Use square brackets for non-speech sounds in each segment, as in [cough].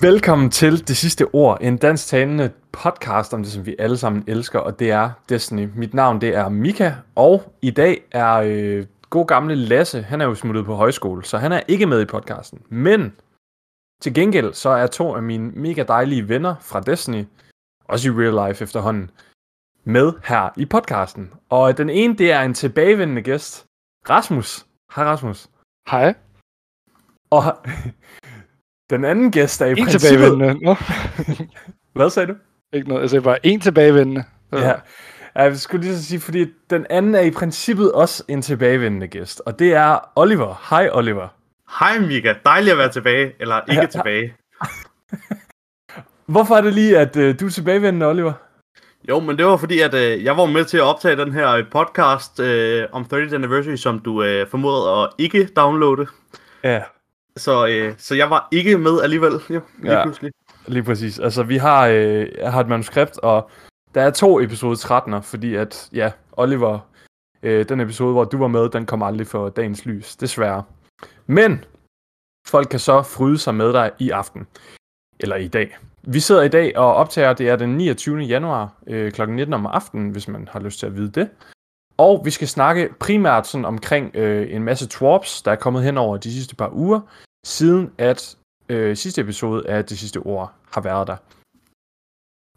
Velkommen til Det Sidste Ord, en dansk talende podcast om det, som vi alle sammen elsker, og det er Destiny. Mit navn det er Mika, og i dag er øh, god gamle Lasse, han er jo smuttet på højskole, så han er ikke med i podcasten. Men til gengæld så er to af mine mega dejlige venner fra Destiny, også i real life efterhånden, med her i podcasten. Og den ene, det er en tilbagevendende gæst, Rasmus. Hej Rasmus. Hej. Og den anden gæst er i En princippet... tilbagevendende. Nå, [laughs] Hvad sagde du? ikke noget. Altså, jeg bare en tilbagevendende. Ja. Jeg skulle lige så sige, fordi den anden er i princippet også en tilbagevendende gæst, og det er Oliver. Hej Oliver. Hej Mika, dejligt at være tilbage, eller ikke Ja. tilbage. [laughs] Hvorfor er det lige, at øh, du er tilbagevendende, Oliver? Jo, men det var fordi, at øh, jeg var med til at optage den her øh, podcast øh, om 30th Anniversary, som du øh, formodede at ikke downloade. Ja. Så, øh, så jeg var ikke med alligevel, jo, lige Ja. pludselig. Lige præcis. Altså, vi har, øh, jeg har et manuskript, og der er to episode 13'er, fordi at, ja, Oliver, øh, den episode, hvor du var med, den kom aldrig for dagens lys, desværre. Men, folk kan så fryde sig med dig i aften. Eller i dag. Vi sidder i dag og optager, det er den 29. januar øh, kl. 19 om aftenen, hvis man har lyst til at vide det. Og vi skal snakke primært sådan omkring øh, en masse twarps, der er kommet hen over de sidste par uger, siden at øh, sidste episode af Det Sidste Ord har været der.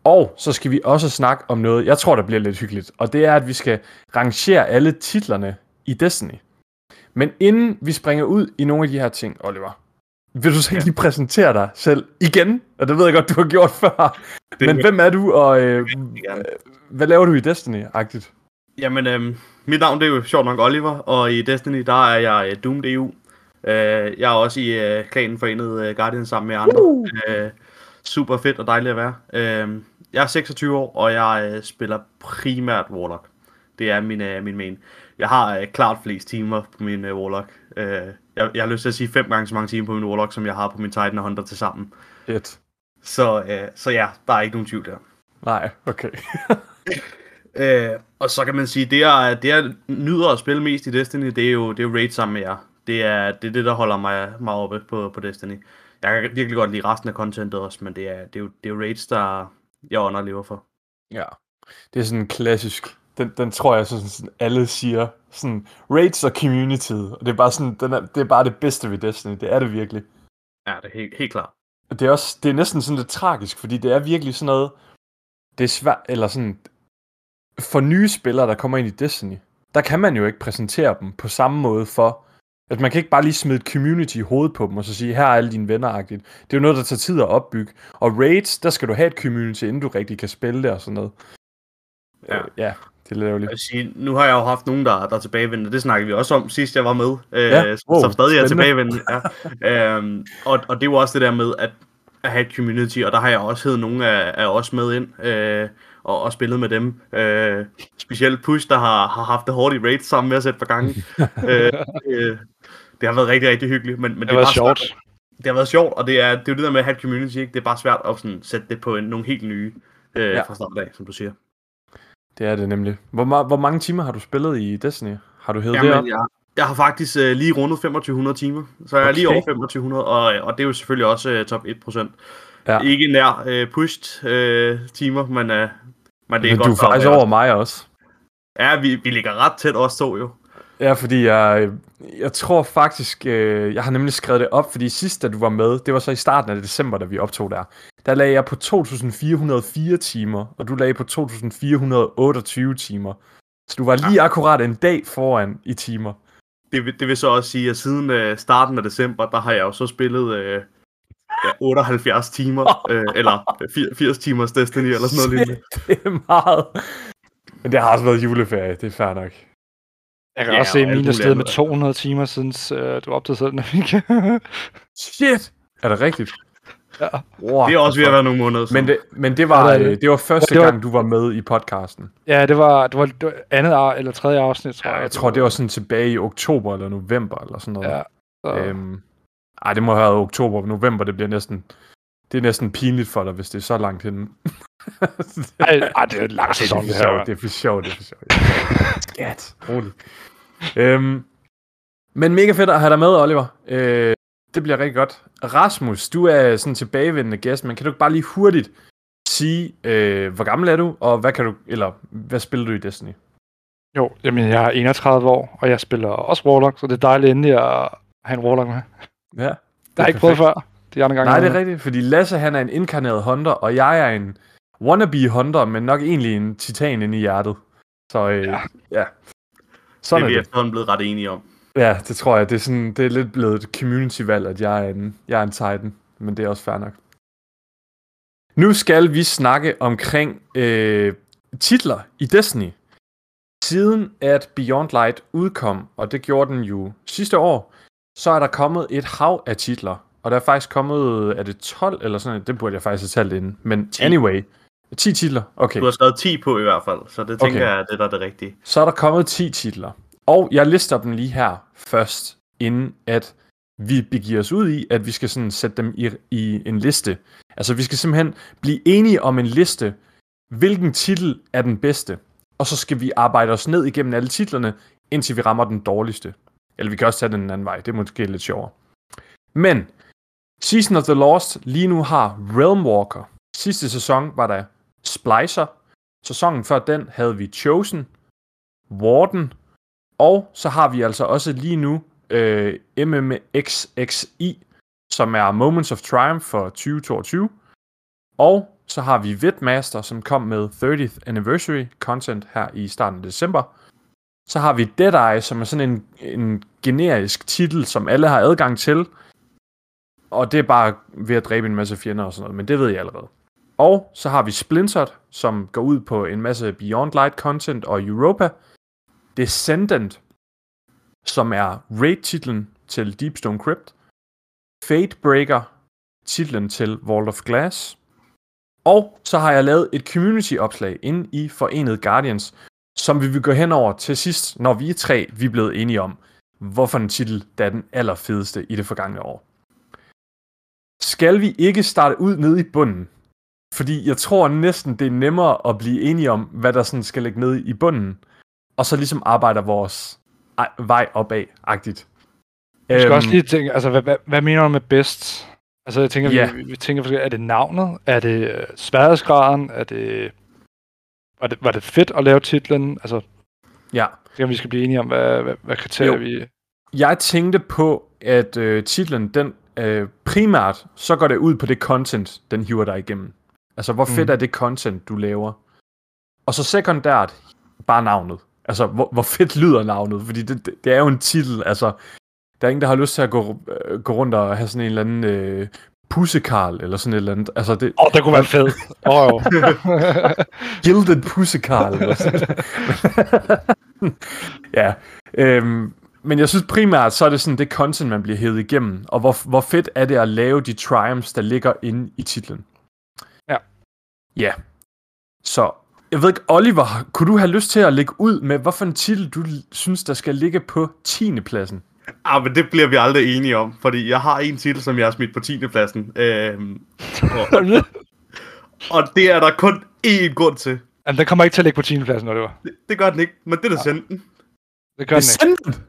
Og så skal vi også snakke om noget, jeg tror, der bliver lidt hyggeligt, og det er, at vi skal rangere alle titlerne i Destiny. Men inden vi springer ud i nogle af de her ting, Oliver, vil du så ikke lige præsentere dig selv igen? Og det ved jeg godt, du har gjort før. Det Men hvem er du, og øh, gerne. hvad laver du i Destiny-agtigt? Jamen, øh, mit navn det er jo sjovt nok Oliver, og i Destiny, der er jeg øh, Doomed EU. Øh, jeg er også i øh, klanen forenet øh, Guardian sammen med andre. Uh. Øh, super fedt og dejligt at være. Øh, jeg er 26 år, og jeg øh, spiller primært Warlock. Det er min, øh, min main. Jeg har øh, klart flest timer på min øh, Warlock. Øh, jeg, jeg har lyst til at sige fem gange så mange timer på min Warlock, som jeg har på min Titan og Hunter til sammen. Et. Så, øh, så ja, der er ikke nogen tvivl der. Nej, okay. [laughs] Øh, og så kan man sige, det jeg, det jeg nyder at spille mest i Destiny, det er jo, det er jo raid sammen med jer. Det er det, er det der holder mig, mig oppe på, på Destiny. Jeg kan virkelig godt lide resten af contentet også, men det er, det er, jo, det er jo raids, der jeg under og lever for. Ja, det er sådan en klassisk, den, den tror jeg, sådan, sådan alle siger, sådan raids og community, og det er bare sådan, den er, det er bare det bedste ved Destiny, det er det virkelig. Ja, det er helt, helt klart. Det er også, det er næsten sådan lidt tragisk, fordi det er virkelig sådan noget, det er svært, eller sådan, for nye spillere, der kommer ind i Destiny, der kan man jo ikke præsentere dem på samme måde for, at man kan ikke bare lige smide et community i hovedet på dem, og så sige, her er alle dine venner -agtigt. Det er jo noget, der tager tid at opbygge. Og raids, der skal du have et community, inden du rigtig kan spille det og sådan noget. Ja. Øh, ja det er lidt ærgerligt. Jeg vil sige, nu har jeg jo haft nogen, der, der er tilbagevendende. Det snakkede vi også om sidst, jeg var med. Øh, Ja, wow, som stadig er tilbagevendende. Ja. øhm, og, og det er jo også det der med at, at have et community, og der har jeg også hed nogle af, af os med ind. Øh, og, og spillet med dem. Øh, specielt Push, der har, har haft det hårdt i raids sammen med os et par gange. [laughs] øh, øh, det har været rigtig, rigtig hyggeligt. Men, men Det var bare sjovt. Svært, det har været sjovt, og det er, det er jo det der med at have et community, ikke? det er bare svært at sådan, sætte det på en, nogle helt nye øh, Ja. fra start af, som du siger. Det er det nemlig. Hvor, hvor mange timer har du spillet i Destiny? Har du hævet det op? Jamen, jeg, jeg har faktisk øh, lige rundet 2500 timer, så jeg er lige Okay. over 2500, og, og det er jo selvfølgelig også øh, top 1%. Ja. Ikke nær øh, pushed øh, timer, men, øh, men det er Men godt. du er faktisk over mig også. Ja, vi, vi ligger ret tæt også to jo. Ja, fordi jeg, jeg tror faktisk, øh, jeg har nemlig skrevet det op, fordi sidst, da du var med, det var så i starten af december, da vi optog der, der lagde jeg på 2.404 timer, og du lagde på 2.428 timer. Så du var lige akkurat en dag foran i timer. Det, vil- det vil så også sige, at siden øh, starten af december, der har jeg jo så spillet øh, ja, 78 timer, [laughs] øh, eller øh, 80 80 timers Destiny, eller sådan noget lignende. det er meget. Men det har også været juleferie, det er fair nok. Jeg kan Ja, også se, at min er med andet. 200 timer, siden øh, du opdagede selv, Mika. [laughs] Shit! Er det rigtigt? Ja. Wow, Det er også ved at være nogle måneder siden. Men det, men det var, Ja, det det. øh, det var første Det var- gang, du var med i podcasten. ja, det var, det var, det var andet eller tredje afsnit, tror Ja, jeg. jeg tror, det var sådan tilbage i oktober eller november eller sådan noget. Ja. Så, Øhm, ej, det må have været oktober, november, det bliver næsten... Det er næsten pinligt for dig, hvis det er så langt henne. [laughs] ej, ej, det er en lang sæson, det sjovt, her. det er for sjovt, det er for sjovt. Skat, roligt. Øhm, men mega fedt at have dig med, Oliver. Øh, Det bliver rigtig godt. Rasmus, du er sådan tilbagevendende gæst, men kan du ikke bare lige hurtigt sige, øh, hvor gammel er du, og hvad kan du, eller hvad spiller du i Destiny? Jo, jamen jeg er 31 år, og jeg spiller også Warlock, så det er dejligt endelig at have en Warlock med. Ja. Det har jeg ikke prøvet før. De andre gange. Nej, det er har rigtigt, fordi Lasse han er en inkarneret hunter, og jeg er en wannabe hunter, men nok egentlig en titan inde i hjertet. Så øh, ja. Ja. Det Sådan er er vi det. efterhånden blevet ret enige om. Ja, det tror jeg. Det er, sådan, det er lidt blevet et community-valg, at jeg er en, jeg er en titan, men det er også fair nok. Nu skal vi snakke omkring øh, titler i Destiny. Siden at Beyond Light udkom, og det gjorde den jo sidste år, så er der kommet et hav af titler. Og der er faktisk kommet, er det 12 eller sådan? Det burde jeg faktisk have talt inden. Men 10. anyway, 10 titler. Okay. Du har skrevet 10 på i hvert fald, så det tænker Okay. jeg, det er der er det rigtige. Så er der kommet 10 titler. Og jeg lister dem lige her først, inden at vi begiver os ud i, at vi skal sådan sætte dem i, i en liste. Altså vi skal simpelthen blive enige om en liste, hvilken titel er den bedste. Og så skal vi arbejde os ned igennem alle titlerne, indtil vi rammer den dårligste. Eller vi kan også tage den anden vej, det er måske lidt sjovere. Men Season of the Lost lige nu har Realmwalker. Sidste sæson var der Splicer. Sæsonen før den havde vi Chosen, Warden, og så har vi altså også lige nu øh, MMXXI, som er Moments of Triumph for 2022. Og så har vi Vidmaster, som kom med 30th Anniversary content her i starten af december. Så har vi Dead Eye, som er sådan en, en generisk titel, som alle har adgang til. Og det er bare ved at dræbe en masse fjender og sådan noget, men det ved jeg allerede. Og så har vi Splintered, som går ud på en masse Beyond Light content og Europa. Descendant, som er raid-titlen til Deepstone Crypt. Fatebreaker, titlen til Vault of Glass. Og så har jeg lavet et community-opslag inde i Forenet Guardians, som vi vil gå hen over til sidst, når vi er tre, vi er blevet enige om, hvorfor en titel, der er den allerfedeste i det forgangne år. Skal vi ikke starte ud nede i bunden? Fordi jeg tror næsten, det er nemmere at blive enige om, hvad der sådan skal ligge nede i bunden, og så ligesom arbejder vores ej- vej opad-agtigt. Vi skal Øhm, også lige tænke, altså hvad, hvad, hvad mener du med bedst? Altså jeg tænker, Ja. vi, vi tænker, er det navnet? Er det øh, sværhedsgraden? Er det, var det, var det fedt at lave titlen? Altså, Ja, så vi skal blive enige om, hvad, hvad, hvad kriterier Jo. vi... jeg tænkte på, at øh, titlen, den øh, primært, så går det ud på det content, den hiver dig igennem. Altså, hvor fedt Mm. er det content, du laver? Og så sekundært, bare navnet. Altså, hvor, hvor fedt lyder navnet? Fordi det, det, det er jo en titel, altså... Der er ingen, der har lyst til at gå, øh, gå rundt og have sådan en eller anden øh, pussekarl, eller sådan et eller andet. Altså, det, Åh, oh, det kunne være fedt. Åh, oh, jo. [laughs] Gilded Pussekarl. eller sådan. [laughs] ja. Øhm, men jeg synes primært, så er det sådan det content, man bliver hævet igennem. Og hvor, hvor fedt er det at lave de triumphs, der ligger inde i titlen. Ja. Ja. Så, jeg ved ikke, Oliver, kunne du have lyst til at lægge ud med, hvorfor en titel, du synes, der skal ligge på 10. pladsen? Ah, men det bliver vi aldrig enige om, fordi jeg har en titel, som jeg har smidt på 10. pladsen. Øhm, og, og det er der kun én grund til. Jamen, den kommer ikke til at ligge på 10. pladsen, Oliver. Det, det gør den ikke, men det er der sendt den. Det gør den ikke. Descendant?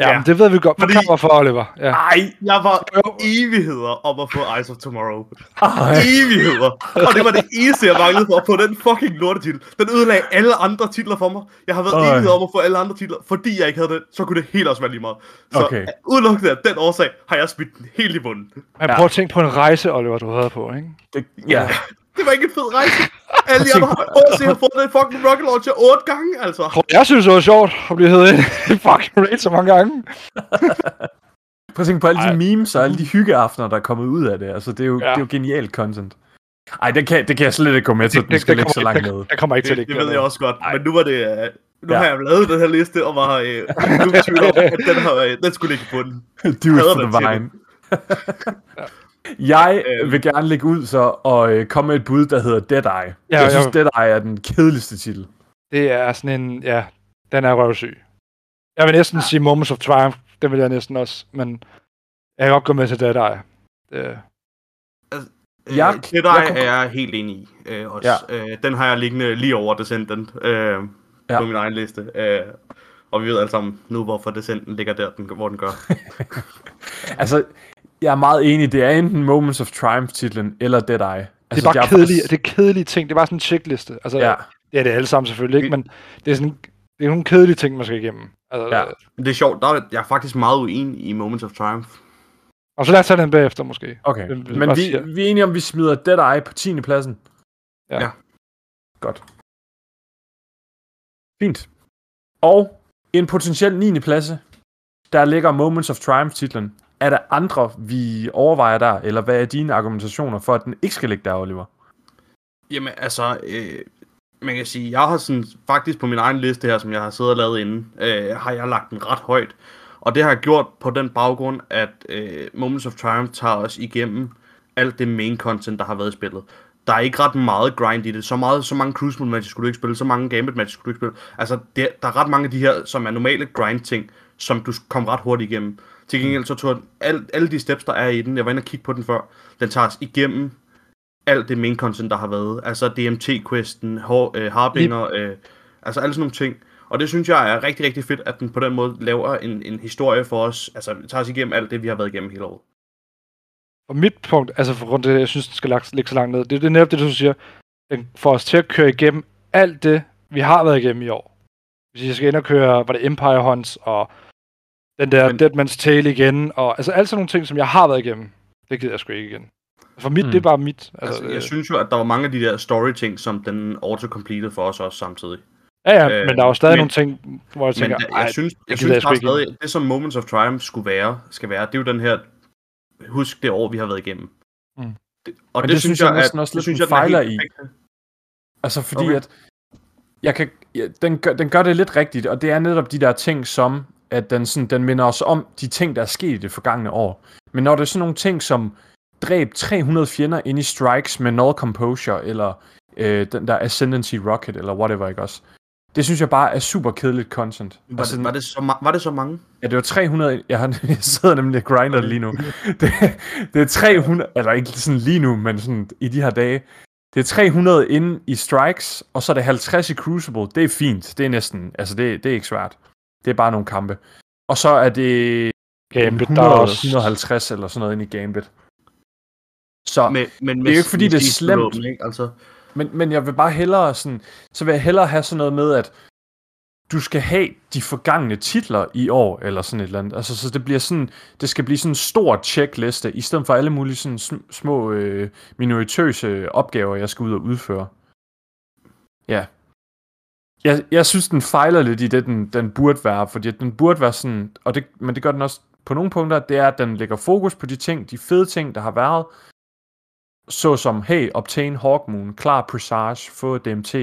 Ja, Ja. men det ved vi godt. Fordi- Fordi... kommer for, Oliver. Ja. Ej, Jeg var evigheder om at få Eyes of Tomorrow. ej. Evigheder. Og det var det eneste, jeg manglede for at få den fucking lortetitel. Den ødelagde alle andre titler for mig. Jeg har været Øj. evigheder om at få alle andre titler, fordi jeg ikke havde den, så kunne det helt også være lige meget. Så Okay. udelukkende af den årsag, har jeg smidt den helt i bunden. Men prøv at tænke på en rejse, Oliver, du havde på, ikke? Det, ja. Det var ikke en fed rejse. [laughs] Alle de andre har også har fået den fucking rocket launcher otte gange, altså. Jeg synes, det var sjovt at blive heddet i [laughs] fucking raid så mange gange. [laughs] Prøv at tænke på alle de Ej. memes og alle de hyggeaftener, der er kommet ud af det. Altså, det er jo, ja. Det er jo genialt content. Ej, det kan, det kan jeg slet ikke gå med til, Det- den skal det ligge så langt det- nede. Jeg kommer ikke til Det, at det ligge ved jeg også godt, Ej. men nu var det... øh, Nu Ja. har jeg lavet den her liste, og var øh, nu er tvivl om, at den, her, øh, den skulle ligge på den. It Hader for the vine. Jeg Øhm. vil gerne lægge ud så og øh, komme med et bud, der hedder Deadeye. Ja, jeg synes, ja. Deadeye er den kedeligste titel. Det er sådan en, ja, den er røvsyg. Jeg vil næsten sige Moments of Triumph, den vil jeg næsten også, men jeg kan godt gå med til det der. Det, Øh, Jeg- det der jeg kunne- er jeg helt enig i. Øh, også. Ja. Øh, den har jeg liggende lige over Descendant øh, Ja. ja. på min egen liste. Øh, og vi ved alle sammen nu, hvorfor Descendant ligger der, den, hvor den gør. [laughs] Altså, jeg er meget enig. Det er enten Moments of Triumph-titlen eller Dead Eye. Altså, det er bare jeg kedelige, det er kedelige ting. Det er bare sådan en checkliste. Altså, Ja, det er det alle sammen selvfølgelig ikke, men det er sådan det er nogle kedelige ting, man skal igennem. Altså, Ja. Men det er sjovt, der er, jeg er faktisk meget uenig i Moments of Triumph. Og så lad os tage den bagefter måske. okay. Vi Men bare vi, siger- vi er enige om, vi smider Dead Eye på 10. pladsen. Ja. Ja. Godt. Fint. Og en potentiel 9. plads, der ligger Moments of Triumph-titlen. Er der andre, vi overvejer der, eller hvad er dine argumentationer for, at den ikke skal ligge der, Oliver? Jamen, altså, øh, man kan sige, jeg har sådan, faktisk på min egen liste her, som jeg har siddet og lavet inde, øh, har jeg lagt den ret højt. Og det har jeg gjort på den baggrund, at øh, Moments of Triumph tager os igennem alt det main content, der har været i spillet. Der er ikke ret meget grind i det. Så, meget, så mange Crucible matches skulle du ikke spille, så mange gambit matches skulle du ikke spille. Altså, det, der er ret mange af de her, som er normale grind ting, som du kom ret hurtigt igennem. Til gengæld så tog den, alle, alle de steps, der er i den, jeg var inde og kigge på den før, den tager os igennem alt det main content, der har været. Altså DMT-questen, Har, øh, Harbinger, øh, altså alle sådan nogle ting. Og det synes jeg er rigtig, rigtig fedt, at den på den måde laver en, en historie for os. Altså tager os igennem alt det, vi har været igennem hele året. Og mit punkt, altså for grund af det, jeg synes, den skal lagt- ligge så langt ned, det, det er netop det, du siger. Den får os til at køre igennem alt det, vi har været igennem i år. Hvis jeg skal ind og køre, var det Empire Hunts, og den der Men- Men... Dead Man's Tale igen, og altså alle sådan nogle ting, som jeg har været igennem, det gider jeg sgu ikke igen. For mit, Mm. det er bare mit. Altså, Altså, øh, jeg synes jo, at der var mange af de der story-ting, som den auto-completed for os også samtidig. ja, ja, øh, men der er jo stadig men- nogle ting, hvor jeg Men tænker, da, ej, jeg synes, jeg synes jeg bare stadig, det som Moments of Triumph skulle være, skal være, det er jo den her, husk det år, vi har været igennem. Mm. Det, og Men det, det synes jeg næsten at- også det lidt, synes jeg, er fejler i. perfekt. Altså fordi okay. at jeg kan, ja, den, gør, den gør det lidt rigtigt, og det er netop de der ting som, at den, sådan, den minder os om de ting, der er sket i det forgangne år. Men når det er sådan nogle ting som dræb 300 fjender ind i strikes med null composure, eller øh, den der ascendancy rocket, eller whatever, ikke også? Det synes jeg bare er super kedeligt content. Var, altså, det, var, det så, ma- var det så mange? Ja, det var 300... Jeg, har, [laughs] jeg sidder nemlig og grinder lige nu. Det, det er 300... Eller ikke sådan lige nu, men sådan i de her dage. Det er 300 inde i strikes, og så er det 50 i Crucible. Det er fint. Det er næsten... Altså, det, det er ikke svært. Det er bare nogle kampe. Og så er det Gambit, 100, der er også... 150 eller sådan noget inde i Gambit. Så, Men, men det er jo ikke, fordi det er slemt. Ikke? Altså, men, men jeg vil bare hellere sådan, så vil jeg hellere have sådan noget med, at du skal have de forgangne titler i år, eller sådan et eller andet. Altså, så det bliver sådan, det skal blive sådan en stor checkliste, i stedet for alle mulige sådan sm- små øh, minoritøse opgaver, jeg skal ud og udføre. Ja. Jeg, jeg synes, den fejler lidt i det, den, den burde være, fordi den burde være sådan, og det, men det gør den også på nogle punkter, det er, at den lægger fokus på de ting, de fede ting, der har været, såsom, hey, obtain Hawkmoon, klar Presage, få DMT.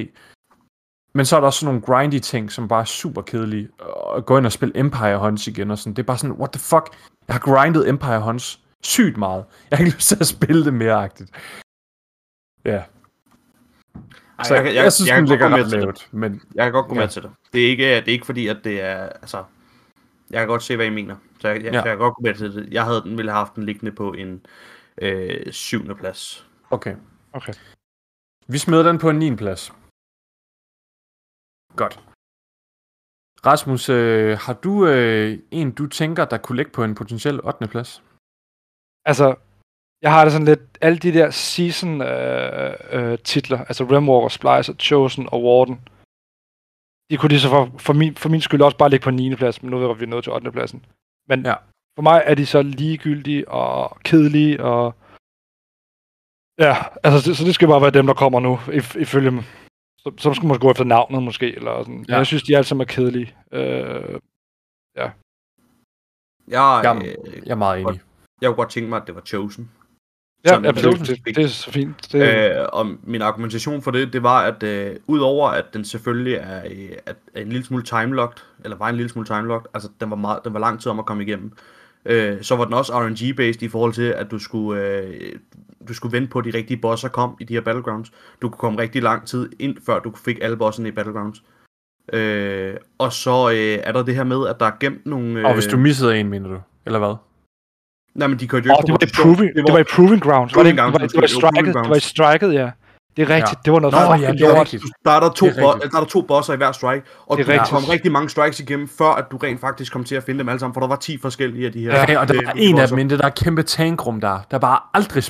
Men så er der også sådan nogle grindy ting, som bare er super kedelige. Og gå ind og spille Empire Hunts igen og sådan. Det er bare sådan, what the fuck? Jeg har grindet Empire Hunts sygt meget. Jeg har ikke lyst til at spille det mere agtigt. Ja ej, Så jeg, jeg, jeg synes, kan den godt ligger gå med ret til det. lavt. Men Jeg kan godt gå Ja. med til det. Det er ikke, det er ikke fordi, at det er... Altså, jeg kan godt se, hvad I mener. Så jeg, jeg, Ja. jeg kan godt gå med til det. Jeg havde den, ville have haft den liggende på en øh, syvende plads. okay. Okay. Vi smider den på en 9. plads. Godt. Rasmus, øh, har du øh, en, du tænker, der kunne ligge på en potentiel 8. plads? Altså, jeg har det sådan lidt, alle de der season øh, øh, titler, altså Rimwalker, Splicer, Chosen og Warden, de kunne lige så for, for, min, for min skyld også bare ligge på 9. plads, men nu er vi nået til 8. pladsen. Men Ja. for mig er de så ligegyldige og kedelige, og ja, altså, så det skal bare være dem, der kommer nu, if, ifølge mig. Så, så skal man gå efter navnet måske, eller sådan. Ja. Ja. Jeg synes, de alle sammen er kedelige. Øh, Jeg, Jeg, øh, jeg er meget enig. jeg kunne godt tænke mig, at det var Chosen. Ja, Sådan, absolut. det- Det, det, er så fint. Det, Øh, og min argumentation for det, det var, at øh, udover at den selvfølgelig er, øh, at, er en lille smule timelocked, eller var en lille smule timelocked, altså den var, meget, den var lang tid om at komme igennem, øh, så var den også RNG-based i forhold til, at du skulle, øh, du skulle vente på, at de rigtige bosser kom i de her Battlegrounds. Du kunne komme rigtig lang tid ind, før du fik alle bosserne i Battlegrounds. Øh, og så øh, er der det her med, at der er gemt nogle... Øh, Og hvis du missede en, mener du? Eller hvad? Nej, men de kørte jo ikke det var, på i proving, det var i Proving Grounds. Var det, ikke- Proving det, var, Grounds, det, var, det var det var striket, Proving det var i striket, ja. Det er rigtigt, Ja. det var noget Nå, fucking ja, det er rigtigt. Der er der, to, Det er bo- der er der to bosser i hver strike, og Det er du rigtigt. kom rigtig mange strikes igennem, før at du rent faktisk kom til at finde dem alle sammen, for der var 10 forskellige af de her. Ja, Okay, og der øh, var en af dem det der kæmpe tankrum der, der bare aldrig.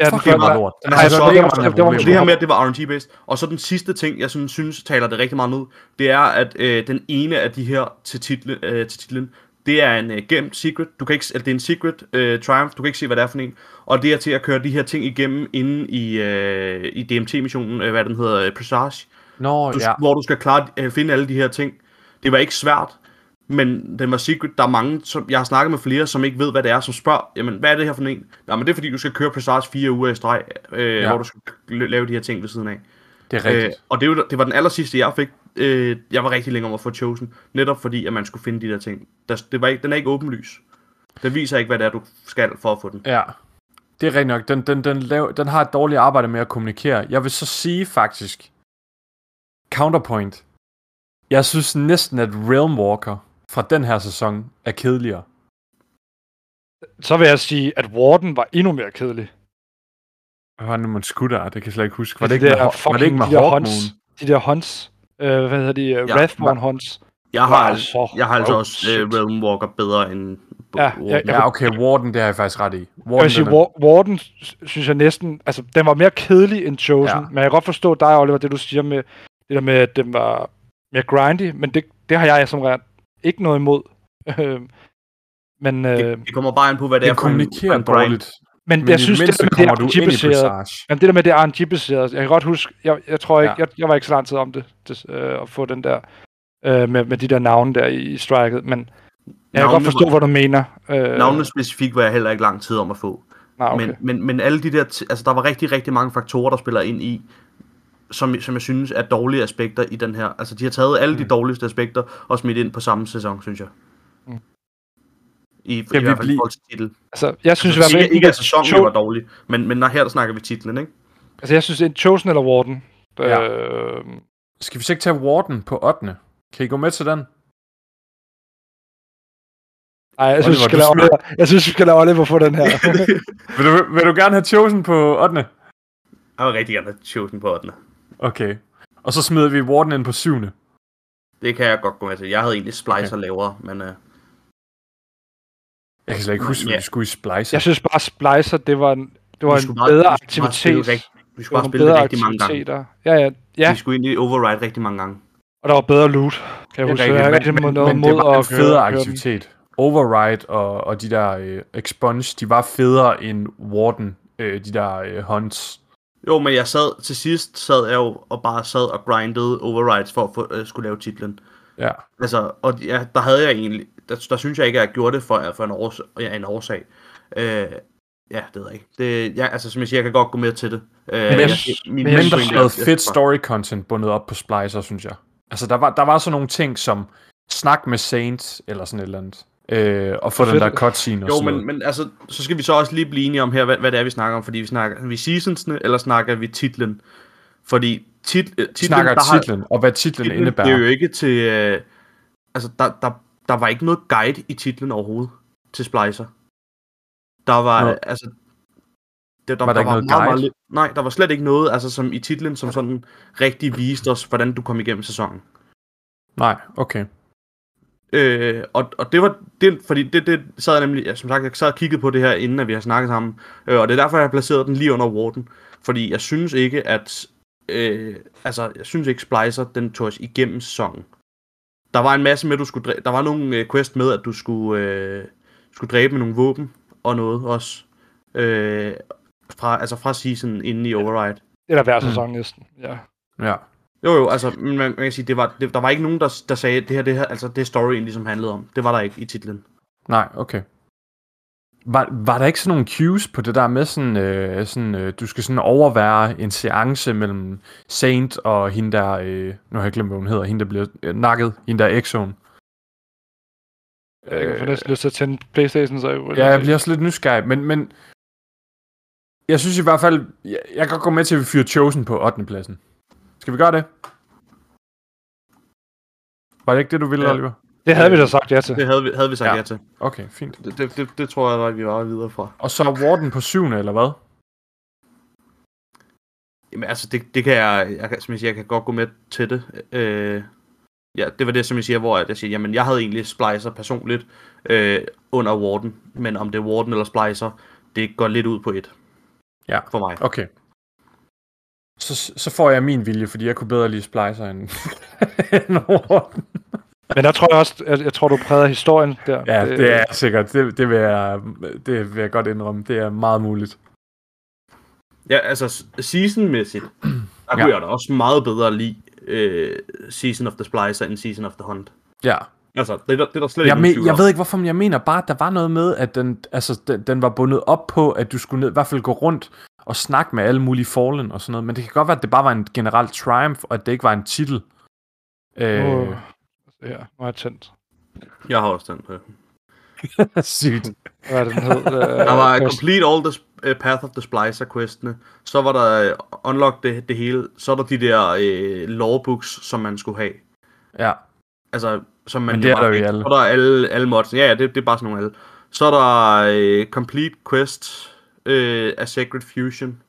Ja, Fuck, første- det var lort. Nej, det var- det var-. Det her med, at det var RNG-based. Og så den sidste ting, jeg sådan, synes taler det rigtig meget ned, det er, at øh, den ene af de her til, title, øh, til titlen, det er en øh, gemt secret. Du kan ikke, eller det er en secret øh, triumph. Du kan ikke se, hvad det er for en. Og det er til at køre de her ting igennem inde i, øh, i DMT-missionen, øh, hvad den hedder, øh, Presage. Nå, Du, ja. Hvor du skal klare, øh, finde alle de her ting. Det var ikke svært, men den var secret. Der er mange, som jeg har snakket med flere, som ikke ved, hvad det er, som spørger, jamen, hvad er det her for en? Jamen, det er fordi, du skal køre Presage fire uger i streg, øh, Ja. hvor du skal lave de her ting ved siden af. Det er rigtigt. Øh, og det, var, det var den aller sidste, jeg fik. Øh, jeg var rigtig længe om at få Chosen, netop fordi, at man skulle finde de der ting. Der, det var ikke, den er ikke åbenlys. Den viser ikke, hvad det er, du skal for at få den. Ja, det er rigtigt nok. Den, den, den, lav, den har et dårligt arbejde med at kommunikere. Jeg vil så sige faktisk, counterpoint. Jeg synes næsten, at Realmwalker fra den her sæson er kedeligere. Så vil jeg sige, at Warden var endnu mere kedelig. Hvad var det nu, man skulle der? Det kan jeg slet ikke huske. Var de det ikke der med, var det ikke med de der hunts, de der hunts, øh, hvad hedder de, uh, Ja, Wrathborn hunts. Jeg har, Wow, altså, så- jeg har altså oh, også uh, Realm Walker bedre end Ja, Warden. ja, jeg- Ja, okay, Warden, det har jeg faktisk ret i. Jeg Warden, vil sige, er- War- Warden sy- synes jeg næsten, altså den var mere kedelig end Chosen, Ja. men jeg kan godt forstå dig, Oliver, det du siger med, det der med, at den var mere grindy, men det, det har jeg som regel ikke noget imod. [laughs] Øhm, men, øh, Det, det kommer bare an på, hvad det er den for en, en grind. dårligt. Men, Men jeg synes, det der med det RNG-baseret, jamen, det der med det RNG-baseret, jeg kan godt huske, jeg, jeg tror ikke, Ja. jeg, jeg var ikke så lang tid om det, det øh, at få den der, øh, med, med de der navne der i, i striket, men jeg kan Navnene godt forstå, hvad du mener. Øh, Navnene specifikt var jeg heller ikke lang tid om at få. nej, okay. Men, men, men alle de der, t- altså der var rigtig, rigtig mange faktorer, der spiller ind i, som, som jeg synes er dårlige aspekter i den her. Altså de har taget alle mm. de dårligste aspekter og smidt ind på samme sæson, synes jeg. Mm. I, i Kan vi hvert fald i blive- forhold til titel. Altså, jeg synes i Altså, hvert fald ikke, ikke at sæsonen Cho- var dårlig, men, men når her der snakker vi titlen, ikke? Altså, jeg synes, det er en Chosen eller Warden. Ja. Øh, Skal vi så ikke tage Warden på 8. Kan I gå med til den? Ej, jeg synes, vi Oliver, skal du lade Oliver, jeg synes, vi skal lade Oliver få den her. [laughs] [laughs] Vil du, vil du gerne have Chosen på 8. Jeg vil rigtig gerne have Chosen på 8. Okay. Og så smider vi Warden ind på 7. Det kan jeg godt gå med til. Jeg havde egentlig Splicer okay. lavere, men uh, Jeg kan slet ikke huske, Ja. vi skulle i Splice. jeg synes bare, Splicer, det var en, det var vi en skulle bare- bedre aktivitet. rigt- vi skulle bare spille det rigtig mange gange. Ja, ja, ja. Vi skulle egentlig override rigtig mange gange. Og der var bedre loot. Kan jeg huske, jeg rigtigt, havde men, men, noget men mod det var en federe aktivitet. Override og, og de der øh, Expunge, de var federe end Warden, øh, de der øh, hunts. Jo, men jeg sad til sidst, sad jeg jo og bare sad og grindede overrides for at få, øh, skulle lave titlen. Ja. Altså, og ja, der havde jeg egentlig, der, der synes jeg ikke, at jeg gjorde det for, for en, års, ja, en årsag. Øh, ja, det ved jeg ikke. Det, ja, altså, som jeg siger, jeg kan godt gå med til det. Øh, jeg jeg, synes- min, men Men jeg der jeg- jeg- fedt story content bundet op på Splicer, synes jeg. Altså, der var, der var sådan nogle ting som snak med Saints, eller sådan et eller andet. Øh, og få den der cutscene og Jo, sådan men, men altså, så skal vi så også lige blive enige om her, hvad, hvad det er, vi snakker om. Fordi vi snakker vi seasonsne, eller snakker vi titlen? Fordi tit, øh, titlen, snakker der har, titlen, og hvad titlen titlen indebærer. det er jo ikke til... Øh, altså, der, der, der var ikke noget guide i titlen overhovedet til Splicer. Der var, Nå. altså... Det, der, Var der ikke noget guide? lidt, nej, der var slet ikke noget, altså som i titlen, som sådan rigtig viste os, hvordan du kom igennem sæsonen. Nej, okay. Øh, og, og det var det, fordi det, det sad jeg nemlig, ja, som sagt, jeg sad og kiggede på det her, inden at vi har snakket sammen, øh, og det er derfor, jeg har placeret den lige under Warden, fordi jeg synes ikke, at, øh, altså, jeg synes ikke, Splicer, den tog os igennem sæsonen. Der var en masse med, du skulle dræ- der var nogle øh, quest med, at du skulle, øh, skulle dræbe med nogle våben, og noget også, øh, fra, altså fra season inde i Override. Eller hver Mm. sæson næsten, ja. Ja. Jo, jo, altså, men man, man kan sige, det var, det, der var ikke nogen, der, der sagde, det her, det her, altså, det storyen ligesom handlede om. Det var der ikke i titlen. Nej, okay. Var, var der ikke sådan nogle cues på det der med sådan, øh, sådan øh, du skal sådan overvære en seance mellem Saint og hende der, øh, nu har jeg glemt, hvad hun hedder, hende der bliver øh, nakket, hende der Exxon. Jeg kan få næsten lyst til at tænde Playstation, så jeg Ja, jeg bliver også lidt nysgerrig, men, men jeg synes i hvert fald, jeg, jeg kan godt gå med til, at vi fyrer Chosen på 8. pladsen. Skal vi gøre det? Var det ikke det, du ville, Ja. Oliver? Det havde vi da sagt ja til. Det havde vi, havde vi sagt Ja. ja, til. Okay, fint. Det, det, det, det tror jeg, at vi var videre fra. Og så Warden på 7. eller hvad? Jamen altså, det, det kan jeg, jeg kan, som jeg siger, jeg kan godt gå med til det. Øh, ja, det var det, som jeg siger, hvor jeg siger, jamen jeg havde egentlig Splicer personligt øh, under Warden, men om det er Warden eller Splicer, det går lidt ud på et. Ja. For mig. Okay. Så, så får jeg min vilje, fordi jeg kunne bedre lide Splicer end, [laughs] end Warden. Men der tror jeg også, jeg, jeg tror, du præger historien der. Ja, det, det er sikkert. Det, det, vil jeg, det vil jeg godt indrømme. Det er meget muligt. Ja, altså seasonmæssigt, der kunne Ja. jeg da også meget bedre lide øh, Season of the Splicer end Season of the Hunt. Ja. Altså, det er der, det er der slet Jeg, ikke men, jeg ved ikke hvorfor, men jeg mener bare, at der var noget med, at den, altså, den, den var bundet op på, at du skulle ned, i hvert fald gå rundt og snakke med alle mulige Fallen og sådan noget. Men det kan godt være, at det bare var en generel triumph, og at det ikke var en titel. Øh, Ja, nu er jeg tændt. Jeg har også den. Øh. [laughs] sygt. Hvad er det, den hed? Uh, [laughs] Der var Complete All the uh, Path of the Splicer questene. Så var der uh, Unlock det, det hele. Så er der de der uh, lawbooks, som man skulle have. Ja. Altså, som man Men det er bare der jo i alle. Så er der alle, alle mods. Ja, ja, det, det er bare sådan nogle alle. Så er der uh, Complete Quest uh, af Sacred Fusion.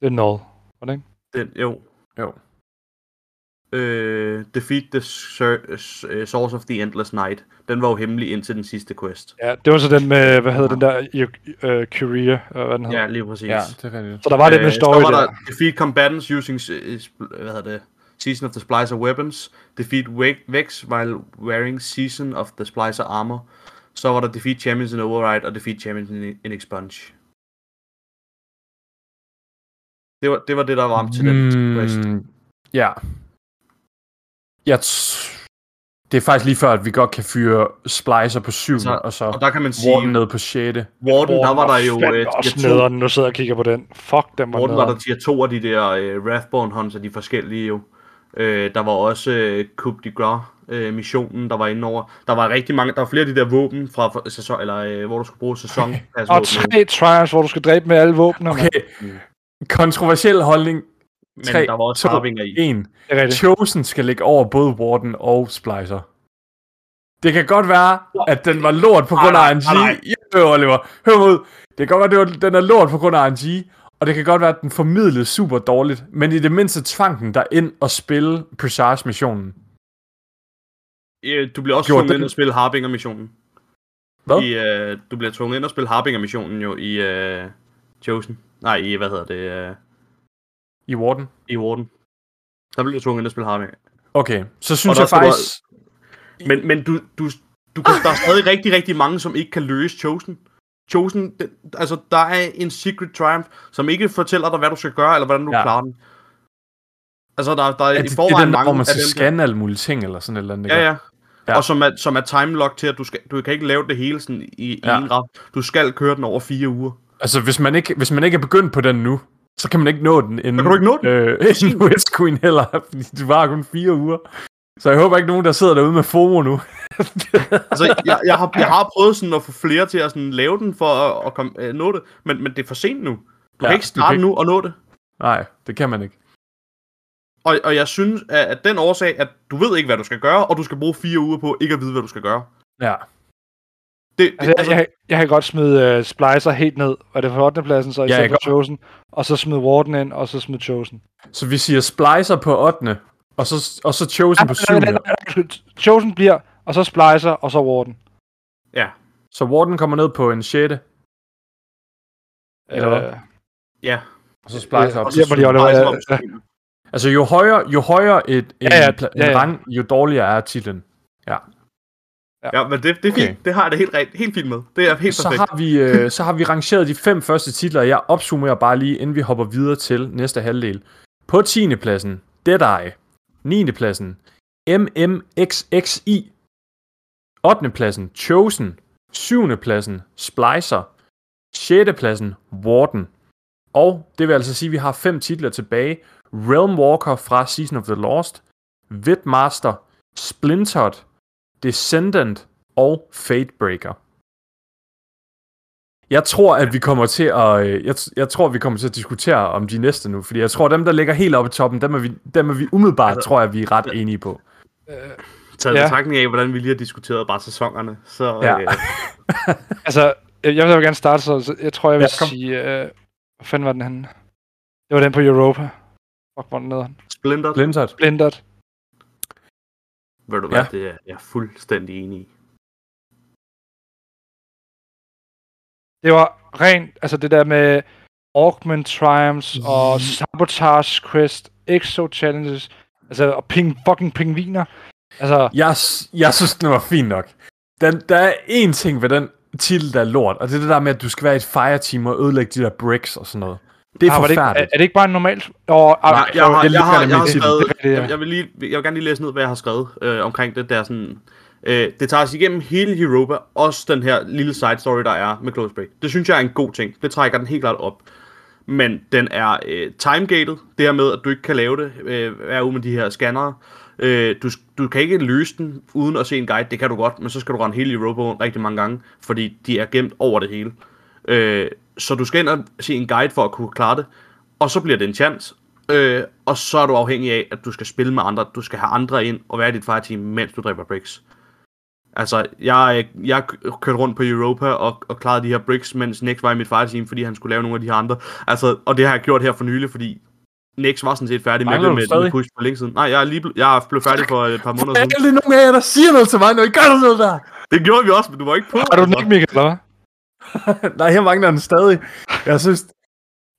Det er Null. Var det ikke? Den, jo. Jo. Uh, defeat the Sur- Source of the Endless Night. Den var jo hemmelig indtil den sidste quest. Ja, det var så den med, hvad hedder den der, uh, Curia, uh, hvad den hedder. Ja, lige præcis. Ja, det er rigtigt. Så der var lidt Øh, story så var der. der Defeat combatants using hvad hedder det? Season of the Splicer weapons. Defeat Ve- Vex while wearing Season of the Splicer armor. Så var der Defeat Champions in Override og Defeat Champions in, in Expunge. Det var, det var det, der var om til den quest. Mm, ja. Jeg t- det er faktisk lige før, at vi godt kan fyre Splicer på 7, Så- og så Og der kan man sige, Warden ned på 6. Warden, der var der jo øh, også nederen, nu sidder jeg og kigger på den. Fuck, den var Warden var der tier 2 af de der øh, Wrathborn Hunter, de forskellige jo. Øh, der var også øh, Coupe de Gras øh, missionen, der var inde over. Der var rigtig mange, der var flere af de der våben fra sæson, eller øh, hvor du skulle bruge sæson. Og tre triumphs, hvor du skal dræbe med alle våbnene. Okay. Kontroversiel holdning. Men tre, der var også to, harvinger i. 1. Det er rigtigt. Chosen skal ligge over både Warden og Splicer. Det kan godt være, at den var lort på grund af RNG. Ja, Oliver. Hør ud. Det kan godt være, at den er lort på grund af RNG. Og det kan godt være, at den formidlede super dårligt. Men i det mindste tvang den der ind og spille Presage-missionen. Øh, Du bliver også tvunget ind og spille Harbinger-missionen. Hvad? I, øh, du bliver tvunget ind og spille Harbinger-missionen jo i øh, Chosen. Nej, i, hvad hedder det, øh, I Warden. i Warden. Der bliver du tvunget ind og spille Harbinger. Okay, så synes jeg skal du- faktisk... Men, men du, du, du kan, der er stadig rigtig, rigtig mange, som ikke kan løse Chosen. Chosen, det, altså der er en secret triumph, som ikke fortæller dig, hvad du skal gøre, eller hvordan du Ja. klarer den. Altså, der, der er Er i det, det er forvejen den, der, mange hvor man skal scanne alle mulige ting, eller sådan et eller andet. Ja, ja. Ja. Og som er, som er timelock til, at du, skal, du kan ikke lave det hele sådan i, i Ja. en ret. Du skal køre den over fire uger. Altså, hvis man, ikke, hvis man ikke er begyndt på den nu, så kan man ikke nå den inden... kan du ikke nå den. Øh, [laughs] inden West Queen heller, fordi det var kun fire uger. Så jeg håber ikke nogen, der sidder derude med FOMO nu. [laughs] Altså, jeg, jeg, har, jeg har prøvet sådan at få flere til at sådan lave den for at, at komme, øh, nå det, men, men det er for sent nu. Du Ja, kan ikke starte kan ikke- nu og nå det. Nej, det kan man ikke. Og, og jeg synes, at, at den årsag, at du ved ikke, hvad du skal gøre, og du skal bruge fire uger på ikke at vide, hvad du skal gøre. Ja. Det, det, Altså, jeg, jeg, jeg kan godt smide uh, Splicer helt ned, og det er for 8. pladsen, så i Ja, for Chosen, og så smide Warden ind, og så smide Chosen. Så vi siger Splicer på 8. Og så, og så Chosen på 7. Nej, nej, nej, nej, Chosen bliver, og så Splicer, og så Warden. ja, Så Warden kommer ned på en 6. Eller hvad? Øh, ja. Og så Splicer op Og til hjælper de 7. Oliver. Ej, så ja, det ja. sygt. Altså jo højere, jo højere et, en, Ja, ja, pla- ja, en ja. rang, jo dårligere er titlen. Ja, men det, det er fint. Okay. Det har det helt, rigt- helt fint med. Det er helt Så perfekt. har, vi, øh, så har vi rangeret de fem første titler, jeg opsummerer bare lige, inden vi hopper videre til næste halvdel. På 10. pladsen, Deadeye. 9. pladsen, MMXXI. 8. pladsen, Chosen. 7. pladsen, Splicer. 6. pladsen, Warden. Og det vil altså sige, at vi har fem titler tilbage. Realm Walker fra Season of the Lost, Vidmaster, Splintered, Descendant og Fatebreaker. Jeg tror, at vi kommer til at, øh, jeg, jeg tror, vi kommer til at diskutere om de næste nu, fordi jeg tror, dem, der ligger helt oppe i toppen, dem er vi, dem er vi umiddelbart, altså, tror jeg, vi er ret enige på. Taget Ja. betragtning af, hvordan vi lige har diskuteret bare sæsonerne. Så, Ja. øh, [laughs] Altså, jeg jeg vil gerne starte, så jeg tror, jeg vil Ja, kom. sige... Øh, hvad fanden var den henne? Det var den på Europa. Fuck, hvor den nederen. Splinter, Blindert. Blindert. Ved du hvad, Ja. det er jeg er fuldstændig enig i. Det var rent, altså det der med Augment Triumphs og Sabotage Quest, Exo Challenges, altså og ping, fucking pingviner. Altså, Jeg, jeg synes, den var fin nok. Den, der er én ting ved den titel, der er lort, og det er det der med, at du skal være i et fireteam og ødelægge de der bricks og sådan noget. Det er ah, var det, ikke, er, forfærdeligt. er det ikke bare en normal... Oh, Nej, jeg har, jeg har, jeg har det, skrevet, jeg, jeg, vil lige, jeg vil gerne lige læse ned, hvad jeg har skrevet øh, omkring det der sådan... Øh, det tager os igennem hele Europa, også den her lille side story, der er med Close Break. Det synes jeg er en god ting. Det trækker den helt klart op. Men den er øh, timegated, det her med, at du ikke kan lave det, øh, være ude med de her scannere. Øh, du, du kan ikke løse den uden at se en guide, det kan du godt, men så skal du rende hele Europa rundt rigtig mange gange, fordi de er gemt over det hele. Øh, så du skal ind og se en guide for at kunne klare det, og så bliver det en chance, øh, og så er du afhængig af, at du skal spille med andre, du skal have andre ind og være i dit fireteam, mens du dræber bricks. Altså, jeg, jeg kørte rundt på Europa og, og klarede de her bricks, mens Nex var i mit fireteam, fordi han skulle lave nogle af de her andre. Altså, og det har jeg gjort her for nylig, fordi Nex var sådan set færdig med Mangler det med, med push for længe siden. Nej, jeg er, lige, jeg er blevet færdig for et par måneder [laughs] Der er siden. aldrig nogen af jer, der siger noget til mig, når I gør noget der. Det gjorde vi også, men du var ikke på. Har du ikke, Michael, eller hvad? [laughs] Nej, her mangler den stadig. Jeg synes,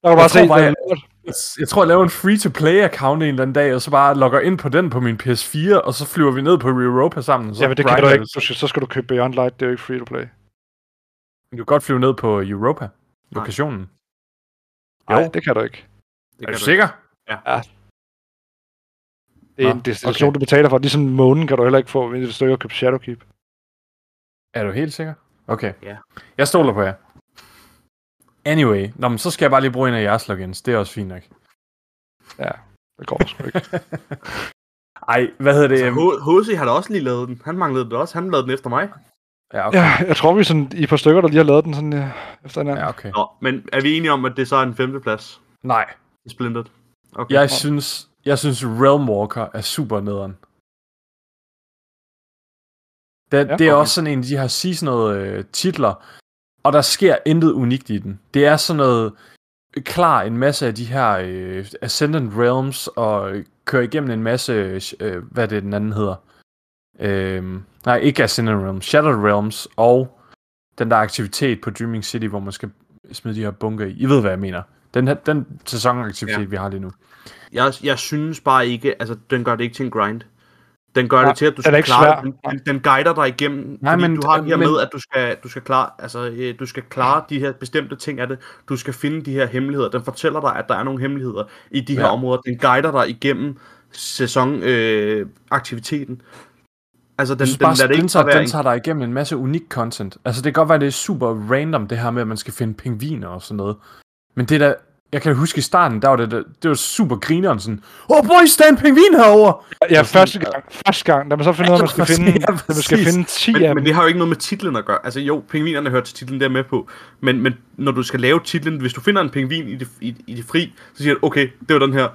Der kan bare Jeg se, tror bare, det jeg- jeg tror, jeg laver en free-to-play-account en eller anden dag, og så bare logger ind på den på min PS4, og så flyver vi ned på Europa sammen. Så Ja, men det kan du jeg ikke. Du skal, så skal du købe Beyond Light, det er jo ikke free to play. Du kan godt flyve ned på Europa. Lokationen. Nej, Jo. det kan du ikke. Det Er kan du du sikker? Det er Nå, en destination, du betaler for. Ligesom månen kan du heller ikke få, hvis du ikke har købt Shadowkeep. Er du helt sikker? Okay. Ja. Jeg stoler på jer. Anyway, Nå, men så skal jeg bare lige bruge en af jeres logins. Det er også fint nok. Ja, det går sgu ikke. [laughs] Ej, hvad hedder det? Altså, H.C. har da også lige lavet den. Han manglede den også. Han lavede den efter mig. ja, okay. Ja, jeg tror, vi er sådan i et par stykker, der lige har lavet den sådan ja, efter hinanden. ja, okay. Nå, men er vi enige om, at det så er en femteplads Nej, i Splintered? Okay. jeg synes, jeg synes Realmwalker er super nederen. Det, Ja, det er okay. også sådan en af de her seasonede øh, titler, og der sker intet unikt i den. Det er sådan noget klar en masse af de her øh, Ascendant Realms, og øh, kører igennem en masse, øh, hvad er det den anden hedder? Øh, nej, ikke Ascendant Realms, Shattered Realms, og den der aktivitet på Dreaming City, hvor man skal smide de her bunker i. I ved, hvad jeg mener. Den, her, den sæsonaktivitet, ja. vi har lige nu. Jeg, jeg synes bare ikke, altså den gør det ikke til en grind. Den gør Nej, det til, at du den er skal klare. Den, den, den guider dig igennem, Nej, fordi men- du har det her men- med, at du skal, du skal klare, altså, øh, du skal klare de her bestemte ting af det. Du skal finde de her hemmeligheder. Den fortæller dig, at der er nogle hemmeligheder i de her Ja. områder. Den guider dig igennem sæsonaktiviteten. Øh, aktiviteten. altså, den, den bare, Splinter, bare være den en- tager dig igennem en masse unik content. Altså, det kan godt være, det er super random, det her med, at man skal finde pingviner og sådan noget. Men det der, jeg kan huske i starten, der var det, det var super grineren sådan, Åh, oh, boys, der er en pingvin herovre! Ja, første gang, første gang, da man så finder ud af, at man skal finde, ja, at man skal finde 10 af Men, dem. men det har jo ikke noget med titlen at gøre. Altså jo, pingvinerne hører til titlen, der er med på. Men, men når du skal lave titlen, hvis du finder en pingvin i det, i, i det fri, så siger du, okay, det var den her.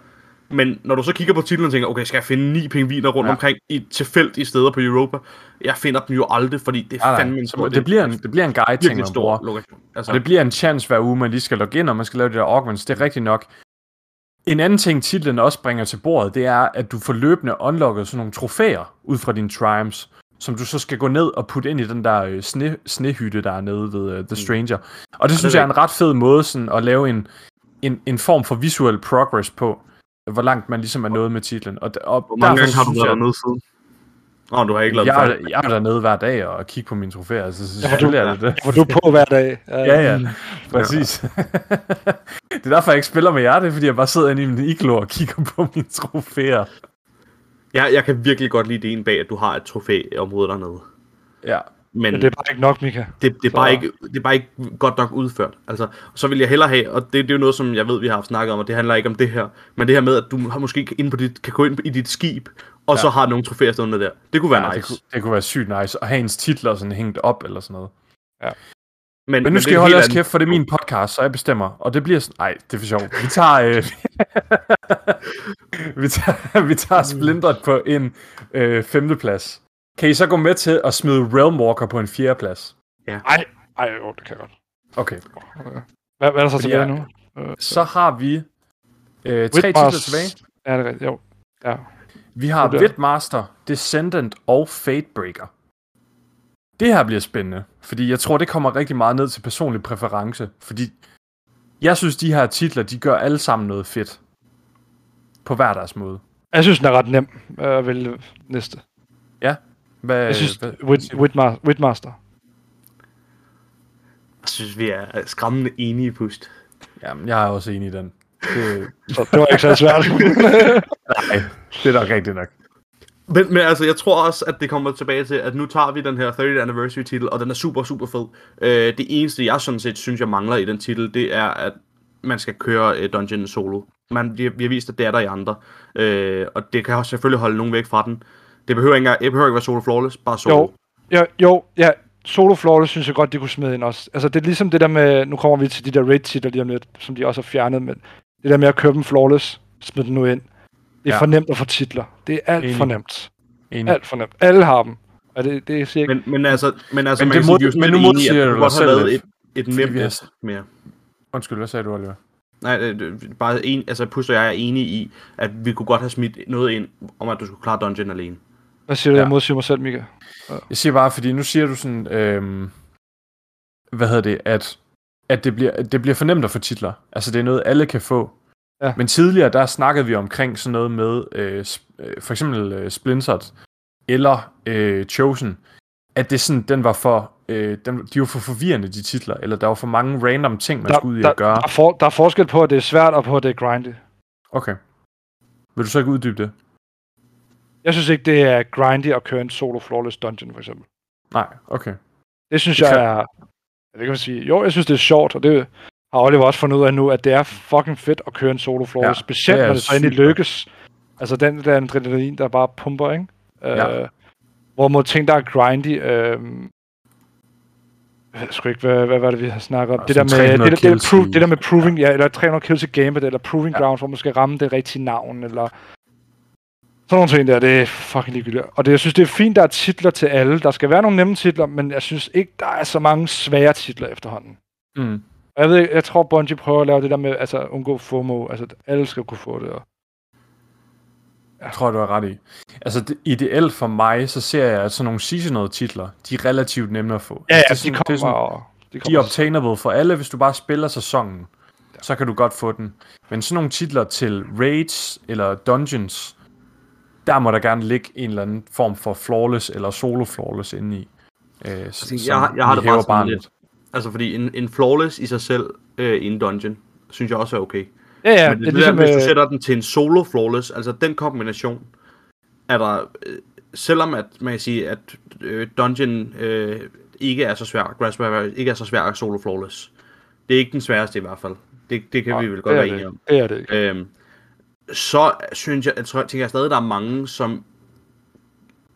Men når du så kigger på titlen og tænker, okay, skal jeg finde ni pingviner rundt Ja. ja. omkring i tilfældige steder på Europa? Jeg finder dem jo aldrig, fordi det er Nej, fandme en så stor, det, bliver en, det bliver en guide ting, man stor lokation. Altså, Og det bliver en chance hver uge, man lige skal logge ind, og man skal lave de der augments. Det er rigtigt nok. En anden ting, titlen også bringer til bordet, det er, at du får løbende unlocket sådan nogle trofæer ud fra dine triumphs, som du så skal gå ned og putte ind i den der øh, sne, snehytte, der er nede ved uh, The Stranger. Og det synes er jeg er en ret fed måde sådan, at lave en, en, en form for visuel progress på, hvor langt man ligesom er nået med titlen. Og, og Hvor mange derfor gange har du været jeg- dernede siden? Åh, oh, du har ikke lavet jeg, det er, jeg er dernede hver dag og kigger på mine trofæer, så Ja, selvfølgelig er det det. Hvor du på hver dag. [laughs] Ja, ja, præcis. [laughs] det er derfor, jeg ikke spiller med jer, det er fordi, jeg bare sidder inde i min iglo og kigger på mine trofæer. Jeg, jeg kan virkelig godt lide det ene bag, at du har et trofæområde dernede. Ja, Men, Men det er bare ikke nok, Mika. det, det, er bare ikke, det er bare ikke godt nok udført. Altså, så vil jeg hellere have, og det, det er jo noget, som jeg ved, vi har haft snakket om, og det handler ikke om det her, men det her med, at du har måske inde på dit, kan gå ind i dit skib, og ja. så har nogle trofæer stående der. Det kunne være ja nice. det, kunne, det kunne være sygt nice at have ens titler sådan hængt op eller sådan noget. men, Men nu skal jeg holde andet. kæft, for det er min podcast, så jeg bestemmer. Og det bliver sådan... Nej, det er for sjovt. Vi tager... Øh... [laughs] vi tager, vi tager Splinteret på en øh, femteplads. Kan I så gå med til at smide Realmwalker på en fjerdeplads? Ej, ej, jo, det kan jeg godt. Okay. Hvad, hvad er der så tilbage nu? Øh, Så har vi Øh, tre titler tilbage. Ja, det er rigtigt. Jo. Ja. Vi har. Vidmaster, Descendant og Fatebreaker. Det her bliver spændende, fordi jeg tror, det kommer rigtig meget ned til personlig præference, fordi jeg synes, de her titler, de gør alle sammen noget fedt. På hver deres måde. Jeg synes, den er ret nem øh, at vælge næste. Hvad, Jeg synes, hvad, Whit, Whitma- Whitmaster. Jeg synes, vi er skræmmende enige i pust. Jamen, jeg er også enig i den. Det, [laughs] det var ikke så svært. [laughs] nej, det er nok rigtigt nok. Men, men altså, jeg tror også, at det kommer tilbage til, at nu tager vi den her 30th anniversary titel, og den er super, super fed. Øh, det eneste, jeg sådan set synes, jeg mangler i den titel, det er, at man skal køre øh, Dungeon solo. Man, vi, vi har vist, at det er der i andre. Øh, og det kan også selvfølgelig holde nogen væk fra den. Det behøver ikke, det behøver ikke være solo flawless, bare solo. Jo. Ja, jo, ja, Solo Flawless synes jeg godt, de kunne smide ind også. Altså, det er ligesom det der med, nu kommer vi til de der raid-titler lige om lidt, som de også har fjernet, men det der med at købe dem flawless, smid den nu ind. Det er Ja. for nemt at få titler. Det er alt Enig. for nemt. Enig. Alt for nemt. Alle har dem. Og det, det siger ikke... Men, men altså, men altså Men det sige, er jo men nu modsiger du dig have selv et, et er- nemt mere. Undskyld, hvad sagde du, Oliver? Nej, det, det, bare en, altså Pus og jeg er enige i, at vi kunne godt have smidt noget ind, om at du skulle klare dungeon alene. Hvad siger du, Ja. jeg modsiger mig selv, Mika? Jeg siger bare, fordi nu siger du sådan, øhm, hvad hedder det, at, at det, bliver, det bliver for nemt at få titler. Altså det er noget, alle kan få. Ja. Men tidligere, der snakkede vi omkring sådan noget med, øh, øh, for eksempel øh, Splintered eller øh, Chosen, at det sådan, den var for, øh, den, de var for forvirrende, de titler, eller der var for mange random ting, man Der, skulle ud i der, at gøre. der, er for, der er forskel på, at det er svært, og på, at det er grindy. Okay. Vil du så ikke uddybe det? Jeg synes ikke, det er grindy at køre en solo flawless dungeon, for eksempel. Nej, okay. Det synes Det jeg kan- er... Jeg kan man sige, jo, jeg synes, det er sjovt, og det har Oliver også fundet ud af nu, at det er fucking fedt at køre en solo flawless, Ja, specielt det når det så endelig lykkes. Altså den der adrenalin, der bare pumper, ikke? Ja. Øh, hvorimod ting, der er grindy, øh, jeg ved sgu ikke, hvad, hvad var det, vi har snakket om? Og Det der, med, det, 300 der, det, der, i- det der med proving, ja, eller 300 kills i gambit, eller proving Ja. grounds, hvor man skal ramme det rigtige navn, eller sådan nogle ting der, det er fucking ligegyldigt. Og det, jeg synes, det er fint, der er titler til alle. Der skal være nogle nemme titler, men jeg synes ikke, der er så mange svære titler efterhånden. Mm. Jeg ved jeg tror, Bungie prøver at lave det der med, altså undgå FOMO, altså alle skal kunne få det. Og... Jeg tror, du har ret i. Altså, det, ideelt for mig, så ser jeg, at sådan nogle seasonal titler, de er relativt nemme at få. Ja, altså, ja, det er de sådan- det er kommer, sådan- og... De De kommer er obtainable for alle, hvis du bare spiller sæsonen. Så kan du godt få den. Men sådan nogle titler til raids eller dungeons, der må der gerne ligge en eller anden form for flawless eller solo flawless inde i. Øh, Altså, jeg, har- jeg har det bare sådan lidt. Altså, fordi en, en flawless i sig selv øh, i en dungeon, synes jeg også er okay. Ja, ja, Men det, det er ligesom, der, hvis du øh, sætter den til en solo flawless, altså den kombination, er der, øh, selvom at man kan sige, at øh, dungeon øh, ikke er så svær, Grassberry ikke er så svær at solo flawless. Det er ikke den sværeste i hvert fald. Det, det kan nej, vi vel godt være enige om. Det er det. Øhm, så synes jeg, jeg tror, tænker jeg stadig, at der er mange, som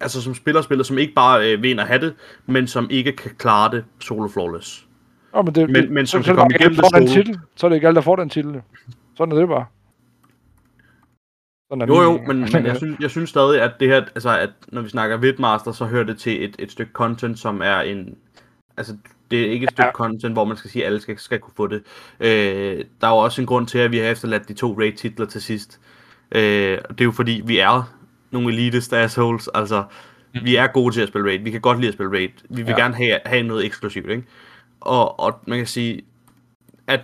altså som spiller spillet, som ikke bare øh, vinder have det, men som ikke kan klare det solo flawless. Nå, men, det, men- men så, som så, kan komme igennem det den solo. titel. Så er det ikke alle, der får den titel. Sådan er det bare. Sådan er Jo, jo, men, men jeg, synes, jeg synes stadig, at det her, altså at når vi snakker Vidmaster, så hører det til et, et stykke content, som er en, altså det er ikke et stykke Ja. content, hvor man skal sige, at alle skal, skal kunne få det. Øh, der er jo også en grund til, at vi har efterladt de to raid-titler til sidst. Øh, og det er jo fordi, vi er nogle elitist assholes, altså vi er gode til at spille raid, vi kan godt lide at spille raid, vi vil Ja. gerne have, have noget eksklusivt, ikke? Og, og man kan sige, at,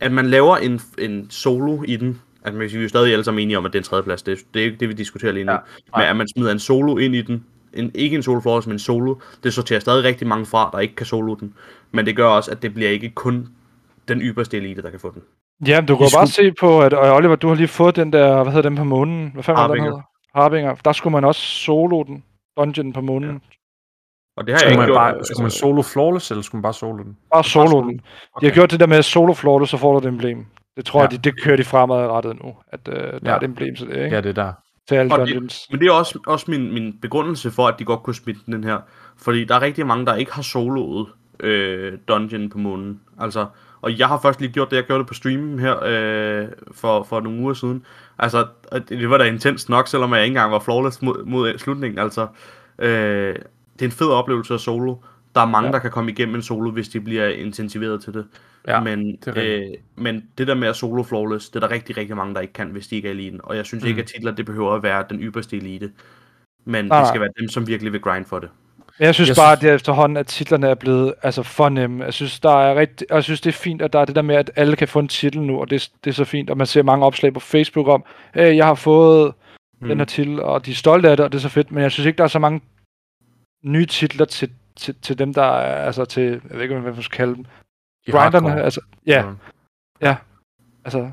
at man laver en, en solo i den, at man kan sige, vi er stadig alle sammen enige om, at det er en tredjeplads, det, det er ikke det, vi diskuterer lige nu, Ja. ja. men at man smider en solo ind i den, en, ikke en solo flawless, men en solo, det sorterer stadig rigtig mange fra, der ikke kan solo den, men det gør også, at det bliver ikke kun den ypperste elite, der kan få den. Ja, men du kan I bare se på, at og Oliver, du har lige fået den der, hvad hedder den på månen? Hvad fanden var den Harbinger. hedder? Harbinger. Der skulle man også solo den. Dungeon på månen. Ja. Og det har jeg Skulle ikke man, gjort. bare, skulle man solo flawless, eller skulle man bare solo den? Bare solo solo. den. De har gjort det der med solo flawless, så får du et emblem. Det tror jeg, Ja. de, det kører de fremadrettet nu. At øh, der Ja. er et emblem til det, ikke? Ja, det er der. Til alle Og det- dungeons. Men det er også, også min, min begrundelse for, at de godt kunne smitte den her. Fordi der er rigtig mange, der ikke har soloet øh, Dungeon på månen. Altså, og jeg har først lige gjort det, jeg gjorde det på streamen her øh, for, for nogle uger siden. Altså, det, det var da intens nok, selvom jeg ikke engang var flawless mod, mod slutningen. Altså, øh, det er en fed oplevelse at solo. Der er mange, ja. der kan komme igennem en solo, hvis de bliver intensiveret til det. Ja, men, det er øh, men det der med at solo flawless, det er der rigtig, rigtig mange, der ikke kan, hvis de ikke er eliten. Og jeg synes mm. ikke, Mm. at titler, det behøver at være den ypperste elite. Men Nej, det skal være dem, som virkelig vil grind for det. Men jeg synes Jeg bare, synes- at det efterhånden, at titlerne er blevet altså, for nemme. Jeg synes, der er rigtig, og jeg synes, det er fint, at der er det der med, at alle kan få en titel nu, og det, det er så fint. Og man ser mange opslag på Facebook om, hey, jeg har fået mm. den her titel, og de er stolte af det, og det er så fedt. Men jeg synes ikke, der er så mange nye titler til, til, til dem, der er, altså til, jeg ved ikke, hvad man skal kalde dem, I grinderne, hardcore. altså, ja, Mm. altså,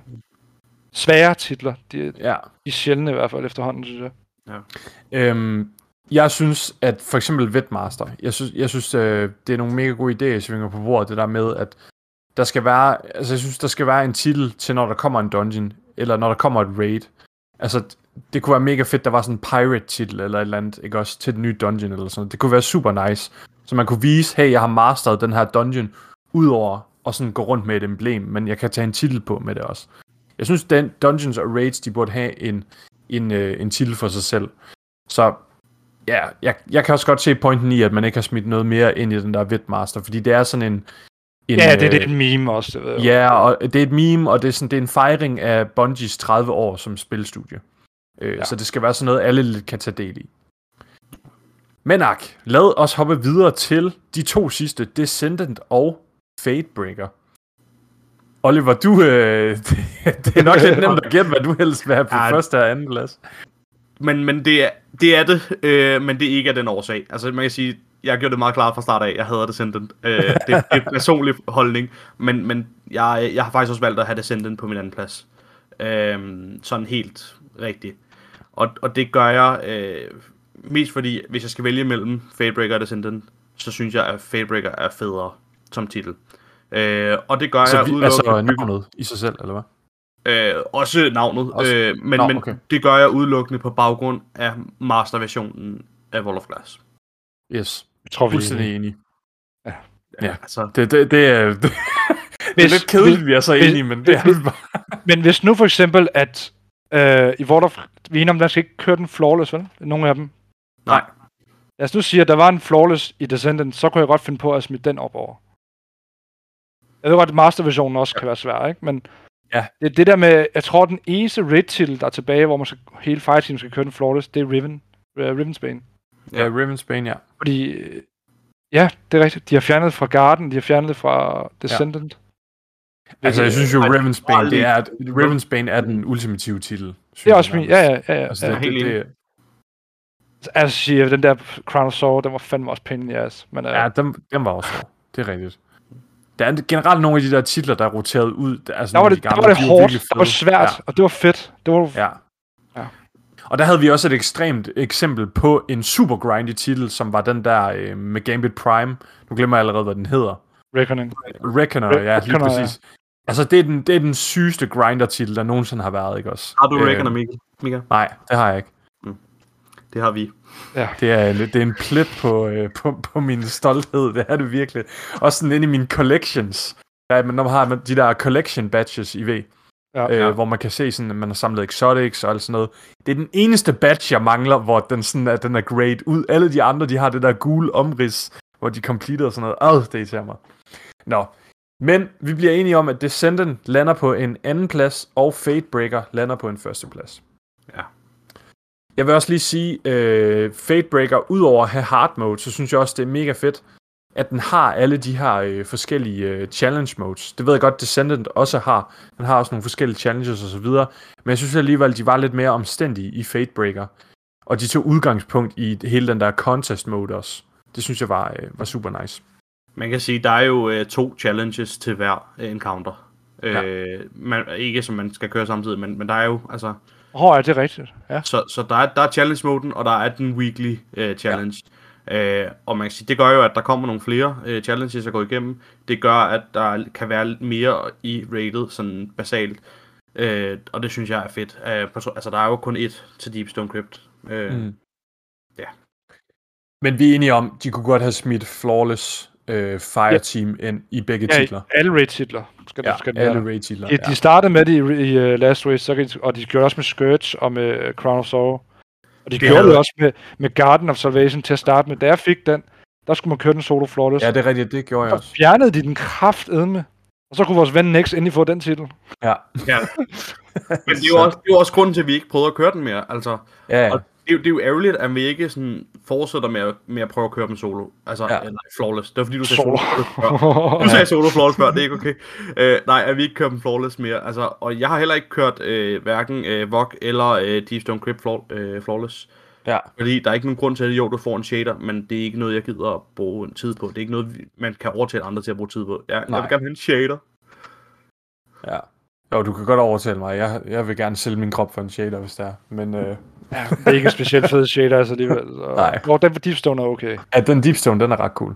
svære titler. De, de Ja. er sjældne i hvert fald efterhånden, synes jeg. Øhm, jeg synes, at for eksempel Vetmaster, jeg synes, jeg synes øh, det er nogle mega gode idéer, jeg svinger på bordet, det der med, at der skal være, altså jeg synes, der skal være en titel til, når der kommer en dungeon, eller når der kommer et raid. Altså, det kunne være mega fedt, der var sådan en pirate-titel, eller et eller andet, ikke også, til den nye dungeon, eller sådan noget. Det kunne være super nice, så man kunne vise, hey, jeg har masteret den her dungeon, udover at sådan gå rundt med et emblem, men jeg kan tage en titel på med det også. Jeg synes, den dungeons og raids, de burde have en, en, øh, en titel for sig selv. Så ja, jeg, jeg kan også godt se pointen i, at man ikke har smidt noget mere ind i den der Vitmaster, fordi det er sådan en... en Ja, det, det øh, er en meme også, det ved jeg. Ja, og det er et meme, og det er, sådan, det er en fejring af Bungies 30 år som spilstudie. Øh, ja. Så det skal være sådan noget, alle lidt kan tage del i. Men ak, lad os hoppe videre til de to sidste, Descendant og Fatebreaker. Oliver, du, øh, det, [laughs] det er nok lidt nemt at gætte, hvad du helst vil have på Ja. første og anden plads. Men, men det, er, det er det, øh, men det er ikke af den årsag. Altså man kan sige, jeg gjorde det meget klart fra start af, jeg hader Descendant. Øh, det, det er en personlig holdning, men, men jeg, jeg har faktisk også valgt at have Descendant på min anden plads. Øh, sådan helt rigtigt. Og, og det gør jeg øh, mest fordi, hvis jeg skal vælge mellem Fatebreaker og Descendant, så synes jeg, at Fatebreaker er federe som titel. Øh, og det gør Så jeg udelukkende altså navnet i sig selv, eller hvad? Øh, også navnet, Også- øh, men, Nå, men okay. det gør jeg udelukkende på baggrund af masterversionen af World of Glass. Yes, Jeg tror, vi er fuldstændig enig. Ja. Altså, Det, det, det, er, det, [laughs] det er Hvis- lidt kedeligt, vi er så hvis- enige, men det er hvis- bare. [laughs] Men hvis nu for eksempel, at øh, i World of... Vi er enige om, der skal ikke køre den flawless, vel? Nogle af dem. nej. Lad os nu sige, at der var en flawless i Descendant, så kunne jeg godt finde på at smide den op over. Jeg ved godt, at masterversionen også kan være svær, ikke? Men Ja. det, det der med, jeg tror, den eneste raid titel, der er tilbage, hvor man skal, hele fireteam skal køre den flawless, det er Riven. Uh, Rivensbane. Ja, Ravensbane, ja. Fordi, øh, ja, det er rigtigt. De har fjernet fra Garden, de har fjernet fra Descendant. Altså, jeg synes jo, Ej, Ravensbane, det er, Ravensbane er den ultimative titel. synes Det er jeg også min, ja, ja, ja. ja. Altså, ja. det, det, helt det, Altså, den der Crown of Sorrow, den var fandme også in the ass. Men, uh, ja, den, den var også. Det er rigtigt. Der er generelt nogle af de der titler, der er roteret ud. Der, altså der var det, de der gamle, var det de hårdt, virkelig der var svært, og det var fedt. Det var, Ja. Ja. ja. Og der havde vi også et ekstremt eksempel på en super grindy titel, som var den der øh, med Gambit Prime. Nu glemmer jeg allerede, hvad den hedder. Reckoning. Reckoner, Re- ja, lige Reckoner, præcis. Altså, det er, den, det er den sygeste grinder-titel, der nogensinde har været, ikke også? Har du Øh, Reckoner, Mikkel? Mika? Nej, det har jeg ikke. Det har vi. Det er, det er en plet på, øh, på, på min stolthed, det er det virkelig. Også sådan inde i mine collections. Ja, men når man har de der collection badges i V, Ja. øh, Ja. hvor man kan se, sådan, at man har samlet exotics og alt sådan noget. Det er den eneste badge, jeg mangler, hvor den, sådan, at den er great ud. Alle de andre, de har det der gule omrids, hvor de completer og sådan noget. Åh, det irriterer mig. Nå, men vi bliver enige om, at Descendant lander på en anden plads, og Fatebreaker lander på en første plads. Jeg vil også lige sige, øh, Fatebreaker, udover at have hard mode, så synes jeg også, det er mega fedt, at den har alle de her øh, forskellige øh, challenge modes. Det ved jeg godt, Descendant også har. Den har også nogle forskellige challenges og så videre. Men jeg synes alligevel, de var lidt mere omstændige i Fatebreaker. Og de tog udgangspunkt i hele den der contest mode også. Det synes jeg var, øh, var super nice. Man kan sige, der er jo øh, to challenges til hver encounter. Ja. Øh, man, ikke som man skal køre samtidig, men, men der er jo, altså, Åh, oh, ja, det er rigtigt. Ja. så, så der er, der er challenge-moden, og der er den weekly øh, challenge. Ja. Øh, og man kan sige, det gør jo, at der kommer nogle flere øh, challenges at gå igennem. Det gør, at der kan være lidt mere i rated, sådan basalt. Øh, og det synes jeg er fedt. Øh, på, altså, der er jo kun ét til Deep Stone Crypt. Øh, mm. Mm. Ja. Men vi er enige om, de kunne godt have smidt Flawless øh, Fireteam ind i begge ja titler. alle raid-titler skal, Ja, ja, skal alle der. raid-titler. De, de startede med det i, i uh, Last Race, så kan, de- og de gjorde også med Scourge og med uh, Crown of Sorrow. Og de Det gjorde havde- det også med, med Garden of Salvation til at starte med. Da jeg fik den, der skulle man køre den solo flawless. Ja, det er rigtigt, det gjorde jeg Så også. fjernede de den kraftedme. Og så kunne vores ven Nex endelig få den titel. Ja. Ja. [laughs] Men det er, jo også, det er jo også grunden til, at vi ikke prøvede at køre den mere. Altså, Ja, Og det, er jo- det er jo ærgerligt, at vi ikke sådan fortsætter med at, med at prøve at køre dem solo. Altså, Ja. ja. nej, flawless. Det var fordi, du sagde Solo. solo. før. Du sagde solo flawless før, det er ikke okay. Uh, nej, at vi ikke kører dem flawless mere. Altså, og jeg har heller ikke kørt uh, hverken uh, VOG eller uh, Deep Stone Crypt flaw, uh, flawless. ja. Fordi der er ikke nogen grund til, at jo, du får en shader, men det er ikke noget, jeg gider at bruge en tid på. Det er ikke noget, man kan overtale andre til at bruge tid på. Jeg, jeg Nej. vil gerne have en shader. ja. Jo, du kan godt overtale mig. Jeg, jeg vil gerne sælge min krop for en shader, hvis det er. Men øh, Ja, det er ikke en specielt fed shader, altså alligevel. Så... Nej. Hvor den for Deepstone er okay. ja, den Deepstone, den er ret cool.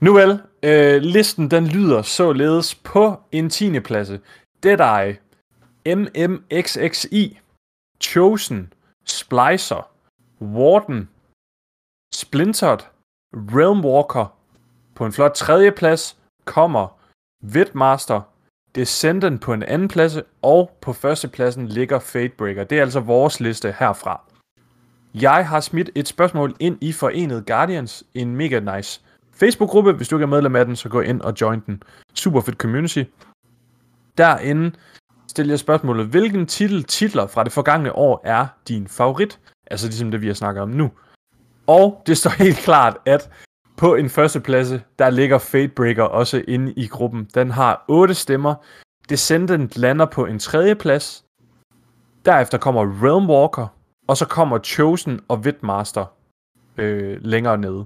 Nu vel, øh, listen den lyder således på en 10. pladse. Deadeye, MMXXI, Chosen, Splicer, Warden, Splintered, Realmwalker. På en flot tredje plads kommer Vidmaster, Descendant på en anden plads, og på første pladsen ligger Fatebreaker. Det er altså vores liste herfra. Jeg har smidt et spørgsmål ind i Forenet Guardians, en mega nice Facebook-gruppe. Hvis du ikke er medlem af den, så gå ind og join den. Super fedt community. Derinde stiller jeg spørgsmålet, hvilken titel, titler fra det forgangne år er din favorit? Altså ligesom det, vi har snakket om nu. Og det står helt klart, at på en førsteplads, der ligger Fatebreaker også inde i gruppen. Den har 8 stemmer. Descendant lander på en tredje plads. Derefter kommer Realmwalker, og så kommer Chosen og Vidmaster øh, længere nede.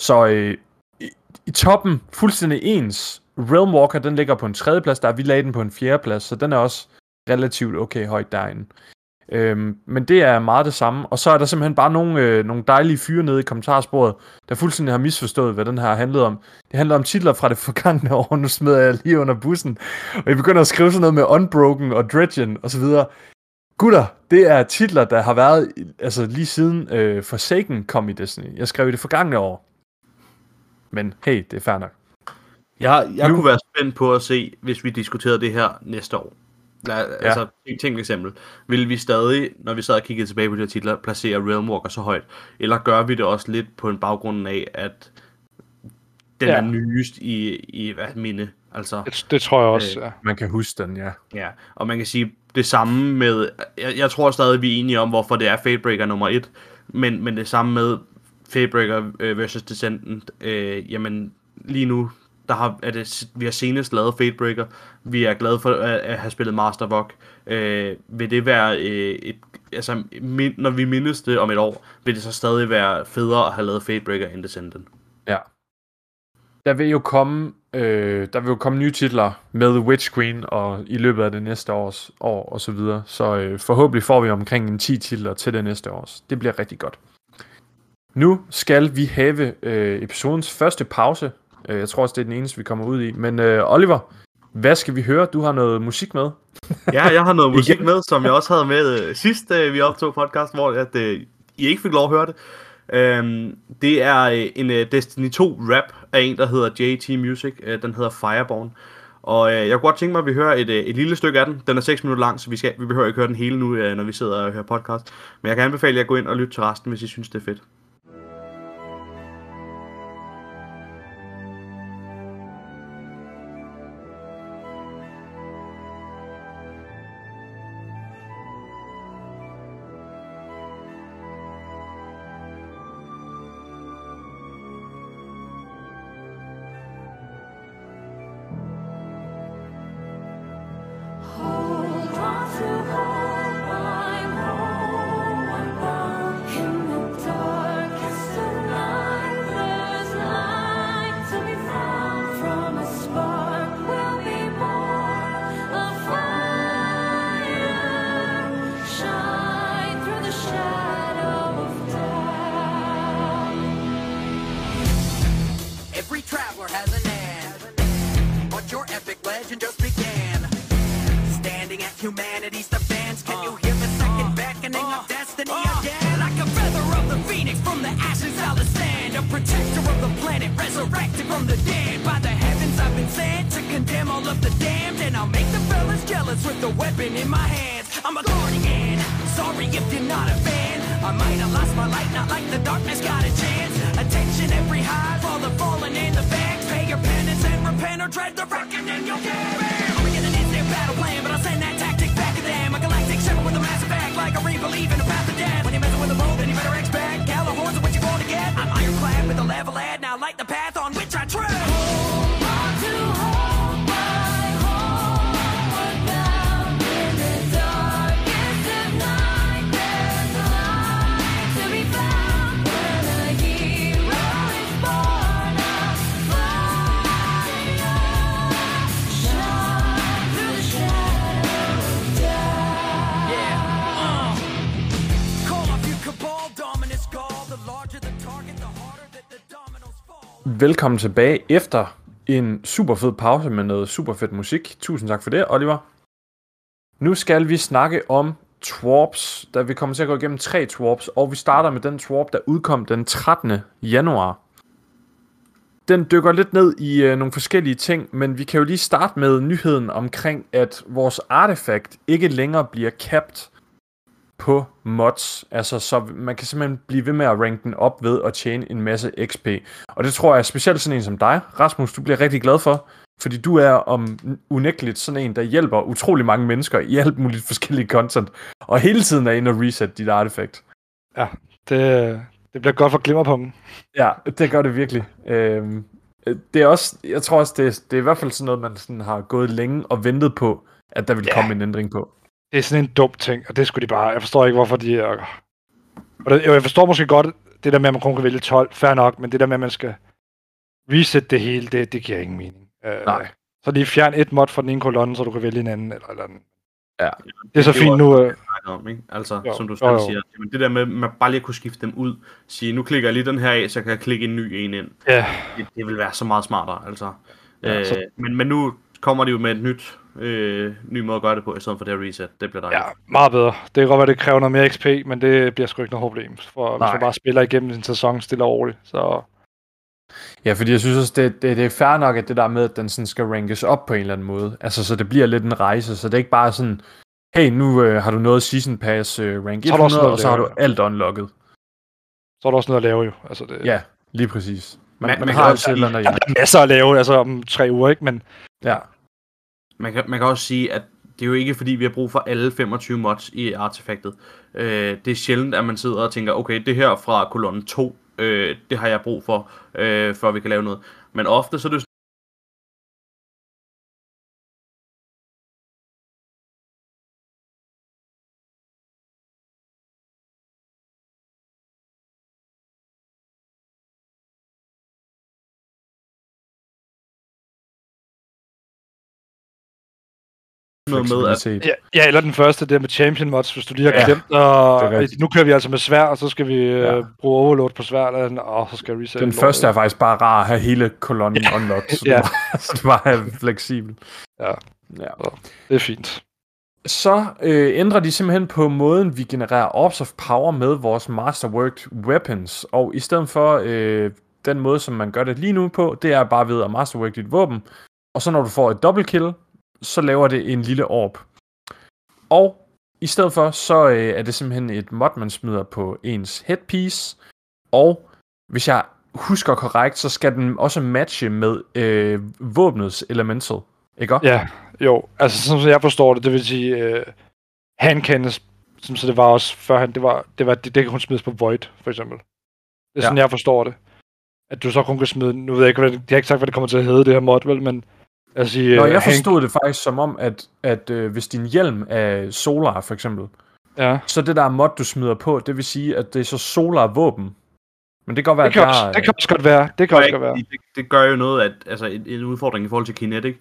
Så øh, i, i toppen, fuldstændig ens. Realmwalker, den ligger på en tredje plads, der vi lagde den på en fjerde plads, så den er også relativt okay højt derinde. Øhm, men det er meget det samme. Og så er der simpelthen bare nogle, øh, nogle dejlige fyre nede i kommentarsporet, der fuldstændig har misforstået, hvad den her handlede om. Det handler om titler fra det forgangne år. Nu smider jeg lige under bussen. Og jeg begynder at skrive sådan noget med Unbroken og Dredgen og så videre. Gutter, det er titler, der har været altså lige siden øh, Forsaken kom i Destiny. Jeg skrev i det forgangne år. Men hey, det er fair nok. Jeg, jeg Nu- kunne være spændt på at se, hvis vi diskuterede det her næste år. Lad, ja. Altså, tænk, et eksempel. Vil vi stadig, når vi sad og kiggede tilbage på de her titler, placere Realmwalker så højt? Eller gør vi det også lidt på en baggrund af, at den ja. er nyest i, i hvad, minde? Altså, Det, det tror jeg også, Øh, ja. Man kan huske den, ja. ja. Og man kan sige det samme med... Jeg, jeg tror stadig, vi er enige om, hvorfor det er Fatebreaker nummer et. Men, men det samme med Fatebreaker øh, versus Descendant. Øh, jamen, lige nu, der har, er det, vi har senest lavet Fatebreaker. Vi er glade for at, at have spillet Master Vogue. Øh, vil det være øh, et... Altså, min, når vi mindes det om et år, vil det så stadig være federe at have lavet Fatebreaker end Descendant. Ja. Der vil jo komme, øh, der vil jo komme nye titler med Witch Queen og i løbet af det næste års år og så videre. Så øh, forhåbentlig får vi omkring en 10 titler til det næste års. Det bliver rigtig godt. Nu skal vi have øh, episodens første pause. Øh, jeg tror også, det er den eneste, vi kommer ud i. Men øh, Oliver, hvad skal vi høre? Du har noget musik med. [laughs] Ja, jeg har noget musik med, som jeg også havde med øh, sidst, øh, vi optog podcast, hvor at, øh, I ikke fik lov at høre det. Øhm, det er øh, en øh, Destiny 2 rap af en, der hedder JT Music. Øh, den hedder Fireborn. Og øh, jeg kunne godt tænke mig, at vi hører et, øh, et lille stykke af den. Den er 6 minutter lang, så vi, skal, vi behøver ikke høre den hele nu, øh, når vi sidder og hører podcast. Men jeg kan anbefale jer at gå ind og lytte til resten, hvis I synes, det er fedt. Velkommen tilbage efter en super fed pause med noget super fedt musik. Tusind tak for det, Oliver. Nu skal vi snakke om twarps, da vi kommer til at gå igennem tre twarps, og vi starter med den twarp, der udkom den 13. januar. Den dykker lidt ned i øh, nogle forskellige ting, men vi kan jo lige starte med nyheden omkring, at vores artefakt ikke længere bliver capped på mods. Altså, så man kan simpelthen blive ved med at ranke den op ved at tjene en masse XP. Og det tror jeg specielt sådan en som dig, Rasmus, du bliver rigtig glad for. Fordi du er om unægteligt sådan en, der hjælper utrolig mange mennesker i alt muligt forskellige content. Og hele tiden er inde og reset dit artefakt. Ja, det, det bliver godt for glimmerpungen. Ja, det gør det virkelig. Øhm, det er også, jeg tror også, det det er i hvert fald sådan noget, man sådan har gået længe og ventet på, at der vil Ja. komme en ændring på. Det er sådan en dum ting, og det skulle de bare... Jeg forstår ikke, hvorfor de... Er... Og det, jo, jeg forstår måske godt det der med, at man kun kan vælge 12, fair nok, men det der med, at man skal reset det hele, det, det giver ingen mening. Øh, Nej. Så lige fjern et mod fra den ene kolonne, så du kan vælge en anden, eller, eller anden. Ja. Det er så Det jo fint nu. Øh, om, ikke? Altså, Jo, jo. som du jo, selv jo. siger. Men det der med, at man bare lige kunne skifte dem ud. Sige, nu klikker jeg lige den her af, så kan jeg klikke en ny en ind. ja, Det, det vil være så meget smartere, altså. Ja, øh, så- men, men nu kommer de jo med et nyt, øh, ny måde at gøre det på, i stedet for det her reset. Det bliver dejligt. ja, meget bedre. Det kan godt være, det kræver noget mere XP, men det bliver sgu ikke noget problem. For hvis Nej. man bare spiller igennem en sæson stille og roligt, så Ja, fordi jeg synes også, det, det, det er fair nok, at det der med, at den sådan skal rankes op på en eller anden måde. Altså, så det bliver lidt en rejse, så det er ikke bare sådan, hey, nu øh, har du nået Season Pass øh, rank Så er der også 100, noget og så har du alt unlocket. så er der også noget at lave jo. Altså, det, Ja, lige præcis. Man, Man- man, har altid også et eller andet Der er masser at lave, altså om tre uger, ikke? Men Ja, man kan, man kan også sige, at det er jo ikke fordi, vi har brug for alle 25 mods i artefaktet. Øh, det er sjældent, at man sidder og tænker, okay, det her fra kolonne 2, øh, det har jeg brug for, øh, før vi kan lave noget. Men ofte så er det noget med, at. Ja, ja, eller den første, der med Champion Mods, hvis du lige har Ja, glemt, og nu kører vi altså med svær, og så skal vi Ja. øh, bruge overload på svær, og, og så skal vi reset. Den lortet. første er faktisk bare rar at have hele kolonnen Ja. unlocked, så, [laughs] Ja. du [laughs] bare, så du bare er fleksibel. Ja. ja. Det er fint. Så øh, ændrer de simpelthen på måden, vi genererer Orbs of Power med vores Masterworked Weapons. Og i stedet for øh, den måde, som man gør det lige nu på, det er bare ved at masterwork dit våben. Og så når du får et double kill, så laver det en lille orb. Og i stedet for, så øh, er det simpelthen et mod, man smider på ens headpiece. Og hvis jeg husker korrekt, så skal den også matche med øh, våbnets elemental. Ikke? Ja, jo. Altså, som jeg forstår det, det vil sige, øh, han kendes, som så det var også førhen, det var, det var det, det kan kun smides på Void, for eksempel. Det er Ja. sådan, jeg forstår det. At du så kun kan smide, nu ved jeg ikke, hvad de har ikke sagt, hvad det kommer til at hedde, det her mod, vel, men altså, Nå, øh, jeg Hank- forstod det faktisk som om, at, at øh, hvis din hjelm er solar, for eksempel, Ja, så det der mod, du smider på, det vil sige, at det er så solar våben. Men det kan godt være, det kan, at også, der, det kan også godt være. Det kan gør også godt være. det, det gør jo noget, at altså en, en udfordring i forhold til Kinetic.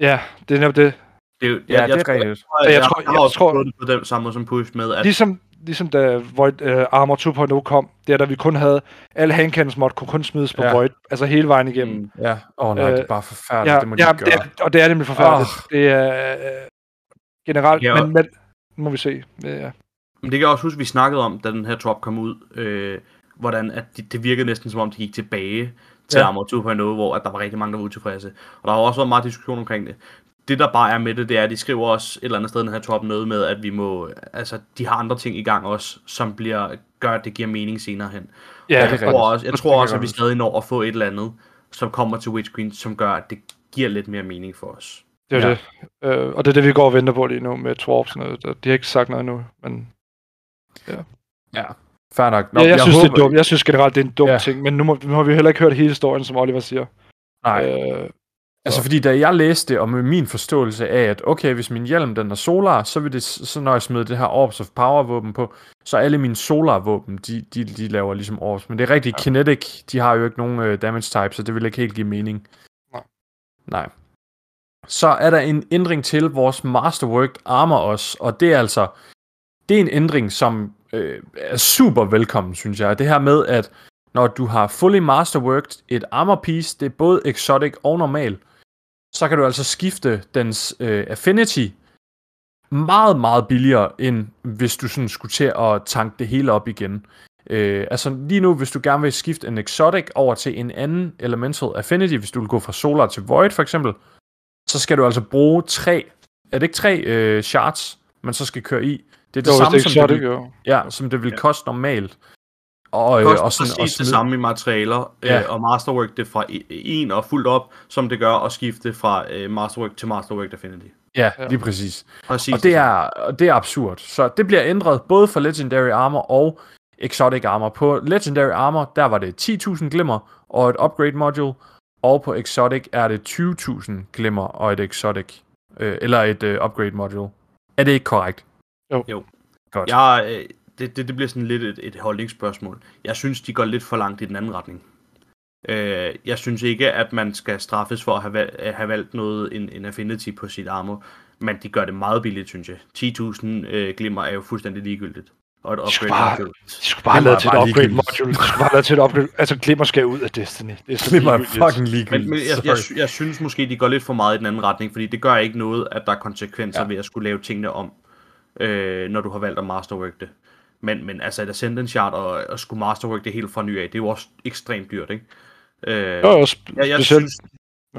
Ja, det er netop det. Det er, jo- Ja, jeg, det er jeg, tror- rigtigt. Jeg, Jeg jeg, tror- jeg, har jeg også tror- tror, det på den samme måde som Push med, at Ligesom, ligesom da Void, uh, Armor 2.0 kom, der da vi kun havde, alle handcannons mod kunne kun smides på Ja. Void, altså hele vejen igennem. Mm. Ja, åh oh, nej, Øh, det er bare forfærdeligt, Ja, det må de ja gøre. det er, og det er nemlig forfærdeligt. Åh. Det er øh, generelt, Ja, men, men må vi se. Ja, Men det kan jeg også huske, vi snakkede om, da den her drop kom ud, øh, hvordan at det, det virkede næsten som om, det gik tilbage til ja. Armor 2.0, hvor at der var rigtig mange, der var utilfredse. Og der har også været meget diskussion omkring det. Det der bare er med det, det er, at de skriver også et eller andet sted den her top noget med, at vi må, altså, de har andre ting i gang også, som bliver, gør, at det giver mening senere hen. Ja, jeg det er tror også, jeg tror også, at vi stadig når at få et eller andet, som kommer til Witch Queen, som gør, at det giver lidt mere mening for os. det er Ja. ja. det. Øh, og det er det, vi går og venter på lige nu med Twarps. De har ikke sagt noget endnu, men Ja, fair nok. Nå, ja, jeg, jeg, synes, håber, det er dumt. Jeg synes generelt, det er en dum Ja. ja. ting, men nu, må, nu har vi heller ikke hørt hele historien, som Oliver siger. Nej, Øh, altså fordi da jeg læste det, og med min forståelse af, at okay, hvis min hjelm den er solar, så vil det, så når jeg smider det her Orbs of Power våben på, så alle mine solar våben, de, de, de laver ligesom Orbs. Men det er rigtigt, ja. Kinetic, de har jo ikke nogen uh, damage type, så det vil ikke helt give mening. Nej. Nej. Så er der en ændring til vores Masterworked Armor også, og det er altså, det er en ændring, som øh, er super velkommen, synes jeg. Det her med, at når du har fully masterworked et armor piece, det er både exotic og normal, så kan du altså skifte dens øh, affinity meget, meget billigere, end hvis du sådan skulle til at tanke det hele op igen. Øh, altså lige nu, hvis du gerne vil skifte en exotic over til en anden elemental affinity, hvis du vil gå fra solar til void for eksempel, så skal du altså bruge tre, er det ikke tre øh, shards, man så skal køre i? Det er det jo, samme, det som er det, exotic, vil, jo. ja, som det vil koste normalt. Og, Det øh, og sådan, præcis og det smide- samme i materialer, Ja. ja. øh, og Masterwork det fra en og fuldt op, som det gør at skifte fra øh, Masterwork til Masterwork Affinity. Ja, Ja. lige præcis. Præcis Og det er, og det er absurd. Så det bliver ændret både for Legendary Armor og Exotic Armor. På Legendary Armor, der var det 10.000 glimmer og et upgrade module, og på Exotic er det 20.000 glimmer og et Exotic, øh, eller et øh, upgrade module. Er det ikke korrekt? Jo. Jo. Godt. Jeg, øh, det, det, det bliver sådan lidt et, et holdningsspørgsmål. Jeg synes, de går lidt for langt i den anden retning. Øh, jeg synes ikke, at man skal straffes for at have, valg, at have valgt noget, en, en affinity på sit armor, men de gør det meget billigt, synes jeg. 10.000 øh, glimmer er jo fuldstændig ligegyldigt. Og et De skulle upgrade bare- module. De skulle bare er til et upgrade module. De skulle bare lavet til et upgrade. Altså, Glimmer skal ud af Destiny. Det er så Glimmer er fucking ligegyldigt. Men, men jeg, jeg, jeg synes måske, de går lidt for meget i den anden retning, fordi det gør ikke noget, at der er konsekvenser Ja. ja. ved at skulle lave tingene om, øh, når du har valgt at masterwork det. Men, men altså, at Ascendant en chart og, og skulle masterwork det helt fra ny af, det er jo også ekstremt dyrt, ikke? Øh, Jo, sp- jeg, jeg, specielt. synes,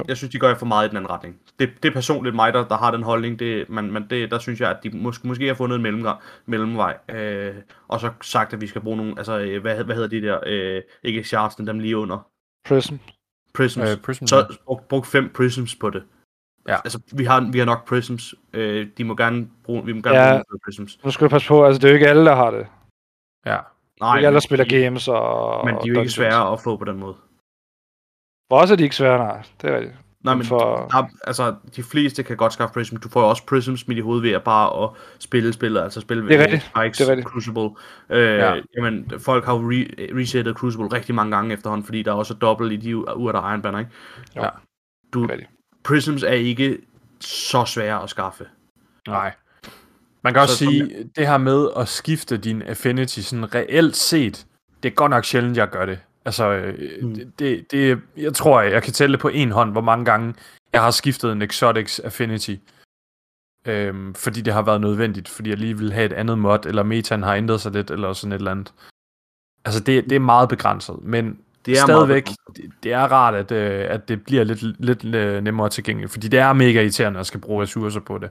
jeg synes, de går for meget i den anden retning. Det, det er personligt mig, der, der har den holdning, det, men, men det, der synes jeg, at de måske, måske har fundet en mellemgang, mellemvej, øh, og så sagt, at vi skal bruge nogle, altså, øh, hvad, hvad hedder de der, øh, ikke charts, den dem lige under, Prism. prisms. Øh, Prism, ja. Så brug, brug fem prisms på det. Ja. Altså, vi har, vi har nok prisms. Øh, de må gerne bruge, vi må gerne Ja. bruge prisms. Nu skal du passe på, altså det er jo ikke alle, der har det. Ja. er Nej, ikke alle, der spiller de, games og... Men de er jo ikke dungeons. svære at få på den måde. For os er de ikke svære, nej. Det er rigtigt. Nej, Men for- der, altså, de fleste kan godt skaffe prisms. Du får jo også prisms midt i hovedet ved at bare at spille spillet, altså spille Det er ved. Spikes, Det er rigtigt. Crucible. Øh, Ja. ja. Jamen, folk har jo re- resettet Crucible rigtig mange gange efterhånden, fordi der er også dobbelt i de uger, der er Iron Banner, ikke? Jo. Ja. Du, Det er rigtigt. Prisms er ikke så svære at skaffe. Nej. Man kan også Så- sige, det her med at skifte din affinity sådan reelt set, det er godt nok sjældent, jeg gør det. Altså, øh, Mm. det, det, det, jeg tror, jeg kan tælle på en hånd, hvor mange gange jeg har skiftet en Exotics Affinity. Øhm, fordi det har været nødvendigt, fordi jeg lige vil have et andet mod, eller metaen har ændret sig lidt, eller sådan et eller andet. Altså, det, det er meget begrænset, men Det er stadigvæk, Meget det, det er rart, at, øh, at det bliver lidt, lidt øh, nemmere tilgængeligt, fordi det er mega irriterende at skal bruge ressourcer på det.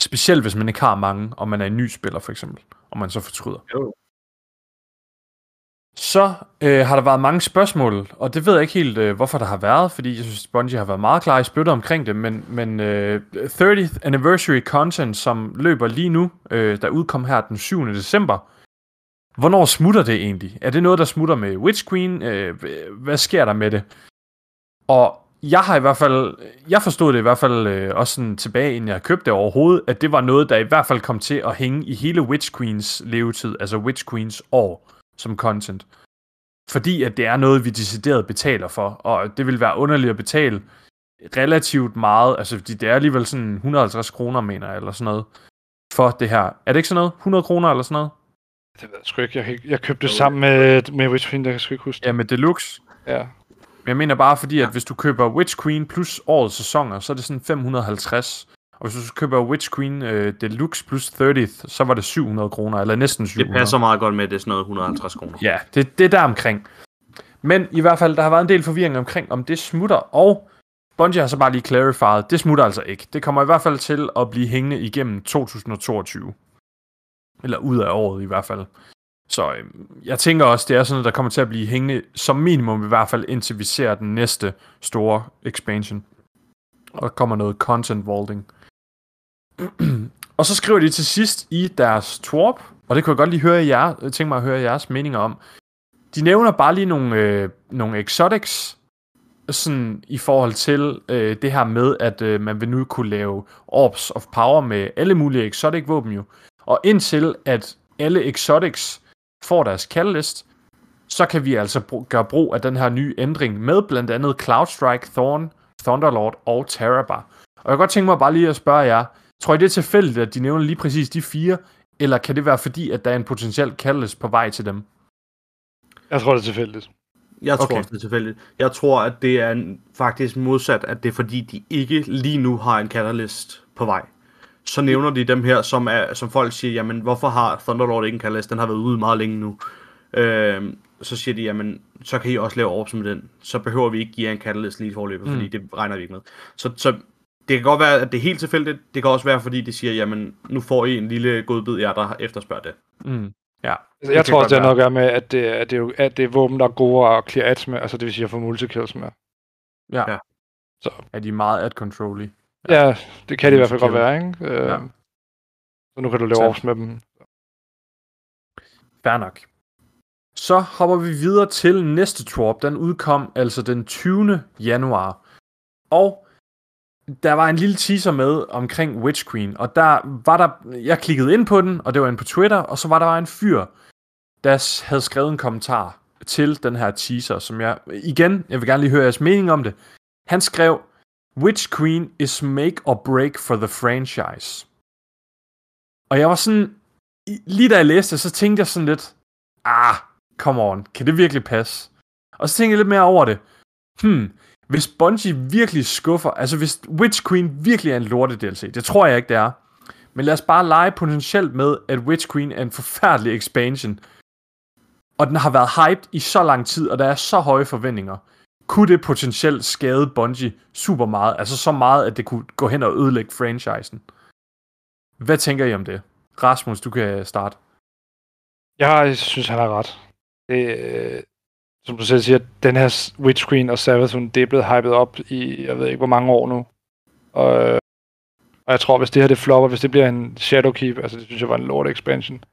Specielt hvis man ikke har mange, og man er en ny spiller for eksempel, og man så fortryder. Jo. Så øh, har der været mange spørgsmål, og det ved jeg ikke helt, øh, hvorfor der har været, fordi jeg synes, Bungie har været meget klar i spyttet omkring det, men, men øh, 30th Anniversary Content, som løber lige nu, øh, der udkom her den 7. december, hvornår smutter det egentlig? Er det noget, der smutter med Witch Queen? Øh, hvad sker der med det? Og jeg har i hvert fald, jeg forstod det i hvert fald øh, også sådan tilbage, inden jeg købte det overhovedet, at det var noget, der i hvert fald kom til at hænge i hele Witch Queens levetid, altså Witch Queens år som content. Fordi at det er noget, vi decideret betaler for, og det vil være underligt at betale relativt meget, altså fordi det er alligevel sådan 150 kroner, mener jeg, eller sådan noget, for det her. Er det ikke sådan noget? 100 kroner eller sådan noget? Det ved jeg sgu ikke. Jeg, jeg købte det sammen med, med Witch Queen, der kan jeg sgu ikke huske det. Ja, med Deluxe. Ja. Men jeg mener bare, fordi at hvis du køber Witch Queen plus årets sæsoner, så er det sådan 550. Og hvis du køber Witch Queen øh, Deluxe plus 30th, så var det 700 kroner, eller næsten Det 700. passer meget godt med, at det er sådan noget 150 kroner. Ja, det, det er der omkring. Men i hvert fald, der har været en del forvirring omkring, om det smutter, og Bungie har så bare lige clarified, det smutter altså ikke. Det kommer i hvert fald til at blive hængende igennem 2022. Eller ud af året i hvert fald. Så øh, jeg tænker også, det er sådan noget, der kommer til at blive hængende som minimum i hvert fald, indtil vi ser den næste store expansion. Og der kommer noget content vaulting. [clears throat] og så skriver de til sidst i deres twerp, og det kunne jeg godt lige høre jer, øh, tænke mig at høre jeres meninger om. De nævner bare lige nogle, øh, nogle exotics, sådan i forhold til øh, det her med, at øh, man vil nu kunne lave Orbs of Power med alle mulige exotic våben jo. Og indtil at alle exotics får deres catalyst, så kan vi altså br- gøre brug af den her nye ændring med blandt andet Cloudstrike, Thorn, Thunderlord og Terrabar. Og jeg kan godt tænke mig bare lige at spørge jer, tror I det er tilfældigt, at de nævner lige præcis de fire, eller kan det være fordi, at der er en potentiel catalyst på vej til dem? Jeg tror, det er tilfældigt. Jeg tror Okay. okay. også, det er tilfældigt. Jeg tror, at det er en, faktisk modsat, at det er fordi, de ikke lige nu har en catalyst på vej. Så nævner de dem her, som, er, som folk siger, jamen hvorfor har Thunderlord ikke en catalyst? Den har været ude meget længe nu. Øhm, så siger de, jamen så kan I også lave Orbs med den. Så behøver vi ikke give jer en catalyst lige i forløbet, mm. fordi det regner vi ikke med. Så, så det kan godt være, at det er helt tilfældigt. Det kan også være, fordi de siger, jamen nu får I en lille godbid, jer der efterspørger det. Mm. Ja. Altså, jeg tror også, det har noget at gøre med, at det, at det, er, jo- at det er våben, der er gode at clear ads med, altså det vil sige at få multikills med. Ja. Ja. Så. Er de meget ad control i? Ja, ja det kan det i hvert fald godt være, ikke? Øh, Ja. Så nu kan du lave orbs med dem. Fair nok. Så hopper vi videre til næste twerp. Den udkom altså den 20. januar. Og der var en lille teaser med omkring Witch Queen, og der var der, jeg klikkede ind på den, og det var inde på Twitter, og så var der en fyr, der havde skrevet en kommentar til den her teaser, som jeg, igen, jeg vil gerne lige høre jeres mening om det. Han skrev, Witch Queen is make or break for the franchise. Og jeg var sådan, lige da jeg læste det, så tænkte jeg sådan lidt, ah, come on, kan det virkelig passe? Og så tænkte jeg lidt mere over det. Hmm, hvis Bungie virkelig skuffer, altså hvis Witch Queen virkelig er en lorte DLC, det tror jeg ikke, det er. Men lad os bare lege potentielt med, at Witch Queen er en forfærdelig expansion, og den har været hyped i så lang tid, og der er så høje forventninger. Kunne det potentielt skade Bungie super meget, altså så meget, at det kunne gå hen og ødelægge franchisen? Hvad tænker I om det? Rasmus, du kan starte. Jeg synes, han har ret. Det, øh, som du selv siger, den her s- Witch Queen og Savathun, det er blevet hypet op i, jeg ved ikke, hvor mange år nu. Og, og jeg tror, hvis det her det flopper, hvis det bliver en Shadowkeep, altså det synes jeg var en lort expansion,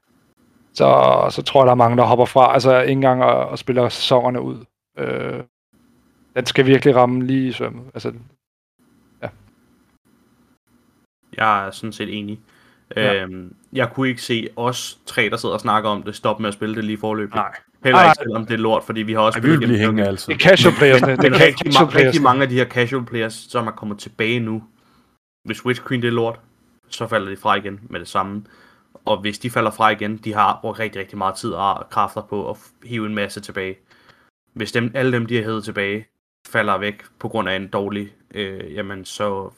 så, så tror jeg, der er mange, der hopper fra, altså ikke engang og, og spiller sæsonerne ud. Øh, den skal virkelig ramme lige i svømmet. Altså, Jeg er sådan set enig. Ja. Ja. Øhm, jeg kunne ikke se os tre, der sidder og snakker om det, stoppe med at spille det lige forløbet. Nej. Heller ikke selvom det er lort, fordi vi har også Ej, vi vil blive hængende altid. det er casual players, det er rigtig, ma- rigtig mange af de her casual players, som er kommet tilbage nu, hvis Witch Queen det er lort, så falder de fra igen med det samme. Og hvis de falder fra igen, de har brugt rigtig, rigtig meget tid og kræfter på at hive en masse tilbage. Hvis dem, alle dem, de har hævet tilbage, falder væk på grund af en dårlig, øh, jamen så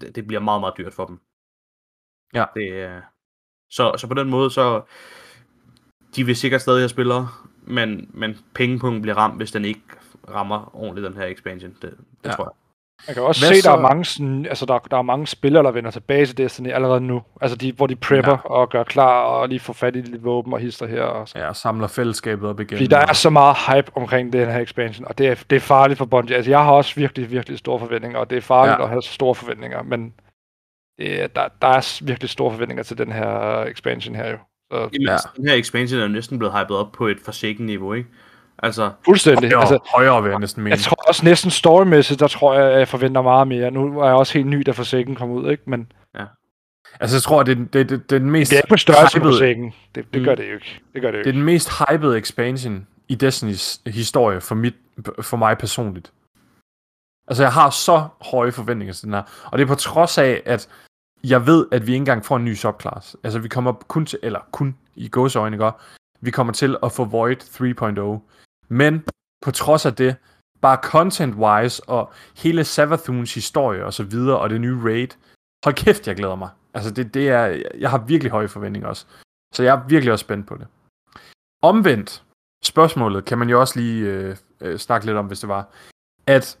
det, det bliver meget, meget dyrt for dem. Ja. Det, er- så, så på den måde, så de vil sikkert stadig have spillere, men, men pengepunkten bliver ramt, hvis den ikke rammer ordentligt den her expansion. Det, det ja. tror jeg. Man kan også Hvad se, der er så- mange, sådan, altså der, der er mange spillere, der vender tilbage til Destiny allerede nu. Altså de, hvor de prepper ja. og gør klar og lige får fat i lidt våben og hister her. Og så. Ja, samler fællesskabet op igen. Fordi der er og- så meget hype omkring den her expansion, og det er, det er farligt for Bungie. Altså jeg har også virkelig, virkelig store forventninger, og det er farligt Ja. at have store forventninger, men det, er- der, der er virkelig store forventninger til den her expansion her jo. Så Jamen, Ja. ja. Den her expansion er jo næsten blevet hypet op på et forsikken niveau, ikke? Altså, fuldstændig. højere, Altså, højere vil jeg næsten mene. jeg tror også næsten storymæssigt, der tror jeg, jeg forventer meget mere. Nu er jeg også helt ny, da Forsaken kom ud, ikke? Men Altså, jeg tror, det er, det, det, det er den mest det er på størrelse med hypede- Forsaken. Det, det Mm. gør det jo ikke. Det gør det jo Det er den mest hypede expansion i Destinys historie for, mit, for mig personligt. Altså, jeg har så høje forventninger til den her. Og det er på trods af, at jeg ved, at vi ikke engang får en ny subclass. Altså, vi kommer kun til, eller kun i gåseøjne, ikke? Vi kommer til at få Void 3.0. Men på trods af det, bare content-wise og hele Savathuns historie og så videre, og det nye raid, hold kæft, jeg glæder mig. Altså, det, det er, jeg har virkelig høje forventninger også. Så jeg er virkelig også spændt på det. Omvendt, spørgsmålet kan man jo også lige øh, øh, snakke lidt om, hvis det var, at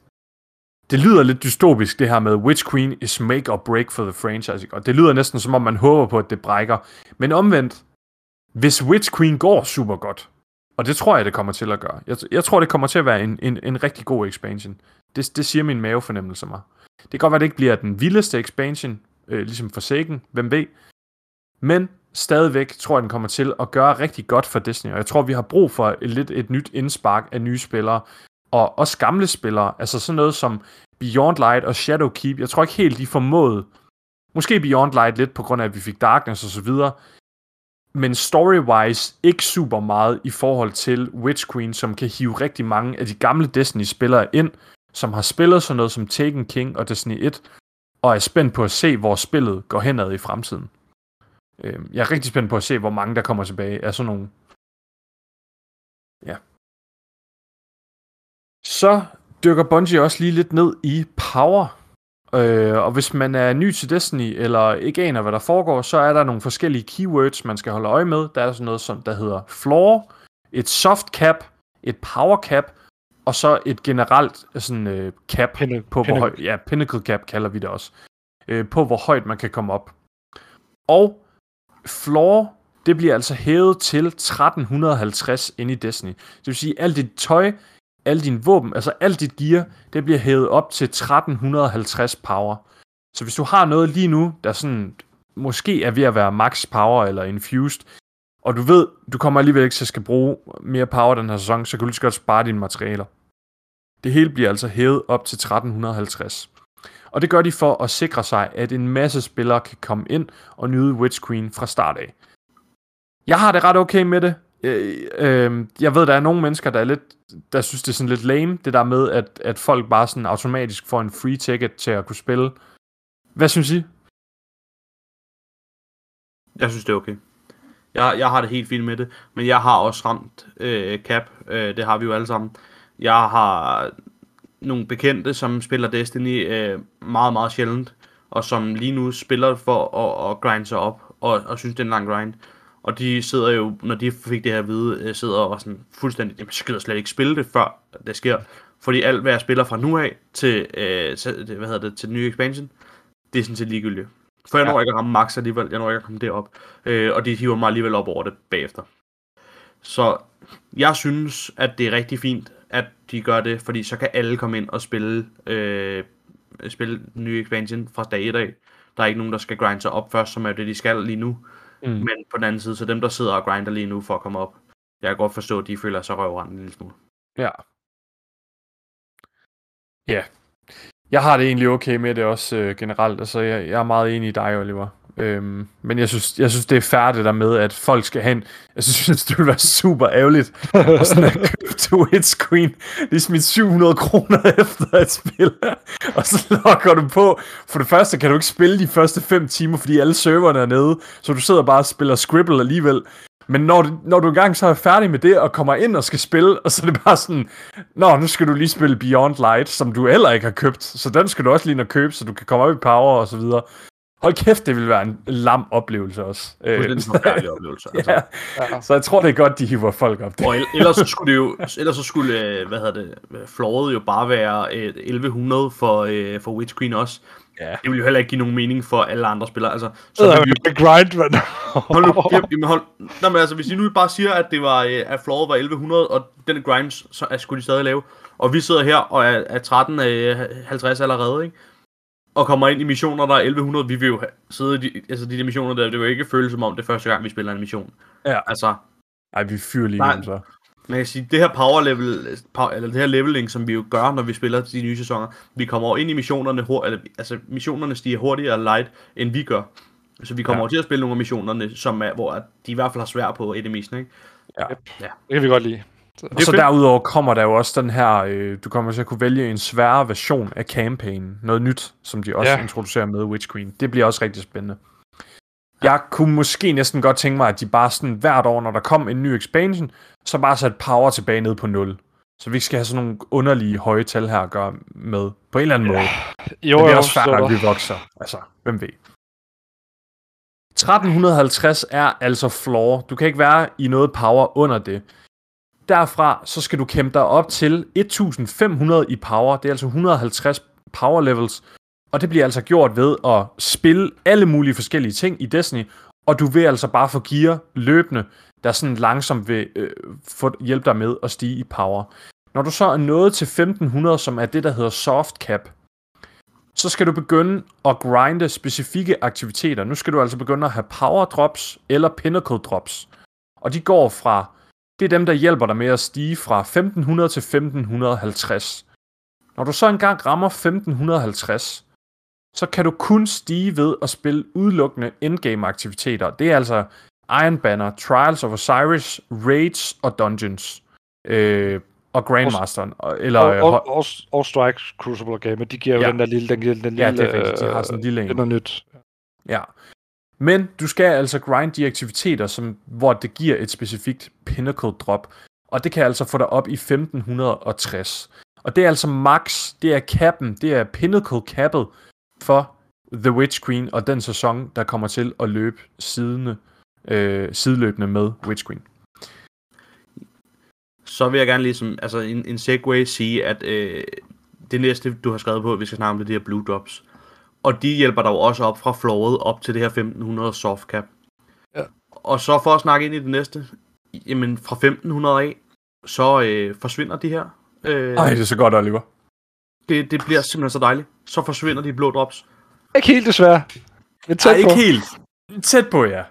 det lyder lidt dystopisk, det her med, Witch Queen is make or break for the franchise. Og det lyder næsten som om, man håber på, at det brækker. Men omvendt, hvis Witch Queen går super godt, og det tror jeg, det kommer til at gøre. Jeg, jeg tror, det kommer til at være en, en, en rigtig god expansion. Det, det siger min mavefornemmelse mig. Det kan godt være, det ikke bliver den vildeste expansion, øh, ligesom Forsaken, hvem ved. Men stadigvæk tror jeg, den kommer til at gøre rigtig godt for Disney. Og jeg tror, vi har brug for et, lidt et nyt indspark af nye spillere. Og også gamle spillere. Altså sådan noget som Beyond Light og Shadowkeep. Jeg tror ikke helt, de formåede. Måske Beyond Light lidt på grund af, at vi fik Darkness og så videre. Men story-wise ikke super meget i forhold til Witch Queen, som kan hive rigtig mange af de gamle Destiny-spillere ind, som har spillet sådan noget som Taken King og Destiny 1, og er spændt på at se, hvor spillet går henad i fremtiden. Øhm, jeg er rigtig spændt på at se, hvor mange der kommer tilbage af sådan nogle. Ja. Så dykker Bungie også lige lidt ned i power. Øh, og hvis man er ny til Destiny, eller ikke aner, hvad der foregår, så er der nogle forskellige keywords, man skal holde øje med. Der er sådan noget, som der hedder floor, et soft cap, et power cap, og så et generelt sådan, øh, cap Pinna- på, hvor højt, ja, pinnacle cap kalder vi det også, øh, på hvor højt man kan komme op. Og floor, det bliver altså hævet til 1350 inde i Destiny. Det vil sige, alt dit tøj, alle dine våben, altså alt dit gear, det bliver hævet op til 1350 power. Så hvis du har noget lige nu, der sådan måske er ved at være max power eller infused, og du ved, du kommer alligevel ikke til at skal bruge mere power den her sæson, så kan du lige så godt spare dine materialer. Det hele bliver altså hævet op til 1350. Og det gør de for at sikre sig, at en masse spillere kan komme ind og nyde Witch Queen fra start af. Jeg har det ret okay med det. Øh, øh, jeg ved, der er nogle mennesker, der er lidt, der synes, det er sådan lidt lame, det der med, at, at folk bare sådan automatisk får en free ticket til at kunne spille. Hvad synes I? Jeg synes, det er okay. Jeg, jeg har det helt fint med det, men jeg har også ramt øh, cap. Øh, det har vi jo alle sammen. Jeg har nogle bekendte, som spiller Destiny øh, meget, meget sjældent, og som lige nu spiller for at, at grinde sig op, og, og synes, det er en lang grind. Og de sidder jo, når de fik det her at vide, øh, sidder og sådan fuldstændig, jamen, så gider slet ikke spille det, før det sker. Fordi alt, hvad jeg spiller fra nu af til, øh, til hvad hedder det, til den nye expansion, det er sådan set ligegyldigt. For jeg Ja. når ikke at ramme max alligevel, jeg når ikke at komme derop. Øh, og de hiver mig alligevel op over det bagefter. Så jeg synes, at det er rigtig fint, at de gør det, fordi så kan alle komme ind og spille, øh, spille den nye expansion fra dag 1 af. Der er ikke nogen, der skal grinde sig op først, som er det, de skal lige nu. Mm. Men på den anden side, så dem, der sidder og grinder lige nu for at komme op, jeg kan godt forstå, at de føler sig røvrende en lille smule. Ja. Ja. Jeg har det egentlig okay med det også øh, generelt. Altså, jeg, jeg er meget enig i dig, Oliver. Øhm, men jeg synes, jeg synes, det er færdigt det der med, at folk skal hen. Jeg synes, det ville være super ærgerligt at sådan at [laughs] købe Twitch Queen. Det er smidt 700 kroner [laughs] efter at spille. Og så logger du på. For det første kan du ikke spille de første 5 timer, fordi alle serverne er nede. Så du sidder bare og spiller Scribble alligevel. Men når du, når du engang så er færdig med det, og kommer ind og skal spille, og så er det bare sådan, Nå, nu skal du lige spille Beyond Light, som du heller ikke har købt, så den skal du også lige ind og købe, så du kan komme op i power og så videre. Hold kæft, det vil være en lam oplevelse også. Det er en forfærdelig oplevelse. Altså. ja, Ja. så jeg tror, det er godt, de hiver folk op. Det. Og el- ellers så skulle det jo, ellers så skulle, øh, hvad hedder det, flooret jo bare være øh, 1100 for, øh, for Witch Queen også. Ja. Det vil jo heller ikke give nogen mening for alle andre spillere. Altså, så Så er det grind, mand. Hold nu jamen hold. Nå, men altså, hvis I nu bare siger, at det var, øh, at flooret var 1100, og den grind, så skulle de stadig lave. Og vi sidder her og er, er 13 af 50 allerede, ikke? Og kommer ind i missioner, der er 1100, vi vil jo have, sidde i de, altså de der missioner der, det vil jo ikke føles som om det er første gang, vi spiller en mission. Ja. Altså, Ej, vi fyrer lige Nej. ind, så. man kan sige, det her power level, power, eller det her leveling, som vi jo gør, når vi spiller de nye sæsoner, vi kommer over ind i missionerne, hur, eller, altså missionerne stiger hurtigere light, end vi gør. Så vi kommer Ja. over til at spille nogle af missionerne, som er, hvor de i hvert fald har svært på enemiesne, ikke? Det kan vi godt lide. Så, Og så fedt. derudover kommer der jo også den her, øh, du kommer til at kunne vælge en sværere version af campaign. Noget nyt, som de også Ja. introducerer med Witch Queen. Det bliver også rigtig spændende. Jeg kunne måske næsten godt tænke mig, at de bare sådan hvert år, når der kom en ny expansion, så bare satte power tilbage ned på 0. Så vi ikke skal have sådan nogle underlige høje tal her at gøre med, på en eller anden ja. måde. jo, det er også fair, at vi vokser. Altså, hvem ved. 1350 er altså floor. Du kan ikke være i noget power under det. Derfra så skal du kæmpe dig op til 1500 i power. Det er altså 150 power levels, og det bliver altså gjort ved at spille alle mulige forskellige ting i Destiny, og du vil altså bare få gear løbende, der sådan langsomt vil øh, få hjælpe dig med at stige i power. Når du så er nået til 1500, som er det, der hedder soft cap, så skal du begynde at grinde specifikke aktiviteter. Nu skal du altså begynde at have power drops eller pinnacle drops. Og de går fra, det er dem, der hjælper dig med at stige fra 1500 til 1550. Når du så engang rammer 1550, så kan du kun stige ved at spille udelukkende endgame aktiviteter. Det er altså Iron Banner, Trials of Osiris, Raids og Dungeons. Øh, og Grandmasteren. og- Eller, Og, øh, og, ho- og, og Strike Crucible Game, de giver jo Ja. den der lille, den, lille- den Ja, lille, det er rigtigt. De har sådan en lille en. Det er nyt. Ja. Men du skal altså grind de aktiviteter, som, hvor det giver et specifikt pinnacle drop. Og det kan altså få dig op i 1560. Og det er altså max, det er cappen, det er pinnacle cappet for The Witch Queen og den sæson, der kommer til at løbe sidene, øh, sideløbende med Witch Queen. Så vil jeg gerne ligesom, altså en, en segue sige, at øh, det næste, du har skrevet på, vi skal snakke om, det er her blue drops. Og de hjælper dig jo også op fra flooret op til det her 1500 soft cap. Ja. Og så for at snakke ind i det næste, jamen fra 1500 af, så øh, forsvinder de her. Øh, Ej, det er så godt, Oliver. det, det bliver simpelthen så dejligt. Så forsvinder de blå drops. Ikke helt desværre. Men tæt på. ikke helt. Tæt på, ja.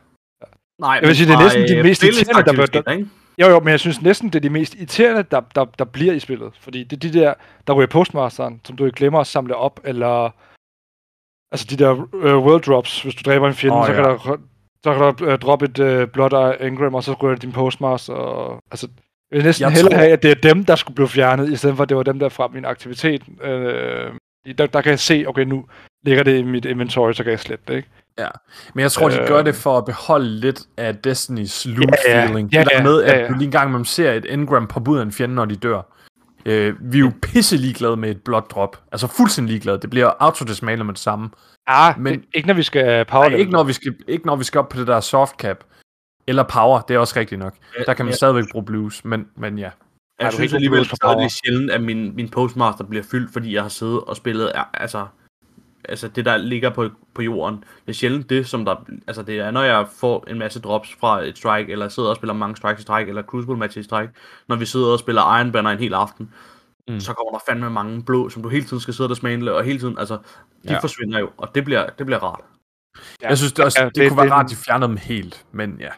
Nej, Jeg vil sige, det er næsten de mest irriterende, der bør- Ikke? Jo, jo, men jeg synes næsten, det er de mest irriterende, der, der, der bliver i spillet. Fordi det er de der, der ryger postmasteren, som du ikke glemmer at samle op, eller... Altså de der uh, world drops, hvis du dræber en fjende, oh, så, ja. kan der, så kan der uh, droppe et uh, Blood Eye Engram, og så ryger din postmaster. Og, altså, jeg vil næsten Jeg hellere tror- have, at det er dem, der skulle blive fjernet, i stedet for at det var dem, der fra min aktivitet. Øh, der, der kan jeg se, okay, nu ligger det i mit inventory, så kan jeg slette det, ikke? Men jeg tror, de Øh. gør det for at beholde lidt af Destiny's loot Ja, ja. feeling. Ja, ja, med, at ja, ja. du lige engang man ser et engram på ud af en fjende, når de dør. Øh, vi er jo pisse ligeglade med et blot drop. Altså fuldstændig ligeglade. Det bliver autodismalet med det samme. Ah, Men- det, ikke når vi skal power Nej, ikke, når vi skal, ikke når vi skal op på det der soft cap. Eller power, det er også rigtigt nok. Der kan man ja. stadigvæk bruge blues, men, men ja. Jeg du synes alligevel stadig, det er sjældent, at min, min postmaster bliver fyldt, fordi jeg har siddet og spillet, ja, altså, altså det der ligger på, på jorden. Det er sjældent det, som der, altså det er, når jeg får en masse drops fra et strike, eller sidder og spiller mange strikes i strike, eller crucible match i strike, når vi sidder og spiller Iron Banner en hel aften, Mm. så kommer der fandme mange blå, som du hele tiden skal sidde og smangle, og hele tiden, altså, de Ja. forsvinder jo, og det bliver, det bliver rart. Ja. Jeg synes det også, Ja, det, det- kunne være det- rart, at de fjernede dem helt, men ja.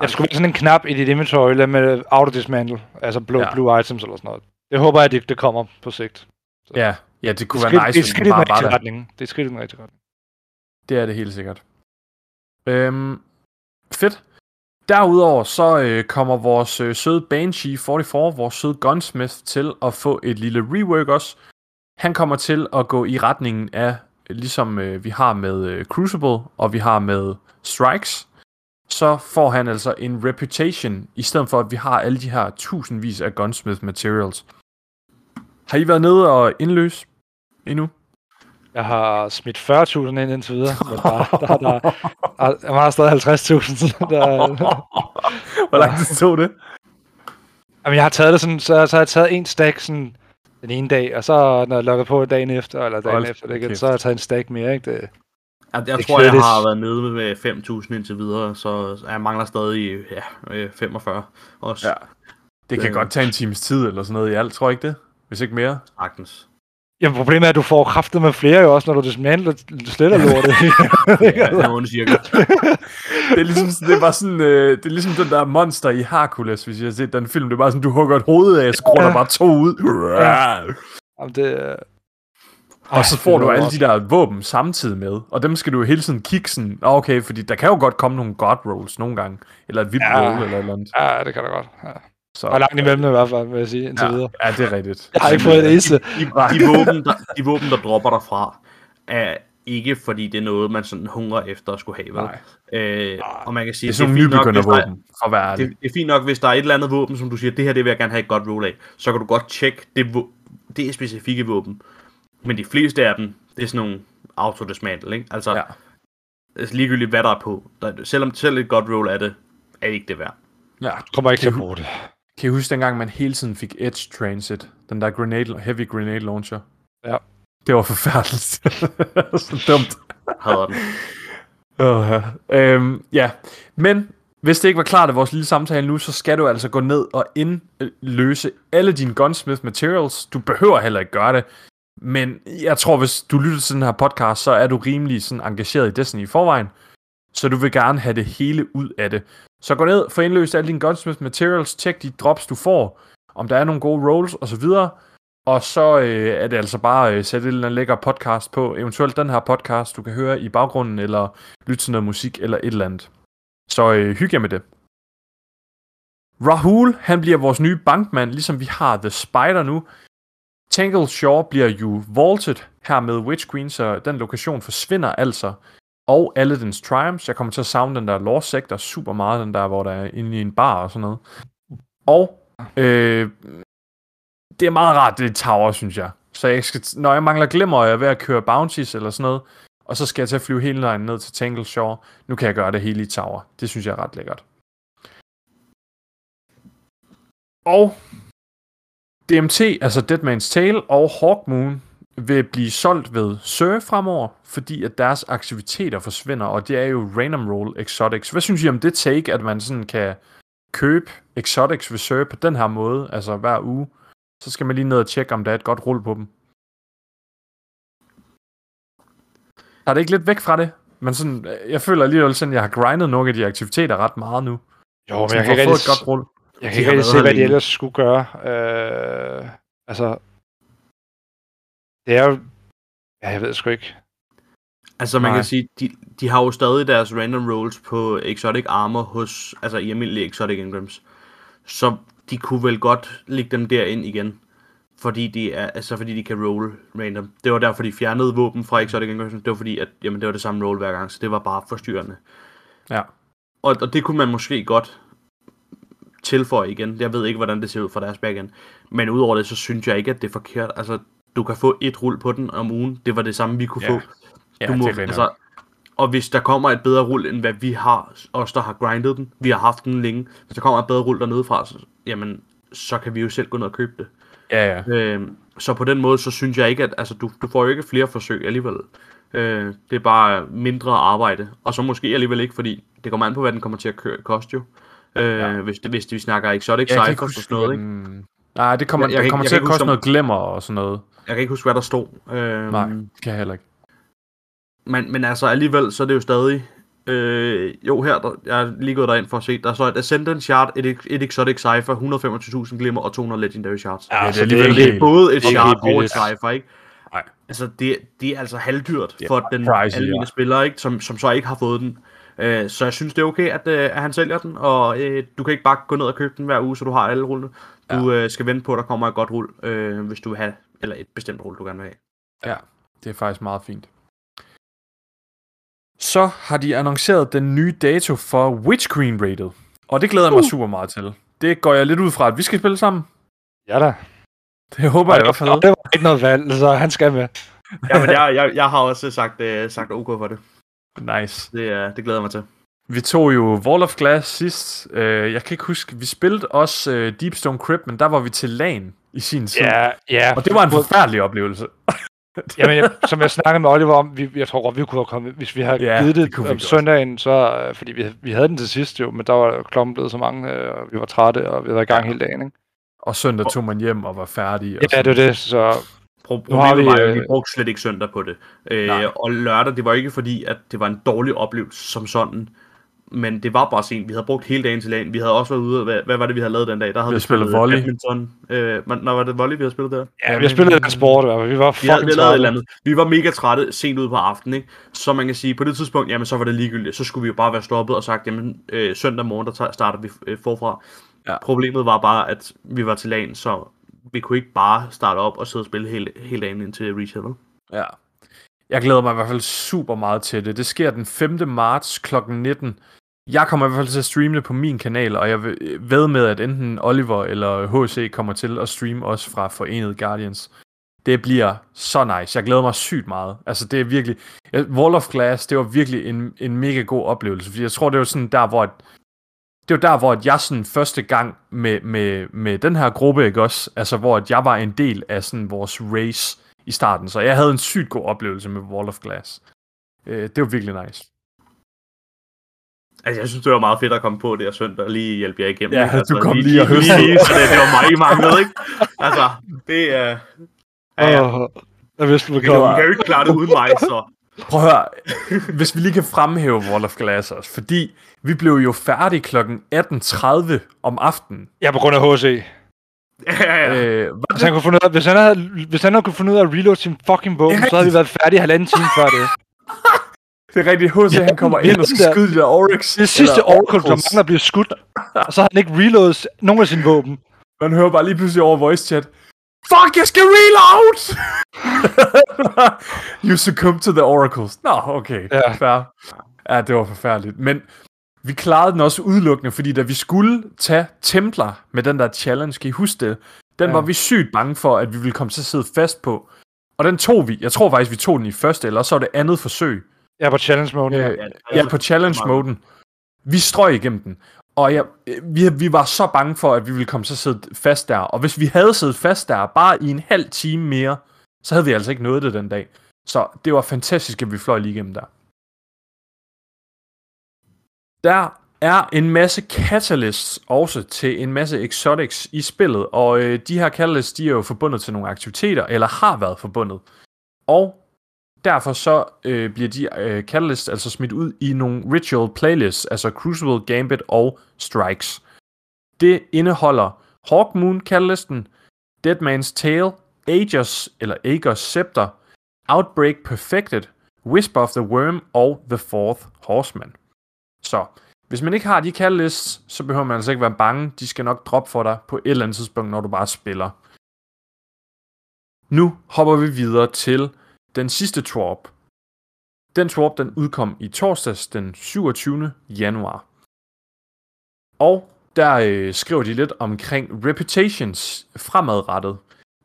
Der skulle være sådan en knap i dit inventory der med autodismantle, altså blue, Ja. blue items eller sådan noget. Det håber jeg, det, det kommer på sigt. Ja, ja det kunne det, være nice, det et hvis skridt de i den bare var der. retning. Det er skridt i den rigtige retning. Det er det helt sikkert. Øhm, fedt. Derudover så øh, kommer vores øh, søde Banshee 44, vores søde gunsmith, til at få et lille rework også. Han kommer til at gå i retningen af, ligesom øh, vi har med øh, Crucible, og vi har med Strikes, så får han altså en reputation, i stedet for at vi har alle de her tusindvis af gunsmith materials. Har I været nede og indløse endnu? Jeg har smidt 40.000 ind indtil videre, men der, der, der, der, jeg har stadig 50.000. så Der, [laughs] Hvor lang tid tog det? jamen, jeg har taget det sådan, så, så har jeg taget en stack sådan, den ene dag, og så når jeg logger på dagen efter, eller dagen Hold efter det igen, så har jeg taget en stack mere, ikke? Det, Jeg, jeg Det tror, jeg klædes. har været nede med 5.000 indtil videre, så jeg mangler stadig ja, øh, 45 også. Ja. Det kan Øh. godt tage en times tid eller sådan noget i alt, tror jeg ikke det? Hvis ikke mere. Sagtens. Jamen, problemet er, at du får kraftet med flere jo også, når du dismantler sletter lortet. [laughs] Ja, det er ondt cirka. Det er ligesom, det er bare sådan, øh, det er ligesom den der monster i Hercules, hvis jeg har set den film. Det er bare sådan, du hugger et hoved af, så der bare to ud. Jamen, det, Og så får du alle de der våben samtidig med, og dem skal du jo hele tiden kigge sådan, "Nå, okay, fordi der kan jo godt komme nogle god rolls nogle gange, eller et vip Ja. roll eller et eller andet. Ja, det kan da godt. Ja. Så, Og langt imellem i hvert fald, vil jeg sige, indtil ja, videre. ja, det er rigtigt. Jeg har ikke fået det eneste. De, de, våben, der, [laughs] de våben, der dropper derfra, er ikke fordi det er noget, man sådan hungrer efter at skulle have. Nej. Øh, og man kan sige, Det er sådan nogle fint nok, hvis der er- for at det, det er fint nok, hvis der er et eller andet våben, som du siger, det her det vil jeg gerne have et godt roll af, så kan du godt tjekke det, det er specifikke våben. Men de fleste af dem, det er sådan nogle autodismantle, ikke? Altså, Ja. altså ligegyldigt hvad der er på. Der, selvom selv et godt roll af det, er det ikke det værd. Ja. Kommer ikke til at Det- bruge det. Kan I huske dengang, man hele tiden fik Edge Transit? Den der grenade, heavy grenade launcher? Ja. Det var forfærdeligt. [laughs] så dumt. Hader den. Ja. Øhm, ja, men hvis det ikke var klart af vores lille samtale nu, så skal du altså gå ned og indløse alle dine Gunsmith materials. Du behøver heller ikke gøre det, men jeg tror, hvis du lytter til den her podcast, så er du rimelig sådan engageret i Destiny i forvejen, så du vil gerne have det hele ud af det. Så gå ned, få indløst alle dine Gunsmith materials, tjek de drops, du får, om der er nogle gode rolls osv., og så øh, er det altså bare øh, sætte en eller lækker podcast på, eventuelt den her podcast, du kan høre i baggrunden, eller lytte til noget musik, eller et eller andet. Så øh, hygge jer med det. Rahul, han bliver vores nye bankmand, ligesom vi har The Spider nu. Tangle Shaw bliver jo vaulted her med Witch Queen, så den lokation forsvinder altså. Og alle dens triumphs. Jeg kommer til at savne den der Law Sector super meget, den der, hvor der er inde i en bar og sådan noget. Og øh, det er meget rart, det er tower, synes jeg. Så jeg skal, når jeg mangler glimmer, og jeg er ved at køre bounties eller sådan noget, og så skal jeg til at flyve hele vejen ned til Tangle Shore. Nu kan jeg gøre det hele i tower. Det synes jeg er ret lækkert. Og DMT, altså Deadman's Tale og Hawkmoon, vil blive solgt ved Sir fremover, fordi at deres aktiviteter forsvinder, og det er jo random roll exotics. Hvad synes I om det take, at man sådan kan købe exotics ved Sir på den her måde, altså hver uge? Så skal man lige ned og tjekke, om der er et godt rull på dem. Har det ikke lidt væk fra det? Men sådan, jeg føler alligevel sådan, at jeg har grindet nogle af de aktiviteter ret meget nu. Jo, men jeg kan ikke rigtig, et godt rull. jeg kan ikke rigtig se, hvad de ellers skulle gøre. Øh, altså, det er jo... Ja, jeg ved sgu ikke. Altså man Nej. kan sige, de, de har jo stadig deres random rolls på exotic armor hos, altså i almindelige exotic engrams. Så de kunne vel godt lægge dem derind igen. Fordi de, er, altså fordi de kan roll random. Det var derfor, de fjernede våben fra exotic engrams. Det var fordi, at jamen, det var det samme roll hver gang, så det var bare forstyrrende. Ja. Og, og det kunne man måske godt tilføje igen. Jeg ved ikke, hvordan det ser ud fra deres backend. Men udover det, så synes jeg ikke, at det er forkert. Altså, du kan få et rull på den om ugen. Det var det samme, vi kunne Ja. få. Ja, du må, det er altså, og hvis der kommer et bedre rull, end hvad vi har, os der har grindet den, vi har haft den længe, hvis der kommer et bedre rull dernede fra, så, jamen, så kan vi jo selv gå ned og købe det. Ja, ja. Øh, så på den måde, så synes jeg ikke, at altså, du, du får jo ikke flere forsøg alligevel. Øh, det er bare mindre arbejde. Og så måske alligevel ikke, fordi det kommer an på, hvad den kommer til at køre, koste jo. Øh, Ja. hvis, det, hvis det, vi snakker exotic ikke ciphers og huske, sådan noget, hvad ikke? Nej, det kommer, Jeg- jeg, det kommer jeg til at koste huske, noget glimmer og sådan noget. Jeg kan ikke huske, hvad der stod. Øh, Nej, det kan jeg heller ikke. Men, men altså alligevel, så er det jo stadig... Øh, jo, her, der, jeg er lige gået derind for at se, der står et Ascendant Shard, et, et Exotic Cypher, 125.000 glimmer og 200 Legendary Shards. Ja, det er alligevel ikke det er helt- både et Shard og et. Cypher, ikke? Nej. Altså, det, det er altså halvdyrt Det er for den pricey, almindelige ja. spiller, ikke? Som, som så ikke har fået den. Øh, så jeg synes, det er okay, at, øh, at han sælger den, og øh, du kan ikke bare gå ned og købe den hver uge, så du har alle rullene. Du øh, skal vente på, at der kommer et godt rull, øh, hvis du vil have, eller et bestemt rull, du gerne vil have. Ja, det er faktisk meget fint. Så har de annonceret den nye dato for Witch Queen rated. Og det glæder jeg mig super meget til. Det går jeg lidt ud fra, at vi skal spille sammen. Ja da. Det håber jeg i hvert fald. Og det var ikke noget valg, så han skal med. Ja, men jeg, jeg, jeg har også sagt, øh, sagt OK for det. Nice. Det, øh, det glæder jeg mig til. Vi tog jo Wall of Glass sidst. Øh, jeg kan ikke huske, vi spillede også øh, Deepstone Crypt, men der var vi til LAN i sin tid. Ja, ja. Og det var en forfærdelig oplevelse. [laughs] Jamen, jeg, som jeg snakkede med Oliver om, vi, jeg tror godt, vi kunne have kommet, hvis vi havde Ja, givet det det, om søndagen, så, øh, fordi vi, vi havde den til sidst jo, men der var klokken blevet så mange, øh, og vi var trætte, og vi havde været i gang hele dagen, ikke? Og søndag tog man hjem og var færdig. Og Ja, sådan. det var det, så Pro- Nu har Problemet vi, var jo, at øh, vi brugte slet ikke søndag på det. Øh, og lørdag, det var ikke fordi, at det var en dårlig oplevelse som sådan. Men det var bare sent. Vi havde brugt hele dagen til lagen. Vi havde også været ude. Hvad, hvad var det, vi havde lavet den dag? Der havde Vi vi, spillet volley. badminton. Øh, når var det volley, vi havde spillet der? ja, vi har spillet den sport, i hvert fald. vi var Vi havde, fucking vi havde lavet et eller trætte. andet. Vi var mega trætte sent ud på aftenen, ikke? Så man kan sige, på det tidspunkt, jamen så var det ligegyldigt. Så skulle vi jo bare være stoppet og sagt, jamen øh, søndag morgen, der starter vi øh, forfra. Ja. Problemet var bare, at vi var til lagen, så vi kunne ikke bare starte op og sidde og spille hele, hele dagen indtil reach vel? Ja. Jeg glæder mig i hvert fald super meget til det. Det sker den 5. marts kl. 19. Jeg kommer i hvert fald til at streame det på min kanal, og jeg øh, ved med, at enten Oliver eller HC kommer til at streame også fra Forenede Guardians. Det bliver så nice. Jeg glæder mig sygt meget. Altså, det er virkelig... Wall of Glass, det var virkelig en, en mega god oplevelse, fordi jeg tror, det var sådan der, hvor... Det var der, hvor at jeg sådan første gang med, med, med den her gruppe, ikke også? Altså, hvor at jeg var en del af sådan vores race i starten. Så jeg havde en sygt god oplevelse med Wall of Glass. Øh, det var virkelig nice. Altså, jeg synes, det var meget fedt at komme på det og søndag og lige hjælpe jer igennem. Ja, ikke? altså, du kom lige og høstede. lige, så det, det var mig, I manglede, ikke? Altså, det er... Uh... Ja, ja. Åh, jeg vidste, du Vi kan, var vi kan jo ikke klare det uden mig, så... Prøv at høre, hvis vi lige kan fremhæve Wall of Glass også, fordi vi blev jo færdige kl. 18.30 om aftenen. Ja, på grund af HC. Ja, ja, ja. Øh, Hvis han, kunne finde ud af, hvis, han havde, hvis han havde kunne finde ud af at reload sin fucking våben, er så havde vi været færdige halvanden time før det. [laughs] det er rigtigt, H.C. han kommer Ja, ind og skal der- skyde de der Oryx. Det sidste Oracle, der mangler bliver skudt, og så har han ikke reloadet nogen af sine våben. Man hører bare lige pludselig over voice chat. Fuck, jeg skal reload! [laughs] you succumb to the oracles. Nå, okay. Ja. Fair. Ja, det var forfærdeligt. Men vi klarede den også udelukkende, fordi da vi skulle tage Templar med den der challenge, kan I huske det? Den Ja. var vi sygt bange for, at vi ville komme til at sidde fast på. Og den tog vi. Jeg tror faktisk, vi tog den i første, eller så var det andet forsøg. Ja, på challenge mode. Øh, Ja. Ja, på challenge-moden. Vi strøg igennem den. Og jeg, vi, vi var så bange for, at vi ville komme at sidde fast der. Og hvis vi havde siddet fast der bare i en halv time mere, så havde vi altså ikke nået det den dag. Så det var fantastisk, at vi fløj lige igennem der. Der er en masse catalysts også til en masse exotics i spillet, og øh, de her catalysts, de er jo forbundet til nogle aktiviteter, eller har været forbundet. Og derfor så øh, bliver de øh, catalysts altså smidt ud i nogle ritual playlists, altså Crucible, Gambit og Strikes. Det indeholder Hawkmoon catalysten, Deadman's Tale, Aegis eller Aegis Scepter, Outbreak Perfected, Whisper of the Worm og The Fourth Horseman. Så hvis man ikke har de catalysts, så behøver man altså ikke være bange. De skal nok droppe for dig på et eller andet tidspunkt, når du bare spiller. Nu hopper vi videre til den sidste Trop. Den Trop, den udkom i torsdags den 27. januar. Og der øh, skriver de lidt omkring reputations fremadrettet.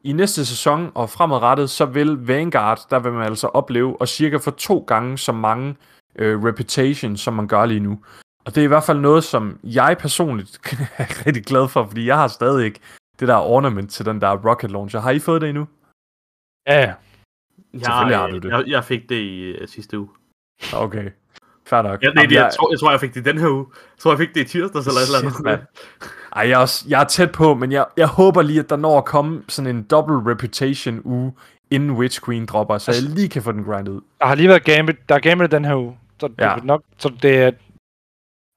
I næste sæson og fremadrettet, så vil Vanguard, der vil man altså opleve, og cirka for to gange så mange øh, reputation, som man gør lige nu. Og det er i hvert fald noget, som jeg personligt [laughs] er rigtig glad for, fordi jeg har stadig ikke det der ornament til den der rocket launcher. Har I fået det endnu? ja. Selvfølgelig har jeg, du det. Jeg, jeg fik det i uh, sidste uge. Okay. Fair nok. Ja, nej, Jamen, det, jeg, tror, jeg tror, jeg fik det i den her uge. Jeg tror, jeg fik det i tirsdags eller et eller Shit, andet. mand. Ej, jeg er, også, jeg er tæt på, men jeg, jeg håber lige, at der når at komme sådan en double reputation uge, inden Witch Queen dropper, så jeg lige kan få den grindet ud. Der har lige været Gambit, der er Gambit den her uge. Så det Ja. ja. nok, så det er...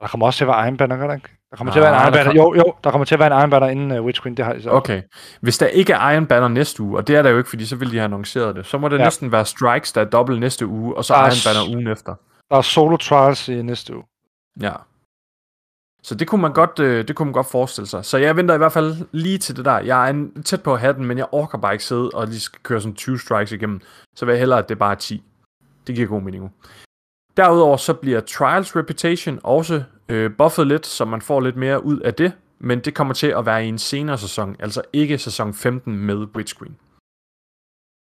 Der kommer også til at være Iron Banner, ikke? Der kommer til at være en Iron Banner. kom- Jo, jo, der kommer til at være en Iron Banner inden uh, Witch Queen, det har de så. Okay. Hvis der ikke er Iron Banner næste uge, og det er der jo ikke, fordi så vil de have annonceret det, så må det ja. Næsten være Strikes, der er dobbelt næste uge, og så Der er Iron Banner ugen efter. Der er Solo Trials i næste uge. Ja. Så det kunne man godt, øh, det kunne man godt forestille sig. Så jeg venter i hvert fald lige til det der. Jeg er en, tæt på at have den, men jeg orker bare ikke sidde og lige skal køre sådan 20 strikes igennem. Så vil jeg hellere, at det bare er 10. Det giver god mening. Derudover så bliver Trials Reputation også øh, buffet lidt, så man får lidt mere ud af det. Men det kommer til at være i en senere sæson, altså ikke sæson 15 med Witch Queen.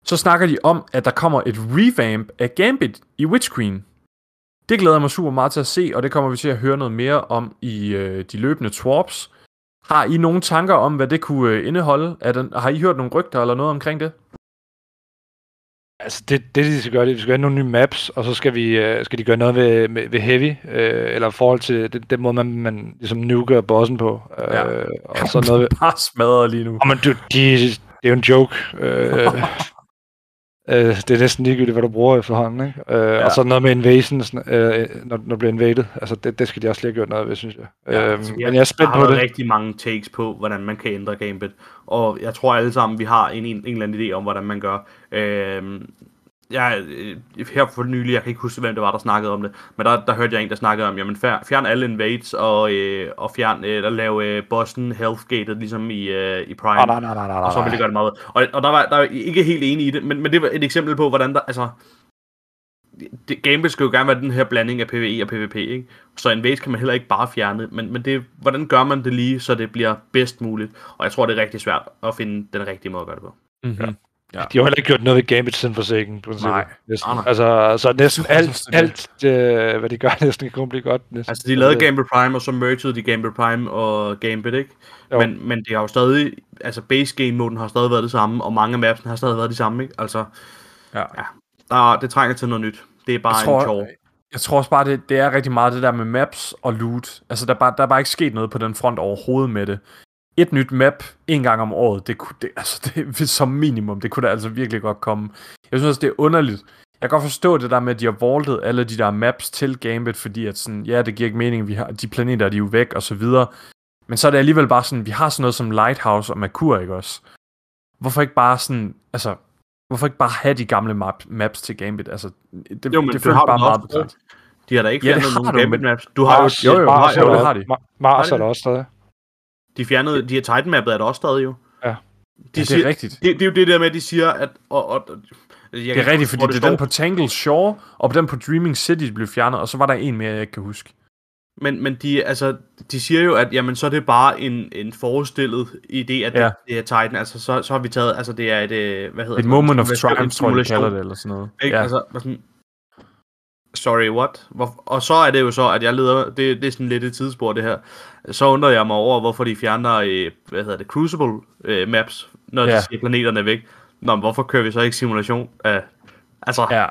Så snakker de om, at der kommer et revamp af Gambit i Witch Queen. Det glæder jeg mig super meget til at se, og det kommer vi til at høre noget mere om i øh, de løbende twarps. Har I nogle tanker om, hvad det kunne øh, indeholde? Er den, har I hørt nogle rygter eller noget omkring det? Altså, det, det de skal gøre, det er, de skal have nogle nye maps, og så skal, vi, øh, skal de gøre noget ved, med, ved Heavy, øh, eller i forhold til den, den måde, man, man ligesom nuker bossen på. Øh, Ja. Og så noget [laughs] ved... Bare smadret lige nu. Oh, men du, de, det er jo en joke. Øh, [laughs] [laughs] øh, det er næsten ligegyldigt, hvad du bruger efterhånden, ikke? Øh, Ja. Og så noget med invasion, sådan, øh, når, når du bliver invaded. Altså, det, det skal de også lige have gjort noget ved, synes jeg. Ja, øhm, altså, men jeg er spændt har på det. rigtig mange takes på, hvordan man kan ændre Gambit. Og jeg tror alle sammen, vi har en, en, en eller anden idé om, hvordan man gør. Øhm, jeg, øh, her for nylig, jeg kan ikke huske, hvem det var, der snakkede om det, men der, der hørte jeg en, der snakkede om, jamen fjer- fjern alle invades, og, øh, og fjern, øh, der lave øh, Boston Healthgated, ligesom i, øh, i Prime. Ah, nej, nej, nej, nej, Og så ville det gøre det meget. Og, og der var der var ikke helt enig i det, men, men det var et eksempel på, hvordan der, altså, det, Gambit skal jo gerne være den her blanding af PvE og PvP, ikke? Så Invade kan man heller ikke bare fjerne, men, men det, hvordan gør man det lige, så det bliver bedst muligt? Og jeg tror, det er rigtig svært at finde den rigtige måde at gøre det på. Mm-hmm. Ja. De har jo heller ikke gjort noget ved Gambit siden Forsaken. på Nej. Næsten. Nej, nej. Altså, så næsten alt, alt øh, hvad de gør, [laughs] næsten kan kun blive godt. Næsten. Altså, de lavede Gambit Prime, og så mergede de Gambit Prime og Gambit, ikke? Jo. Men, men det har jo stadig, altså base game moden har stadig været det samme, og mange af mapsene har stadig været de samme, ikke? Altså, Ja. ja, der, det trænger til noget nyt. Det er bare Jeg tror, en sjov. jeg tror også bare, det, det er rigtig meget det der med maps og loot. Altså, der er, bare, der er bare ikke sket noget på den front overhovedet med det. Et nyt map en gang om året, det kunne, det, altså, det, [laughs] som minimum, det kunne da altså virkelig godt komme. Jeg synes også, det er underligt. Jeg kan godt forstå det der med, at de har vaultet alle de der maps til Gambit, fordi at sådan, ja, det giver ikke mening, vi har, de planeter de er jo væk og så videre. Men så er det alligevel bare sådan, vi har sådan noget som Lighthouse og Merkur, ikke også? Hvorfor ikke bare sådan, altså, hvorfor ikke bare have de gamle map, maps til Gambit? Altså, det, Jo, men det det føles har bare meget begrænset. De har da ikke Ja, fjernet nogen du, Gambit maps. Du har jo, Mars, jo, jo, Mars, jo, er der det har de. Ma- Mars er de der også stadig. De fjernede, de her Titan-mappet er der også stadig jo. Ja. De Ja, det siger, er rigtigt. Det, det, er jo det der med, at de siger, at... Og, og, jeg Det er rigtigt, fordi det er den på Tangle Shore, og på den på Dreaming City, blev fjernet, og så var der en mere, jeg ikke kan huske. Men, men de, altså, de siger jo, at jamen, så er det bare en, en forestillet idé, at Ja. det, det er Titan. Altså, så, så har vi taget, altså det er et, øh, hvad hedder Et det? moment of triumph, tror jeg, de kalder det, eller sådan noget. Ikke? Ja. Altså, sådan, sorry, what? Hvor, og så er det jo så, at jeg leder, det, det er sådan lidt et tidsspor, det her. Så undrer jeg mig over, hvorfor de fjerner, øh, hvad hedder det, Crucible øh, maps, når Ja. de siger, planeterne er væk. Nå, men hvorfor kører vi så ikke simulation af, altså, ja.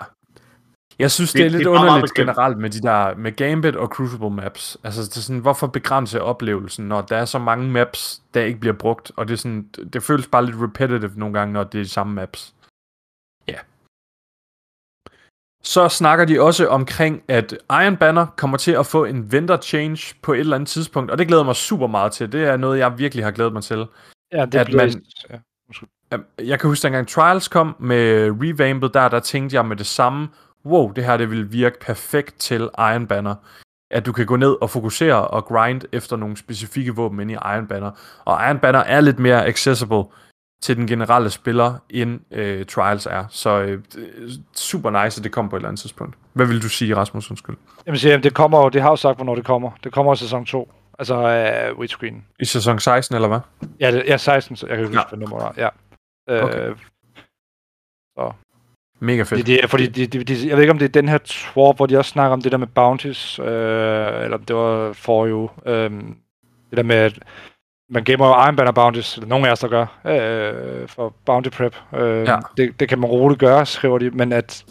Jeg synes, det, Det- er lidt det er underligt generelt med de der, med Gambit og Crucible maps. Altså, det er sådan, hvorfor begrænse oplevelsen, når der er så mange maps, der ikke bliver brugt, og det er sådan, det føles bare lidt repetitive nogle gange, når det er de samme maps. Så snakker de også omkring, at Iron Banner kommer til at få en vendor change på et eller andet tidspunkt, og det glæder mig super meget til. Det er noget, jeg virkelig har glædet mig til. Ja, det At bliver... man- Ja. Jamen, Jeg kan huske, dengang Trials kom med revampet der, der tænkte jeg med det samme, wow, det her det vil virke perfekt til Iron Banner. At du kan gå ned og fokusere og grind efter nogle specifikke våben inde i Iron Banner. Og Iron Banner er lidt mere accessible til den generelle spiller, end øh, Trials er. Så øh, det- super nice, at det kommer på et eller andet tidspunkt. Hvad vil du sige, Rasmus? Undskyld. Jamen, siger, jeg, det kommer jo, det har jo sagt, hvornår det kommer. Det kommer i sæson 2. Altså, uh, widescreen. I sæson 16, eller hvad? Ja, det, ja, 16, så jeg kan ikke Ja. huske, hvad nummer er. Ja. Øh, Okay. Mega fedt. Det, det fordi de, de, de, jeg ved ikke, om det er den her twar, hvor de også snakker om det der med bounties, øh, eller om det var for jo. Øh, det der med, at man gemmer jo Banner bounties, eller nogen af os, der gør, øh, for bounty prep. Øh, Ja. det, det kan man roligt gøre, skriver de, men at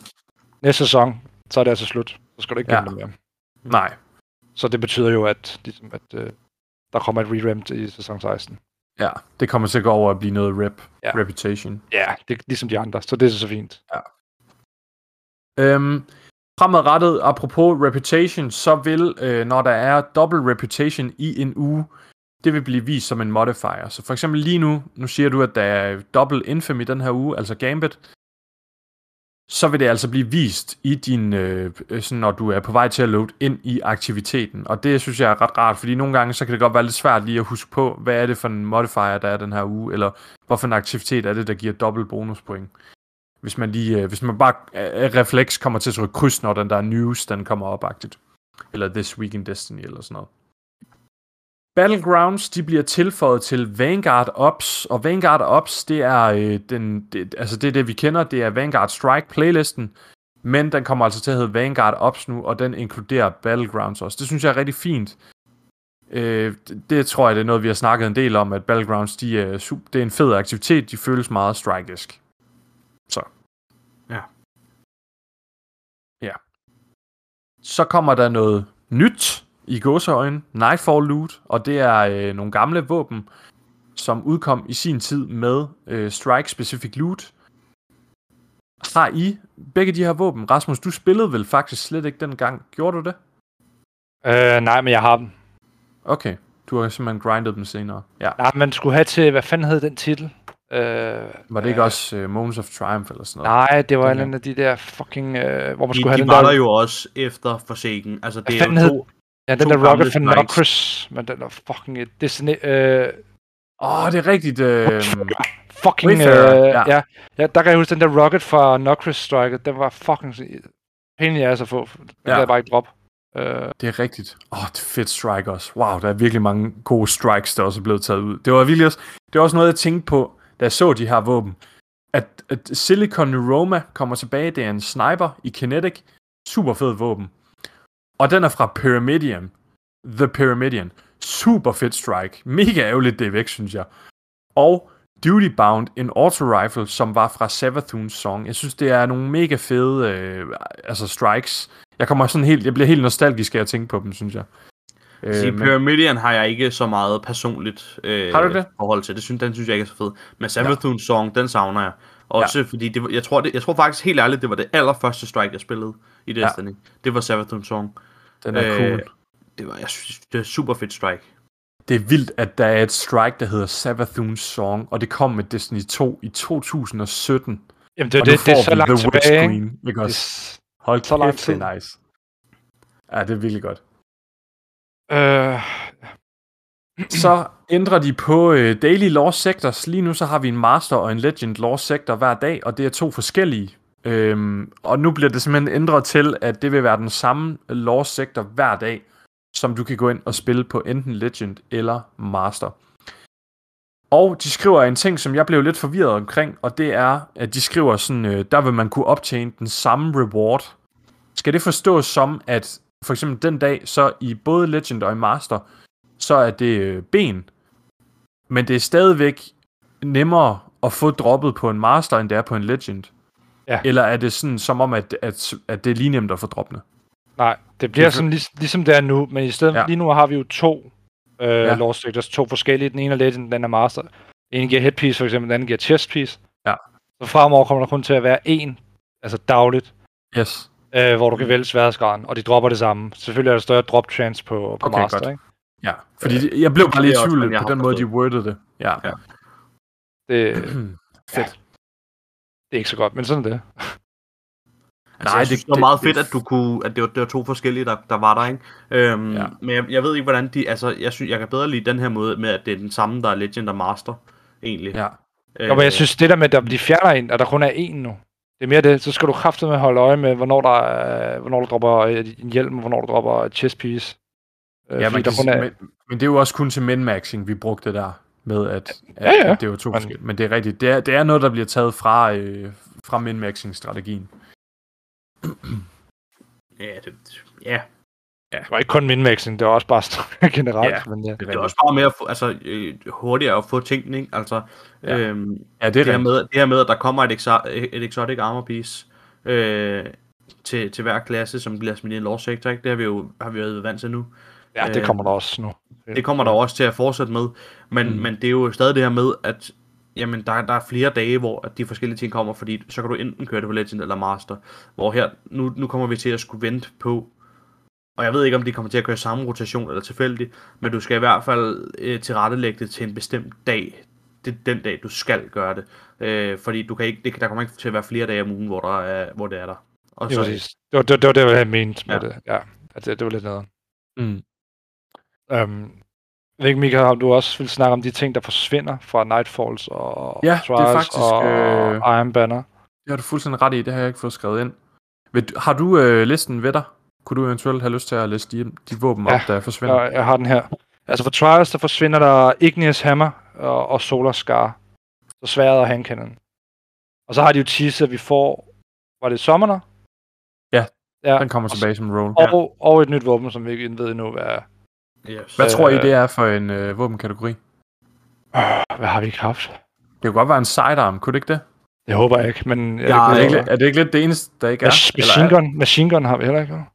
næste sæson, så er det altså slut. Så skal du ikke Ja. gemme dem mere. Nej. Så det betyder jo, at, ligesom, at øh, der kommer et re i sæson 16. Ja, det kommer til at gå over at blive noget rep. Ja. Reputation. Ja, det er ligesom de andre, så det er så fint. Øhm, fremadrettet, apropos reputation, så vil, øh, når der er dobbelt reputation i en uge, det vil blive vist som en modifier. Så for eksempel lige nu, nu siger du, at der er dobbelt infamy den her uge, altså Gambit, så vil det altså blive vist i din, øh, øh, sådan, når du er på vej til at load ind i aktiviteten. Og det synes jeg er ret rart, fordi nogle gange, så kan det godt være lidt svært lige at huske på, hvad er det for en modifier, der er den her uge, eller hvorfor en aktivitet er det, der giver dobbelt bonuspoint. Hvis man lige, øh, hvis man bare øh, refleks kommer til at trykke kryds, når den der news, den kommer op -agtigt. Eller This Week in Destiny, eller sådan noget. Battlegrounds, de bliver tilføjet til Vanguard Ops, og Vanguard Ops, det er, øh, den, det, altså det er det, vi kender, det er Vanguard Strike playlisten, men den kommer altså til at hedde Vanguard Ops nu, og den inkluderer Battlegrounds også. Det synes jeg er rigtig fint. Øh, det, det tror jeg, det er noget, vi har snakket en del om, at Battlegrounds, de er, super, det er en fed aktivitet, de føles meget strike-isk. Så. Ja. Ja. Så kommer der noget nyt i gåseøjne, Nightfall Loot, og det er øh, nogle gamle våben, som udkom i sin tid med øh, Strike Specific Loot. Har I begge de her våben? Rasmus, du spillede vel faktisk slet ikke dengang. Gjorde du det? Øh, nej, men jeg har dem. Okay, du har simpelthen grindet dem senere. Ja. Nej, man skulle have til, hvad fanden hed den titel? Øh, Var det ikke øh, også uh, Moments of Triumph eller sådan noget? Nej, det var en af de der fucking, øh, hvor man De, skulle have de den var der... jo også efter Forsaken. Altså, det Hvad er jo hed- to, ja, den der rocket for. Nocris, men den er fucking et Destiny... Øh, Åh, oh, det er rigtigt. Øh, fucking... Wayfarer, øh, ja. ja. ja. der kan jeg huske, den der rocket fra Nocris Strike, den var fucking... I ass at få. Den Ja. ja. kan jeg bare ikke droppe. Øh, det er rigtigt. Åh, oh, det er fedt strike også. Wow, der er virkelig mange gode strikes, der også er blevet taget ud. Det var virkelig også, det var også noget, jeg tænkte på, da jeg så de her våben. at, at Silicon Roma kommer tilbage. Det er en sniper i Kinetic. Super fed våben. Og den er fra Pyramidion. The Pyramidion. Super fedt strike. Mega ærgerligt, det er væk, synes jeg. Og Duty Bound, en auto rifle, som var fra Savathun's song. Jeg synes, det er nogle mega fede øh, altså strikes. Jeg kommer sådan helt, jeg bliver helt nostalgisk af at tænke på dem, synes jeg. Øh, Sige, men- Pyramidion har jeg ikke så meget personligt øh, Har du det? forhold til. Det synes, den synes jeg ikke er så fed. Men Savathun's song, den savner jeg. Også ja. fordi, det jeg, tror, det, jeg tror faktisk helt ærligt, det var det allerførste strike, jeg spillede i Destiny. Ja. Det var Savathun's song. Den er øh, cool. Det var, jeg synes, det er super fedt strike. Det er vildt, at der er et strike, der hedder Savathun's Song, og det kom med Destiny 2 i 2017. Jamen, det og nu det, det er så vi langt The Witch tilbage. ikke? Queen, ikke Det også? er Hold så lang kæft, det er nice. Ja, det er virkelig godt. Øh, Så ændrer de på øh, Daily Law Sectors. Lige nu så har vi en Master og en Legend Law Sector hver dag, og det er to forskellige. Øhm, og nu bliver det simpelthen ændret til, at det vil være den samme lore sektor hver dag, som du kan gå ind og spille på enten Legend eller Master. Og de skriver en ting, som jeg blev lidt forvirret omkring, og det er, at de skriver sådan, øh, der vil man kunne optjene den samme reward. Skal det forstås som, at for eksempel den dag, så i både Legend og i Master, så er det øh, ben. Men det er stadigvæk nemmere at få droppet på en Master, end det er på en Legend. Ja. Eller er det sådan, som om, at, at, at det er lige nemt at få droppene? nej, det bliver Det er sådan lig, ligesom det er nu, men i stedet Ja. ja. lige nu har vi jo to øh, Ja. ja. Lost Sectors, to forskellige. Den ene er Legend, den anden er Master. En giver headpiece for eksempel, den anden giver chestpiece. Ja. Så fremover kommer der kun til at være én, altså dagligt, Yes. øh, hvor du kan vælge sværhedsgraden, og de dropper det samme. Selvfølgelig er der større drop chance på, på Okay, Master, godt. ikke? Ja, fordi det, jeg blev bare det lidt i tvivl på den måde, de forstået. wordede det. Ja. Ja. Det, [clears throat] Fedt. Det er ikke så godt, men sådan er det. Altså, Nej, synes, det, det var meget det- fedt, at du kunne, at det var, det var to forskellige, der, der var der, ikke? Øhm, Ja. Men jeg, jeg ved ikke, hvordan de, altså, jeg synes, jeg kan bedre lide den her måde med, at det er den samme, der er Legend og Master, egentlig. Ja. Øh, men jeg synes, det der med, at de fjerner en, at der kun er én nu. Det er mere det, så skal du kraftigt med holde øje med, hvornår der, er, hvornår du dropper øh, en hjelm, og hvornår du dropper et chest piece. Øh, Ja, fordi man der kan, kun er, men, men det er jo også kun til min-maxing, vi brugte der, med at, at, Ja, ja. at det var to Men- forskellige. Men det er rigtigt. Det er, det er noget, der bliver taget fra, øh, fra min-maxing-strategien. Ja, det, ja, det var ikke kun min-maxing, det var også bare [laughs] generelt. Ja. Men, ja. Det er det er også bare mere, at få- altså, øh, hurtigere at få tingene, ikke? Altså, Ja. ja. øhm, Ja, det det, er her rigtigt. med, det her med, at der kommer et, exo- et exotic armor piece øh, til, til hver klasse, som bliver smidt i en law sector, ikke? Det har vi jo har vi jo været vant til nu. ja, det Øh, kommer der også nu. Det kommer der også til at fortsætte med, men, Mm. men det er jo stadig det her med, at jamen, der, der er flere dage, hvor at de forskellige ting kommer, fordi så kan du enten køre det på Legend eller Master, hvor her, nu, nu kommer vi til at skulle vente på, og jeg ved ikke, om de kommer til at køre samme rotation eller tilfældigt, men du skal i hvert fald øh, tilrettelægge det til en bestemt dag. Det er den dag, du skal gøre det. Øh, fordi du kan ikke, det, der kommer ikke til at være flere dage om ugen, hvor, der er, hvor det er der. Og Det så, det, var, det, var, det var det, jeg mente med Ja. det. Ja, det, det var lidt noget. Mm. Um, jeg ved ikke, Michael, om du også vil snakke om de ting, der forsvinder fra Nightfalls og Ja, det er Trials faktisk, og øh, Iron Banner. Det har du fuldstændig ret i, det har jeg ikke fået skrevet ind. Du- Har du øh, listen ved dig? Kunne du eventuelt have lyst til at læse de, de våben Ja, op, der forsvinder? Jeg, jeg har den her. Altså for Trials, der forsvinder der Igneous Hammer og, og Solar Scar. Så sværet og handcannon. Og så har de jo teaset, at vi får... Var det Summoner? Ja, ja. Den kommer tilbage som roll. Og, og et nyt våben, som vi ikke ved endnu, hvad er. Yes. Hvad tror I, øh, det er for en øh, våbenkategori? Hvad har vi ikke haft? Det kunne godt være en sidearm, kunne det ikke det? Det håber jeg ikke, men... Jeg Ja, er Er det, ikke, er det ikke lidt det eneste, der ikke er? Mas- Eller machine gun, machine gun har vi heller ikke.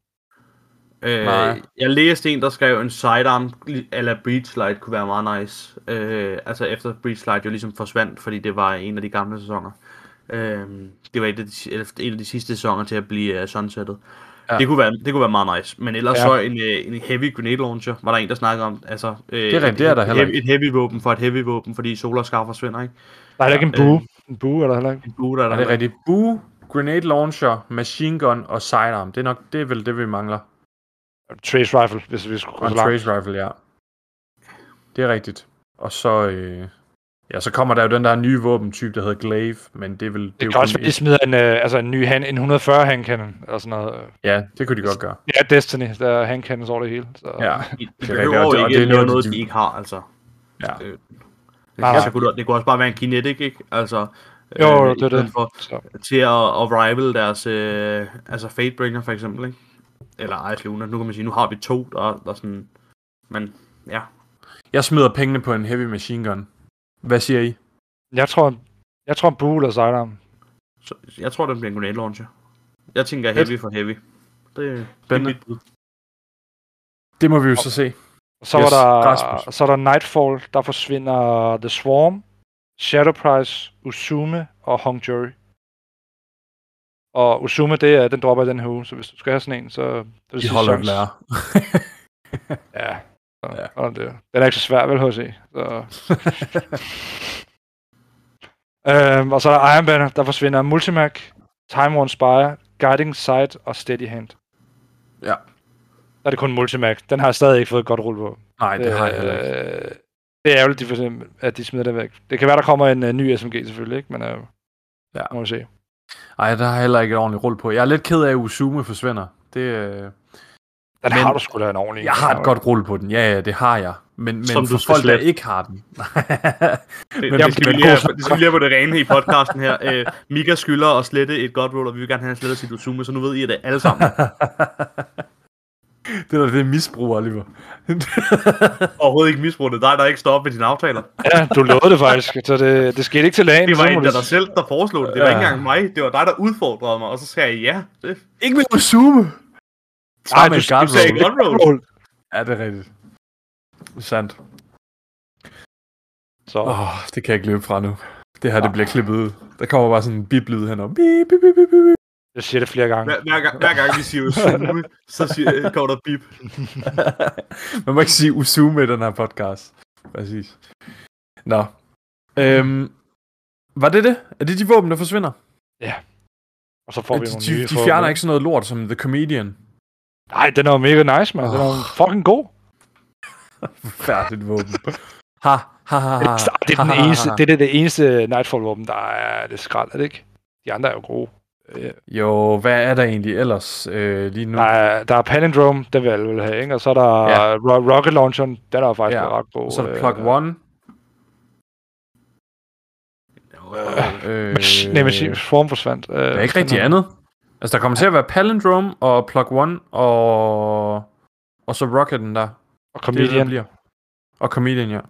Øh, Nej. jeg læste en, der skrev en sidearm eller breach light kunne være meget nice. Øh, altså efter breach light jo ligesom forsvandt, fordi det var en af de gamle sæsoner. Øh, det var et af, de, eller en af de sidste sæsoner til at blive uh, sunsettet. Ja. Ja. Det, kunne være, det kunne være meget nice. Men ellers Ja. ja. så en, øh, en heavy grenade launcher, var der en, der snakkede om. Altså, øh, er rigtigt, et, det er der heller heavy, et heavy våben for et heavy våben, fordi solar scar forsvinder, ikke? Der er heller ikke en Ja, bue. En bue er der heller ikke. En bue, der er Er der. det rigtigt? Boo, grenade launcher, machine gun og sidearm. Det er nok det er vel det, vi mangler. Trace rifle, hvis vi skulle gå så en langt. trace rifle, ja. Det er rigtigt. Og så, øh, ja, så kommer der jo den der nye våbentype, der hedder Glaive, men det vel... Det, er Det jo kan også være, de smider en, øh, altså en ny hand, en 140 handcannon, eller sådan noget. Ja, det kunne de godt gøre. Ja, Destiny, der er handcannons over det hele. Så. Ja, De, er behøver det- jo ikke det er det noget, noget, de- ikke har, altså. ja. Øh, Nej, det, nej. kunne, det kunne også bare være en kinetic, ikke? Altså, Jo, øh, det er det. For, Så. til at, at rival deres, øh, altså Fatebringer for eksempel, ikke? Eller Ice Luna. Nu kan man sige, nu har vi to, der, der sådan, men ja. Jeg smider pengene på en heavy machine gun. Hvad siger I? Jeg tror, jeg tror en Bull og Sidearm. Så jeg tror, den bliver en grenade launcher. Jeg tænker heavy for heavy. Det, det er Spændende. mit. Det må vi jo så se. Og så, Yes, var der, Rasmus. så er der Nightfall, der forsvinder The Swarm, Shadow Price, Usume og Hong Jury. Og Usume, det er, den dropper i den her uge, så hvis du skal have sådan en, så... Det er I sidste holder chance. lærer. [laughs] Ja. Så, Ja. ja. Det. Den er ikke så svær, vel, HC? Så. [laughs] øhm, og så er der Iron Banner, der forsvinder Multimac, Time Worn Spire, Guiding Sight og Steady Hand. Ja. Der er det kun Multimac. Den har jeg stadig ikke fået et godt rulle på. Nej, det har jeg ikke. Øh, Det er ærgerligt, de at de smider det væk. Det kan være, der kommer en uh, ny SMG selvfølgelig, ikke? Men uh, Ja. må vi se. Ej, der har jeg heller ikke et ordentligt rulle på. Jeg er lidt ked af, at Usume forsvinder. Det, øh... Den Men- har du sgu da en ordentlig. Jeg har et godt rulle på den. Ja, ja, det har jeg. Men, men Som for folk, der slette. ikke har den. [laughs] Det, Men det, hvis skal det vi er lige have, det skal vi lige have på det rene i podcasten her. Øh, Mika skylder at slette et godt roll, og vi vil gerne have slettet sit Usume, så nu ved I det alle sammen. det [laughs] der, det er misbrug, Oliver. [laughs] Overhovedet ikke misbrug det. dig, der ikke står op med dine aftaler. Ja, du lovede det faktisk, så det, det skete ikke til lagen. Det var en af dig selv, der foreslog det. Det var Ja. ikke engang mig. Det var dig, der udfordrede mig, og så sagde jeg ja. Det, ikke med Usume! Nej, du, du sagde roll. godt roll. Ja, det er rigtigt. Sandt. Så. Åh, oh, det kan jeg ikke løbe fra nu. Det her, det bliver klippet ud. Der kommer bare sådan en bip-lyd henover. Bip, bip, bip, bip, bip. Jeg siger det flere gange. Hver, hver, gang, hver gang vi siger Usume, så siger, kommer der bip. [laughs] Man må ikke sige Usume i den her podcast. Præcis. Nå. Øhm, var det det? Er det de våben, der forsvinder? Og så får vi de, nogle de, nye. de fjerner ikke sådan noget lort som The Comedian. Nej, den er jo mega nice, mand. Den er jo fucking god. Færdigt våben. Ha, ha, ha, ha. Det er, den ha, ha, eneste, ha. det er det eneste Nightfall-våben, der er det skrald, er det ikke? De andre er jo gode. Øh, Jo, hvad er der egentlig ellers øh, lige nu? Der er, der er Palindrome, den vil alle vil have, ikke? Og så er der Ja. Rocket Launcheren, den er faktisk Ja. ret god. Så er der øh, Plug One. Øh, Nej, men form forsvandt. Øh, der er ikke rigtig andet. Altså, der kommer til at være Palindrome og Plug One og, og så Rocketen der. Og Det er det, Comedian. der bliver. Og Comedian, ja.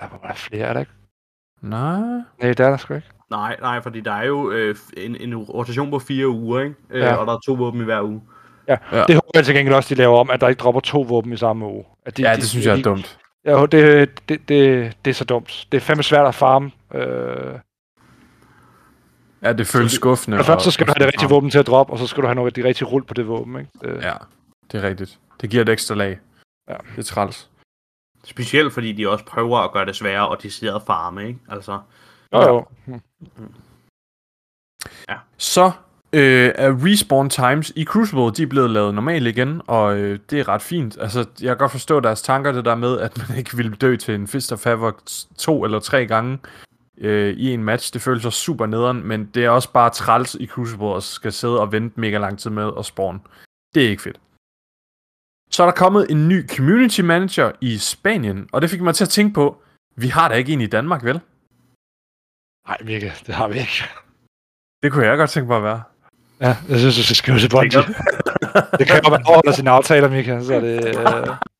Der må være flere, er der ikke? Nej. Nej, det er der sgu ikke. Nej, nej, fordi der er jo øh, en, en rotation på fire uger, ikke? Øh, Ja. Og der er to våben i hver uge. Ja. Ja. Det håber jeg til gengæld også, de laver om, at der ikke dropper to våben i samme uge. At de, Ja, de- det synes jeg er de- dumt. Ja, det, det, det, det er så dumt. Det er fandme svært at farme. Øh, Ja, det føles skuffende. for det første, så og- skal du have det rigtige våben til at droppe, og så skal du have noget, de rigtige rull på det våben, ikke? Det, Ja, det er rigtigt. Det giver et ekstra lag. Ja. Det er træls. Specielt fordi de også prøver at gøre det sværere og decideret farme, ikke? Altså, Jo, jo. Hm. Så øh, er respawn times i Crucible, de er blevet lavet normalt igen, og øh, det er ret fint. Altså, jeg kan godt forstå deres tanker, det der med, at man ikke ville dø til en Fist of Havoc to eller tre gange øh, i en match. Det føles også super nederen, men det er også bare træls i Crucible at skal sidde og vente mega lang tid med at spawn. Det er ikke fedt. Så er der kommet en ny community manager i Spanien, og det fik mig til at tænke på, vi har da ikke en i Danmark, vel? Nej, Mikke, det har vi ikke. Det kunne jeg godt tænke mig at være. Ja, jeg synes, du skal skrive til Bungie. Det kan jo være overholder sine aftaler, Mika, så det... Øh, [laughs]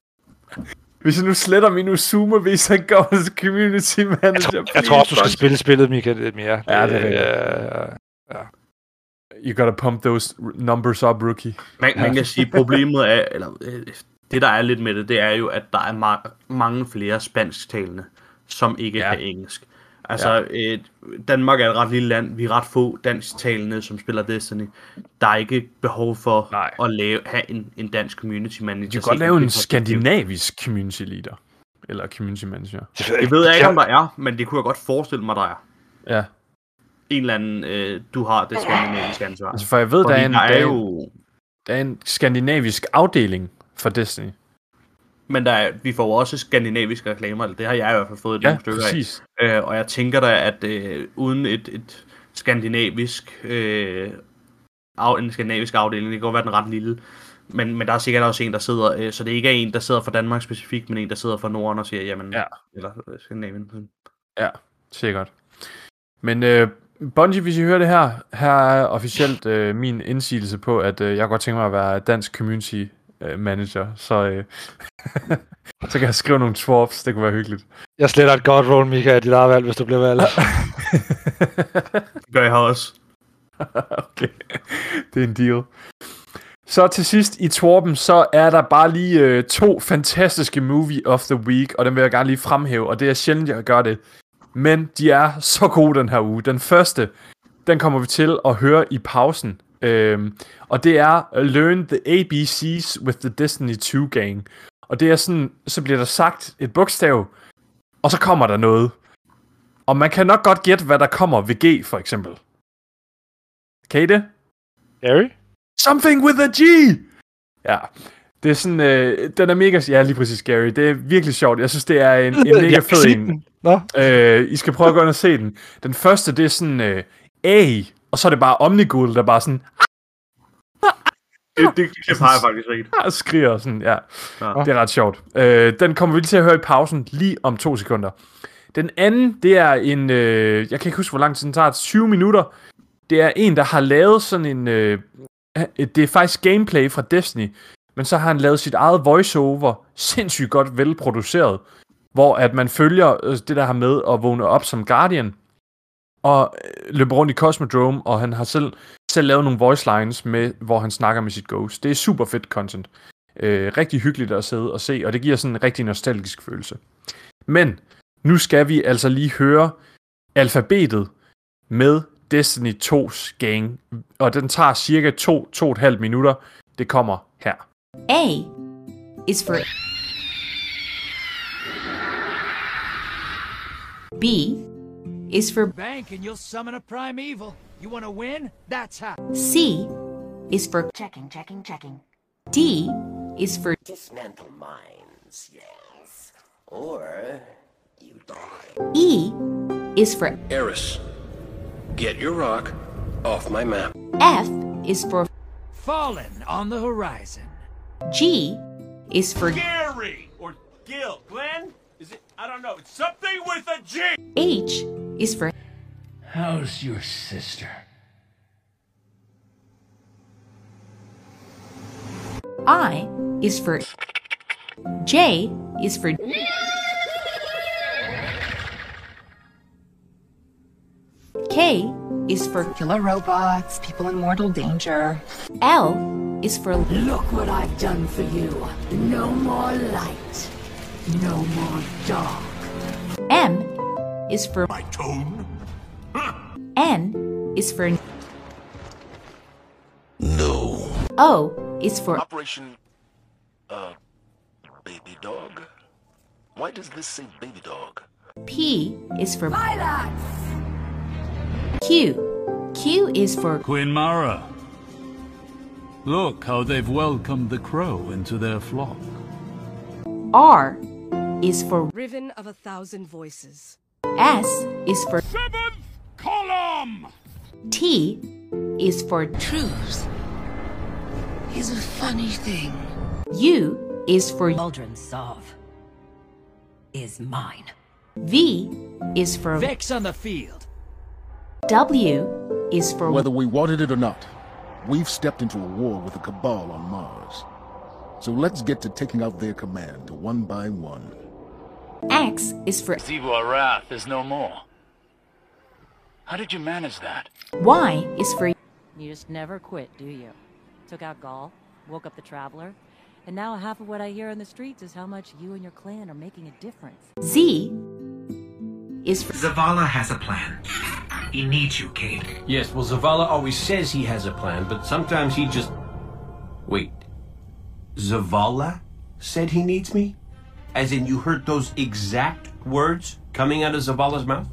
Hvis jeg nu sletter min Usume, hvis han går til community manager. jeg tror også, du skal spille spillet, Mika, lidt mere. Ja, det er øh, You gotta pump those numbers up, rookie. man, man kan sige, problemet er, eller øh, det der er lidt med det, det er jo, at der er ma- mange flere spansktalende, som ikke Ja. ja. kan engelsk. Altså, ja. øh, Danmark er et ret lille land, vi er ret få dansktalende, som spiller Destiny. Der er ikke behov for Nej. at lave, have en, en dansk community manager. Du kan godt lave en skandinavisk community leader. Eller community manager. Det ved jeg ikke, om der er, men det kunne jeg godt forestille mig, der er. Ja. En eller anden, øh, du har det skandinaviske ansvar. Altså, for jeg ved, der Fordi er, en, der der, er er jo... der er en skandinavisk afdeling for Destiny. Men der er, vi får jo også skandinaviske reklamer, eller det har jeg i hvert fald fået et Ja, nogle stykker præcis. af. Øh, og jeg tænker da, at øh, uden et, et skandinavisk, øh, af, en skandinavisk afdeling, det kan godt være den ret lille, men, men der er sikkert også en, der sidder, øh, så det ikke er en, der sidder for Danmark specifikt, men en, der sidder for Norden og siger, jamen, Ja. eller øh, Skandinavien. Sikkert. Men øh, Bungie, hvis I hører det her, her er officielt øh, min indsigelse på, at øh, jeg godt tænker mig at være dansk community øh, manager, så, øh, [laughs] så kan jeg skrive nogle twerps, det kunne være hyggeligt. Jeg sletter et godt roll, Mika, af dit eget valg, hvis du bliver valgt. [laughs] Det gør jeg også. [laughs] okay, det er en deal. Så til sidst i Torben, så er der bare lige øh, to fantastiske movie of the week, og dem vil jeg gerne lige fremhæve, og det er sjældent, jeg gør det. Men de er så gode den her uge. Den første, den kommer vi til at høre i pausen. Øhm, og det er Learn the ABCs with the Destiny 2 Gang. Og det er sådan, så bliver der sagt et bogstav, og så kommer der noget. Og man kan nok godt gætte, hvad der kommer ved G, for eksempel. Kan I det? Gary? Something with a G! Ja, det er sådan, øh, den er mega, ja lige præcis Gary, det er virkelig sjovt. Jeg synes, det er en, en mega fed en. Nå, Øh, I skal prøve at gå ind og se den. Den første, det er sådan øh, A, og så er det bare Omnigul, der bare sådan Det, det, det har jeg faktisk rigtigt. ah, skriger og sådan, ja. Ja. Det er ret sjovt. Øh, den kommer vi lige til at høre i pausen, lige om to sekunder. Den anden, det er en, øh, jeg kan ikke huske, hvor lang tid den tager, 20 minutter. Det er en, der har lavet sådan en, øh, det er faktisk gameplay fra Destiny, men så har han lavet sit eget voiceover, sindssygt godt velproduceret, hvor at man følger øh, det der her med at vågne op som Guardian, og øh, løber rundt i Cosmodrome, og han har selv, selv lavet nogle voice lines, med, hvor han snakker med sit ghost. Det er super fedt content. Øh, rigtig hyggeligt at sidde og se, og det giver sådan en rigtig nostalgisk følelse. Men nu skal vi altså lige høre alfabetet med Destiny 2's gang, og den tager cirka 2-2,5 minutter. Det kommer her. A is for B is for Bank and you'll summon a primeval. You want to win? That's how. C is for Checking, checking, checking. D is for Dismantle mines, yes. Or you die. E is for Eris, get your rock off my map. F is for Fallen on the horizon. G is for Gary or Gil. Glenn? Is it? I don't know. It's something with a G. H is for How's your sister? I is for J is for K is for Killer robots, people in mortal danger. L is for Look what I've done for you. No more light. No more dark. M is for My tone? N is for No. O is for Operation, uh, baby dog? Why does this say baby dog? P is for Q. Q is for Queen Mara. Look how they've welcomed the crow into their flock. R is for Riven of a thousand voices. S is for Seventh column! T is for Truth is a funny thing. U is for Aldrin Sov is mine. V is for Vex on the field. W is for Whether we wanted it or not, we've stepped into a war with the Cabal on Mars. So let's get to taking out their command one by one. X is for Zivor Wrath is no more. How did you manage that? Y is for You just never quit, do you? Took out Gaul, woke up the Traveler, and now half of what I hear in the streets is how much you and your clan are making a difference. Z is for Zavala has a plan. He needs you, Kate. Yes, well, Zavala always says he has a plan, but sometimes he just. Wait. Zavala said he needs me? As in, you heard those exact words coming out of Zavala's mouth?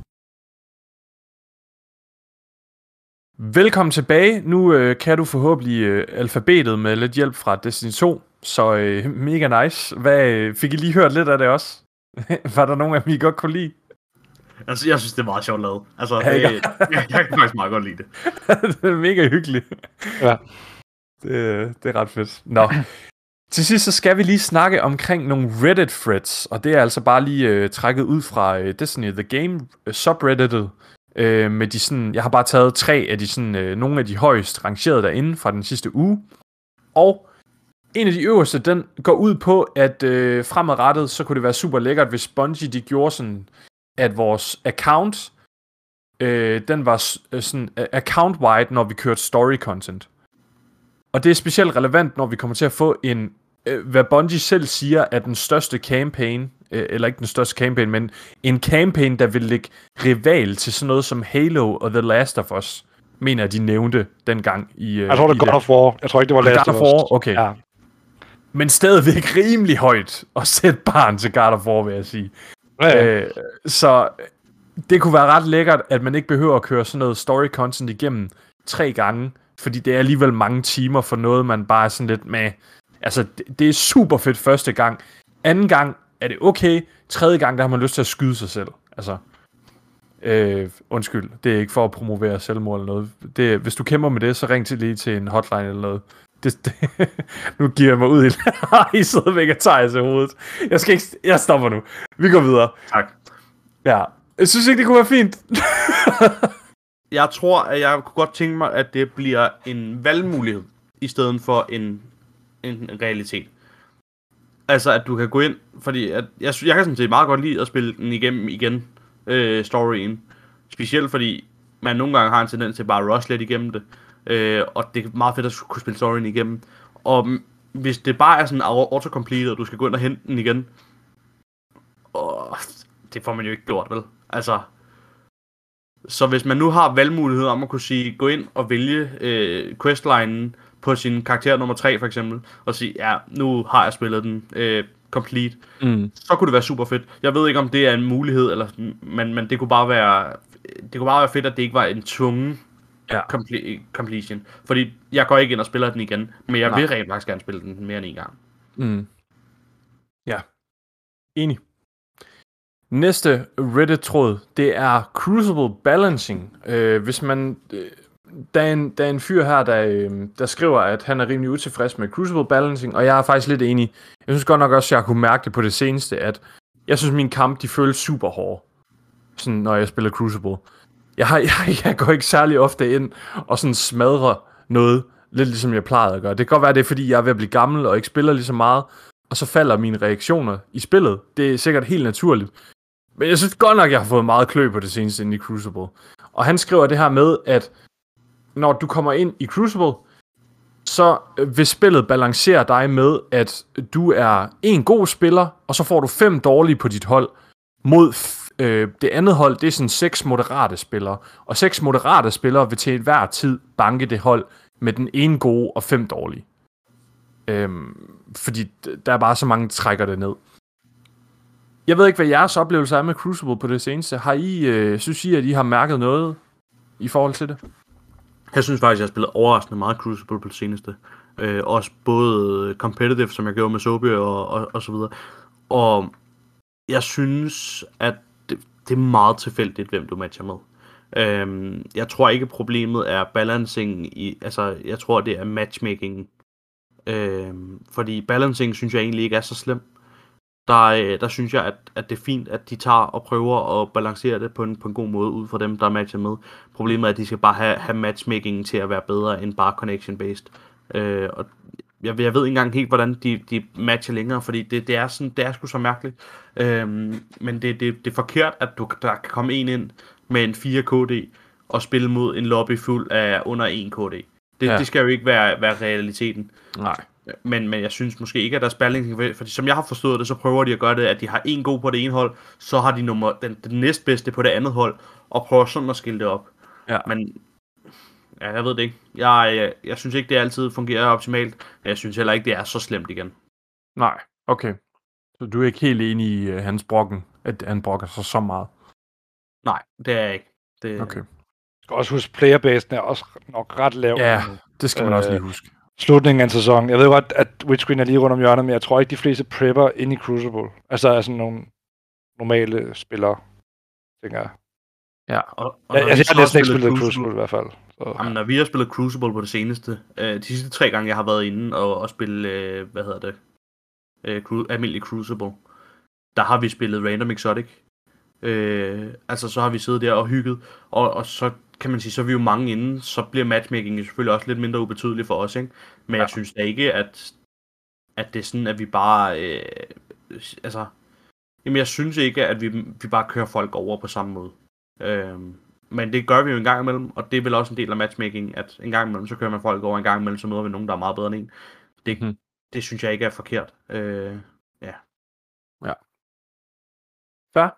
Velkommen tilbage. Nu øh, kan du forhåbentlig øh, alfabetet med lidt hjælp fra Destiny 2, så øh, mega nice. Hvad, øh, fik I lige hørt lidt af det også? [laughs] Var der nogen af dem, I godt kunne lide? Altså, jeg synes, det er meget sjovt lavet. Altså, Ja, det, jeg, jeg kan faktisk meget godt lide det. [laughs] det er mega hyggeligt. Ja. Det, det er ret fedt. Nå. [laughs] Til sidst så skal vi lige snakke omkring nogle Reddit threads, og det er altså bare lige øh, trækket ud fra øh, Destiny The Game øh, subredditet. Øh, med de sådan, jeg har bare taget tre af de sådan, øh, nogle af de højst rangerede derinde fra den sidste uge. Og en af de øverste, den går ud på, at øh, fremadrettet, så kunne det være super lækkert, hvis Bungie de gjorde sådan, at vores account, øh, den var øh, sådan account-wide, når vi kørte story content. Og det er specielt relevant, når vi kommer til at få en, øh, hvad Bungie selv siger, er den største campaign, øh, eller ikke den største campaign, men en campaign, der vil ligge rival til sådan noget som Halo og The Last of Us, mener de nævnte dengang i... Øh, Jeg tror, det er God of War. Jeg tror ikke, det var Last of of War, Us. okay. Ja. Men stadigvæk rimelig højt at sætte barn til God of War, vil jeg sige. Ja, ja. Øh, så det kunne være ret lækkert, at man ikke behøver at køre sådan noget story content igennem tre gange, fordi det er alligevel mange timer for noget, man bare er sådan lidt med. Altså, det, det er super fedt første gang. Anden gang er det okay. Tredje gang, der har man lyst til at skyde sig selv. Altså, øh, undskyld, det er ikke for at promovere selvmord eller noget. Det, hvis du kæmper med det, så ring til lige til en hotline eller noget. Det, det, [laughs] nu giver jeg mig ud i [laughs] I sidder væk og tager sig hovedet. Jeg, skal ikke, jeg stopper nu. Vi går videre. Tak. Ja. Jeg synes ikke, det kunne være fint. [laughs] Jeg tror, at jeg kunne godt tænke mig, at det bliver en valgmulighed, i stedet for en, en realitet. Altså, at du kan gå ind, fordi at jeg, jeg kan sådan set meget godt lide at spille den igennem igen, øh, storyen. Specielt fordi man nogle gange har en tendens til bare at rush lidt igennem det. Øh, og det er meget fedt at kunne spille storyen igennem. Og hvis det bare er sådan autocomplete, og du skal gå ind og hente den igen, åh, det får man jo ikke gjort, vel? Altså, så hvis man nu har valgmulighed om at kunne sige, gå ind og vælge øh, questlinen på sin karakter nummer 3 for eksempel, og sige, ja, nu har jeg spillet den øh, complete, Mm. så kunne det være super fedt. Jeg ved ikke, om det er en mulighed, eller, men, men det kunne bare være det kunne bare være fedt, at det ikke var en tvungen ja. comple- completion. Fordi jeg går ikke ind og spiller den igen, men jeg Nej. vil rent faktisk gerne spille den mere end en gang. Mm. Ja. Enig. Næste Reddit-tråd, det er Crucible Balancing. Øh, hvis man... Øh, der, er en, der er en fyr her, der, øh, der skriver, at han er rimelig utilfreds med Crucible Balancing, og jeg er faktisk lidt enig. Jeg synes godt nok også, at jeg kunne mærke det på det seneste, at jeg synes, mine kampe, de føles super hårde, sådan, når jeg spiller Crucible. Jeg, har, [laughs] jeg, jeg går ikke særlig ofte ind og sådan smadrer noget, lidt ligesom jeg plejede at gøre. Det kan godt være, det er fordi, jeg er ved at blive gammel og ikke spiller lige så meget, og så falder mine reaktioner i spillet. Det er sikkert helt naturligt. Men jeg synes godt nok, jeg har fået meget klø på det seneste inde i Crucible. Og han skriver det her med, at når du kommer ind i Crucible, så øh, vil spillet balancere dig med, at du er en god spiller, og så får du fem dårlige på dit hold, mod f- øh, det andet hold, det er sådan seks moderate spillere. Og seks moderate spillere vil til enhver tid banke det hold med den ene gode og fem dårlige. Øhm, fordi d- der er bare så mange, der trækker det ned. Jeg ved ikke, hvad jeres oplevelse er med Crucible på det seneste. Har I, øh, synes I, at I har mærket noget i forhold til det? Jeg synes faktisk, jeg har spillet overraskende meget Crucible på det seneste. Øh, også både competitive, som jeg gjorde med Sobi og, og, og så videre. Og jeg synes, at det, det er meget tilfældigt, hvem du matcher med. Øhm, jeg tror ikke, problemet er balancing i, altså, jeg tror, det er matchmaking. Øhm, fordi balancing synes jeg egentlig ikke er så slemt. Der, øh, der synes jeg, at, at det er fint, at de tager og prøver at balancere det på en, på en god måde ud fra dem, der er matchet med. Problemet er, at de skal bare have, have matchmaking til at være bedre end bare connection-based. Øh, og jeg, jeg ved ikke engang helt, hvordan de, de matcher længere, fordi det, det er sådan, det er sgu så mærkeligt. Øhm, men det, det, det er forkert, at du, der kan komme en ind med en 4 KD og spille mod en lobby fuld af under 1 KD. Det, Ja. ja. det skal jo ikke være, være realiteten. Nej. Men, men jeg synes måske ikke, at deres balance, fordi som jeg har forstået det, så prøver de at gøre det, at de har en god på det ene hold, så har de nummer, den, den næstbedste på det andet hold, og prøver sådan at skille det op. Ja. Men ja, jeg ved det ikke. Jeg, jeg, jeg synes ikke, det altid fungerer optimalt, men jeg synes heller ikke, det er så slemt igen. Nej, okay. Så du er ikke helt enig i uh, hans brokken, at han brokker sig så meget? Nej, det er jeg ikke. Det, Okay. Jeg skal også huske, playerbasen er også nok ret lav. Ja, det skal man også Øh, lige huske. Slutningen af en sæson. Jeg ved godt, at Witchqueen er lige rundt om hjørnet, men jeg tror ikke, de fleste prepper ind i Crucible. Altså er sådan nogle normale spillere, tænker jeg. Ja. Og, Ja, når altså, jeg har næsten ikke spillet spillet Crucible i hvert fald. Så. Jamen, når vi har spillet Crucible på det seneste, øh, de sidste tre gange, jeg har været inde og, og spille, øh, hvad hedder det, øh, cru- almindelig Crucible, der har vi spillet Random Exotic. Øh, altså, så har vi siddet der og hygget, og, og så kan man sige, så er vi jo mange inde, så bliver matchmaking selvfølgelig også lidt mindre ubetydelig for os, ikke? Men jeg synes da ikke, at, at det er sådan, at vi bare, øh, altså, jamen jeg synes ikke, at vi, vi bare kører folk over på samme måde. Øh, men det gør vi jo en gang imellem, og det er vel også en del af matchmaking, at en gang imellem, så kører man folk over, en gang imellem, så møder vi nogen, der er meget bedre end en. Det, Mhm. det synes jeg ikke er forkert. Øh, ja. Ja. Fair.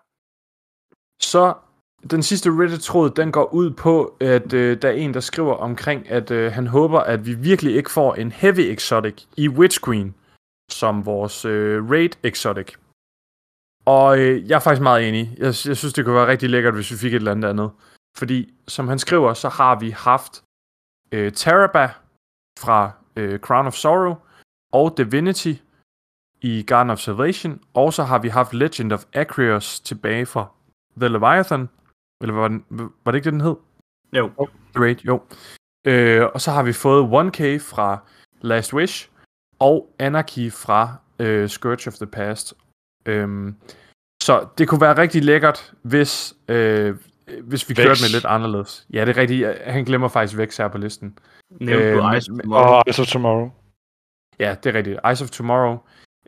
Så den sidste Reddit-tråd, den går ud på, at øh, der er en, der skriver omkring, at øh, han håber, at vi virkelig ikke får en heavy exotic i Witch Queen, som vores øh, raid exotic. Og øh, jeg er faktisk meget enig. Jeg, jeg synes, det kunne være rigtig lækkert, hvis vi fik et eller andet andet. Fordi, som han skriver, så har vi haft øh, Taraba fra øh, Crown of Sorrow og Divinity i Garden of Salvation, og så har vi haft Legend of Acreos tilbage fra The Leviathan. Eller var, den, var det ikke det, den hed? Jo. Raid, jo. Øh, og så har vi fået 1K fra Last Wish, og Anarchy fra øh, Scourge of the Past. Øhm, så det kunne være rigtig lækkert, hvis, øh, hvis vi Vex. kørte med lidt anderledes. Ja, det er rigtigt. Han glemmer faktisk Vex her på listen. Nævnte du Øhm, Ice of men- Tomorrow? Og Ice of Tomorrow. Ja, det er rigtigt. Ice of Tomorrow.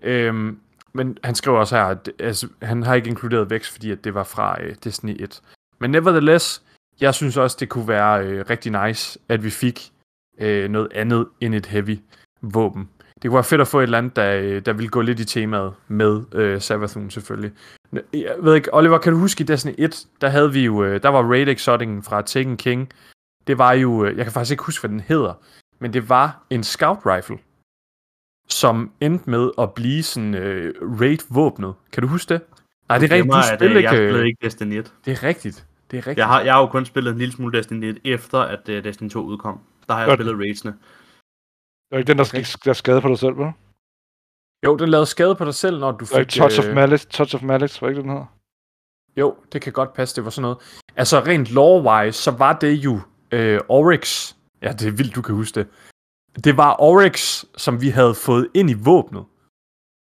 Øhm, men han skriver også her, at altså, han har ikke inkluderet Vex, fordi at det var fra øh, Destiny 1. Men nevertheless, jeg synes også, det kunne være øh, rigtig nice, at vi fik øh, noget andet end et heavy våben. Det kunne være fedt at få et eller andet, der, øh, der ville gå lidt i temaet med øh, Savathun selvfølgelig. Jeg ved ikke, Oliver, kan du huske i Destiny 1, der havde vi jo, øh, der var Raid Exoticen fra Taken King. Det var jo, øh, jeg kan faktisk ikke huske, hvad den hedder, men det var en scout rifle som endte med at blive sådan øh, raid-våbnet. Kan du huske det? Nej, det er rigtigt. Du øh, ikke... Jeg spillede ikke Destiny 1. Det er rigtigt. Det er rigtigt. Jeg har, jeg har jo kun spillet en lille smule Destiny 1, efter at uh, Destiny 2 udkom. Der har jeg Godt. spillet raidsene. Det er ikke den, der skal der skade på dig selv, vel? Jo, den lavede skade på dig selv, når du er ikke fik... Touch of øh, Malice, Touch of Malice, var ikke det, den hedder? Jo, det kan godt passe, det var sådan noget. Altså rent lore-wise, så var det jo øh, Oryx. Ja, det er vildt, du kan huske det. Det var Oryx, som vi havde fået ind i våbnet.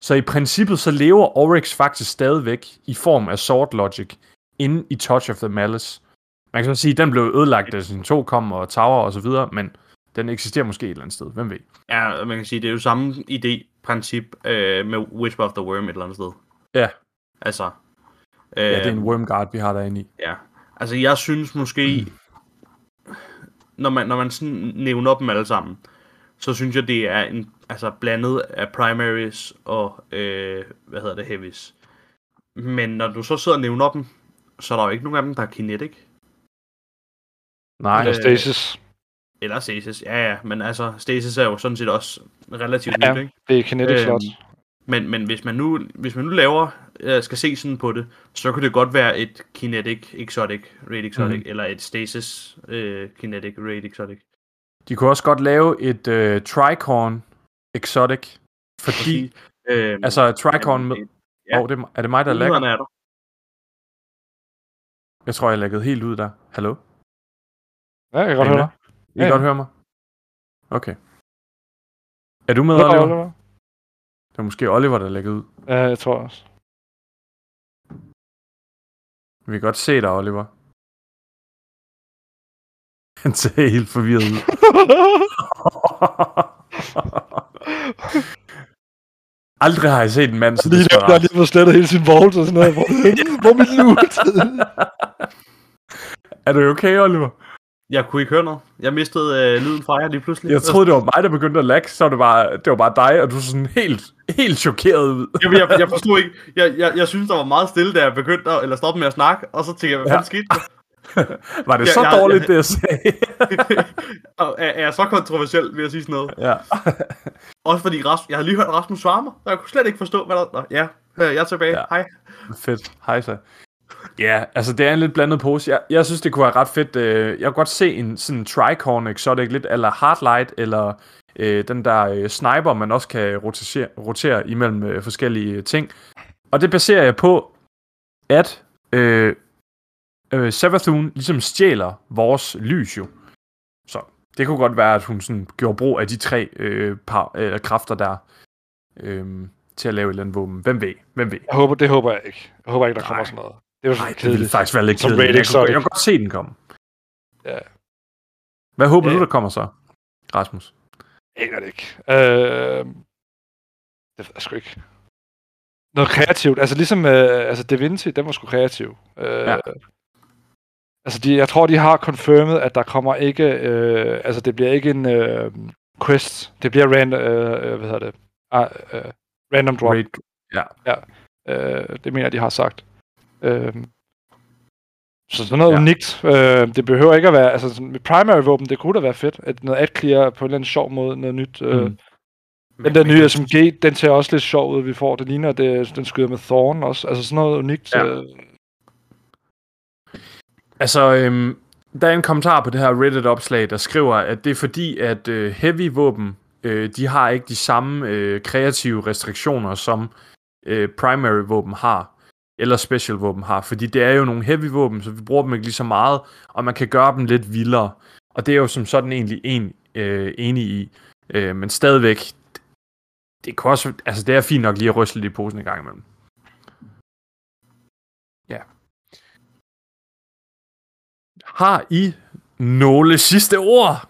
Så i princippet, så lever Oryx faktisk stadigvæk i form af Sword Logic inde i Touch of the Malice. Man kan så sige, at den blev ødelagt, da sin 2 kom og Tower og så videre, men den eksisterer måske et eller andet sted. Hvem ved? Ja, man kan sige, det er jo samme idé, princip øh, med Whisper of the Worm et eller andet sted. Ja. Altså. Ja, det er en øhm, Wormguard, vi har derinde i. Ja. Altså, jeg synes måske, når man, når man sådan nævner dem alle sammen, så synes jeg, det er en altså blandet af primaries og, øh, hvad hedder det, heavies. Men når du så sidder og nævner dem, så er der jo ikke nogen af dem, der er kinetic. Nej. Eller Stasis. Eller stasis, ja ja, men altså, stasis er jo sådan set også relativt Ja, nyt, ikke? det er kinetic slot. Men, men hvis man nu, hvis man nu laver, øh, skal se sådan på det, så kunne det godt være et kinetic exotic, raid exotic, Mhm. eller et stasis øh, kinetic, raid exotic. De kunne også godt lave et øh, Tricorn Exotic, fordi... Øh, altså Tricorn med... ja. Oh, det, er det mig, der? Mulighederne er der. Jeg tror, jeg lægget helt ud der. Hallo? Ja, jeg kan godt høre dig. I kan Ja, godt høre mig? Okay. Er du med, Oliver? Oliver. Det er måske Oliver, der lægger ud. Ja, jeg tror også. Vi kan godt se dig, Oliver. [laughs] Han ser helt forvirret ud. [laughs] [laughs] Aldrig har jeg set en mand så Lige der, der desperat. lige fået slettet hele sin vault og sådan noget. Hvor, [laughs] hvor er mit loot? [laughs] Er du okay, Oliver? Jeg kunne ikke høre noget. Jeg mistede øh, lyden fra jer lige pludselig. Jeg troede, det var mig, der begyndte at lagge, så var det, bare, det var bare dig, og du så sådan helt, helt chokeret ud. Jamen, jeg, jeg forstod ikke. Jeg, jeg, jeg synes, der var meget stille, da jeg begyndte at, eller stoppe med at snakke, og så tænkte jeg, hvad Ja. fanden skete der? [laughs] Var det Jeg- så jeg- dårligt, jeg- [laughs] det jeg sagde? [laughs] Og er, er jeg så kontroversiel ved at sige sådan noget? Ja. Også fordi Rasmus, jeg har lige hørt Rasmus svare mig, og jeg kunne slet ikke forstå, hvad der... Nå, ja, jeg er tilbage. Ja. Ja. Hej. Fedt. Hej så. Ja, altså det er en lidt blandet pose. Jeg, jeg synes, det kunne være ret fedt. øh, Jeg kunne godt se en sådan tricorn exotic, lidt eller Hardlight, eller øh, den der øh, sniper, man også kan rotere, rotere imellem øh, forskellige ting. Og det baserer jeg på, at øh, øh, Savathun ligesom stjæler vores lys jo. Så det kunne godt være, at hun sådan gjorde brug af de tre øh, par, øh, kræfter der øh, til at lave et eller andet våben. Hvem ved? Hvem ved? Jeg håber, det håber jeg ikke. Jeg håber ikke, der kommer Nej. sådan noget. Det var Nej, det kedeligt. ville faktisk være lidt kedeligt. Jeg kunne, jeg kunne godt se den komme. Ja. Hvad håber Ja. du, der kommer så, Rasmus? Aner det ikke. Øh, det ved jeg sgu ikke. Noget kreativt. Altså ligesom øh, altså Da Vinci, den var sgu kreativ. Øh, Ja. Altså de, jeg tror, de har confirmed, at der kommer ikke... Øh, altså det bliver ikke en øh, quest. Det bliver rand, øh, øh, hvad hedder det? Ah, øh, random drop. Raid, ja. ja. Øh, det mener de har sagt. Øh, så sådan noget Ja. unikt. Øh, det behøver ikke at være... Altså sådan, med primary våben, det kunne da være fedt. At noget ad clear på en eller anden sjov måde. Noget nyt. Øh, Mm. den der nye SMG, den ser også lidt sjov ud, vi får. Det ligner, det, den skyder med Thorn også. Altså sådan noget unikt. Ja. Øh, Altså, øhm, der er en kommentar på det her Reddit-opslag, der skriver, at det er fordi, at øh, heavy-våben, øh, de har ikke de samme øh, kreative restriktioner, som øh, primary-våben har, eller special-våben har. Fordi det er jo nogle heavy-våben, så vi bruger dem ikke lige så meget, og man kan gøre dem lidt vildere. Og det er jo som sådan egentlig en, øh, enig i. Øh, men stadigvæk, det, kan også, altså det er fint nok lige at ryste lidt i posen i gang imellem. Ja. Har I nogle sidste ord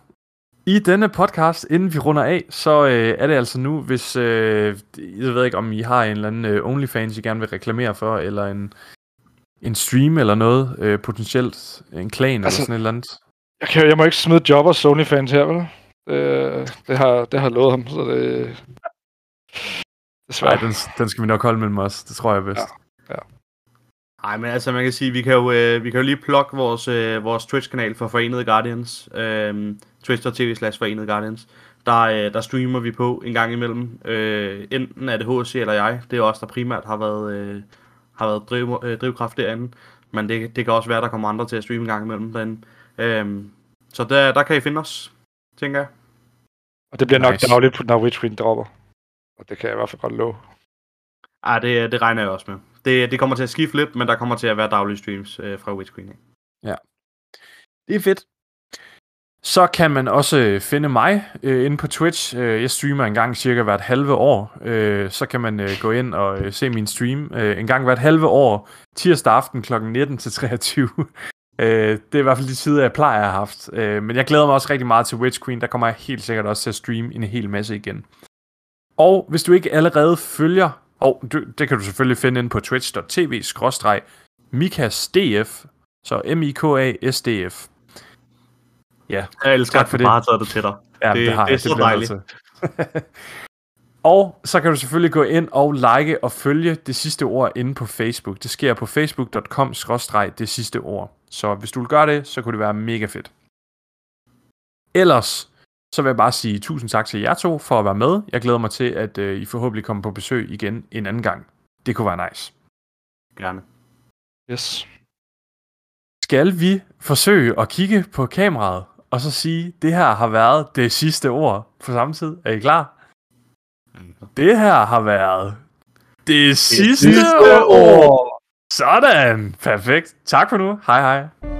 i denne podcast, inden vi runder af, så øh, er det altså nu, hvis, øh, jeg ved ikke om I har en eller anden øh, OnlyFans, I gerne vil reklamere for, eller en, en stream eller noget, øh, potentielt en klan altså, eller sådan et eller andet. jeg, kan, jeg må ikke smide Jobbers OnlyFans her, vel? Øh, det, har, det har lovet ham, så det... Nej, Desværre. den, den skal vi nok holde mellem os, det tror jeg bedst. Ja. Nej, men altså man kan sige, vi kan jo, øh, vi kan jo lige plukke vores, øh, vores Twitch-kanal for Forenede Guardians. Øh, Twitch.tv slash Forenede Guardians. Der, øh, der streamer vi på en gang imellem. Øh, enten er det HC eller jeg. Det er os, der primært har været, øh, har været driv, øh, drivkraft derinde. Men det, det kan også være, der kommer andre til at streame en gang imellem derinde. Øh, så der, der kan I finde os, tænker jeg. Og det bliver nok Nice. dagligt, når Witch Queen dropper. Og det kan jeg i hvert fald godt love. Ej, det, det regner jeg også med. Det, det kommer til at skifte lidt, men der kommer til at være daglige streams øh, fra Witch Queen. Det er fedt. Så kan man også øh, finde mig øh, inde på Twitch. Øh, jeg streamer en gang cirka hvert halve år. Øh, så kan man øh, gå ind og øh, se min stream øh, en gang hvert halve år, tirsdag aften kl. 19 til 23. [laughs] øh, det er i hvert fald de tider, jeg plejer at have haft. Øh, men jeg glæder mig også rigtig meget til Witch Queen. Der kommer jeg helt sikkert også til at streame en hel masse igen. Og hvis du ikke allerede følger, og du, det kan du selvfølgelig finde inde på twitch.tv mikasdf, så M-I-K-A-S-D-F. Ja, Jeg elsker, tak at for du det. bare taget det til dig. Ja, det, det har det er jeg. så dejligt. [laughs] og så kan du selvfølgelig gå ind og like og følge det sidste ord inde på Facebook. Det sker på facebook.com det sidste ord. Så hvis du vil gøre det, så kunne det være mega fedt. Ellers, så vil jeg bare sige tusind tak til jer to for at være med. Jeg glæder mig til, at øh, I forhåbentlig kommer på besøg igen en anden gang. Det kunne være nice. Gerne. Yes. Skal vi forsøge at kigge på kameraet, og så sige, det her har været det sidste ord på samme tid? Er I klar? Det her har været det sidste, sidste ord. Sådan. Perfekt. Tak for nu. Hej hej.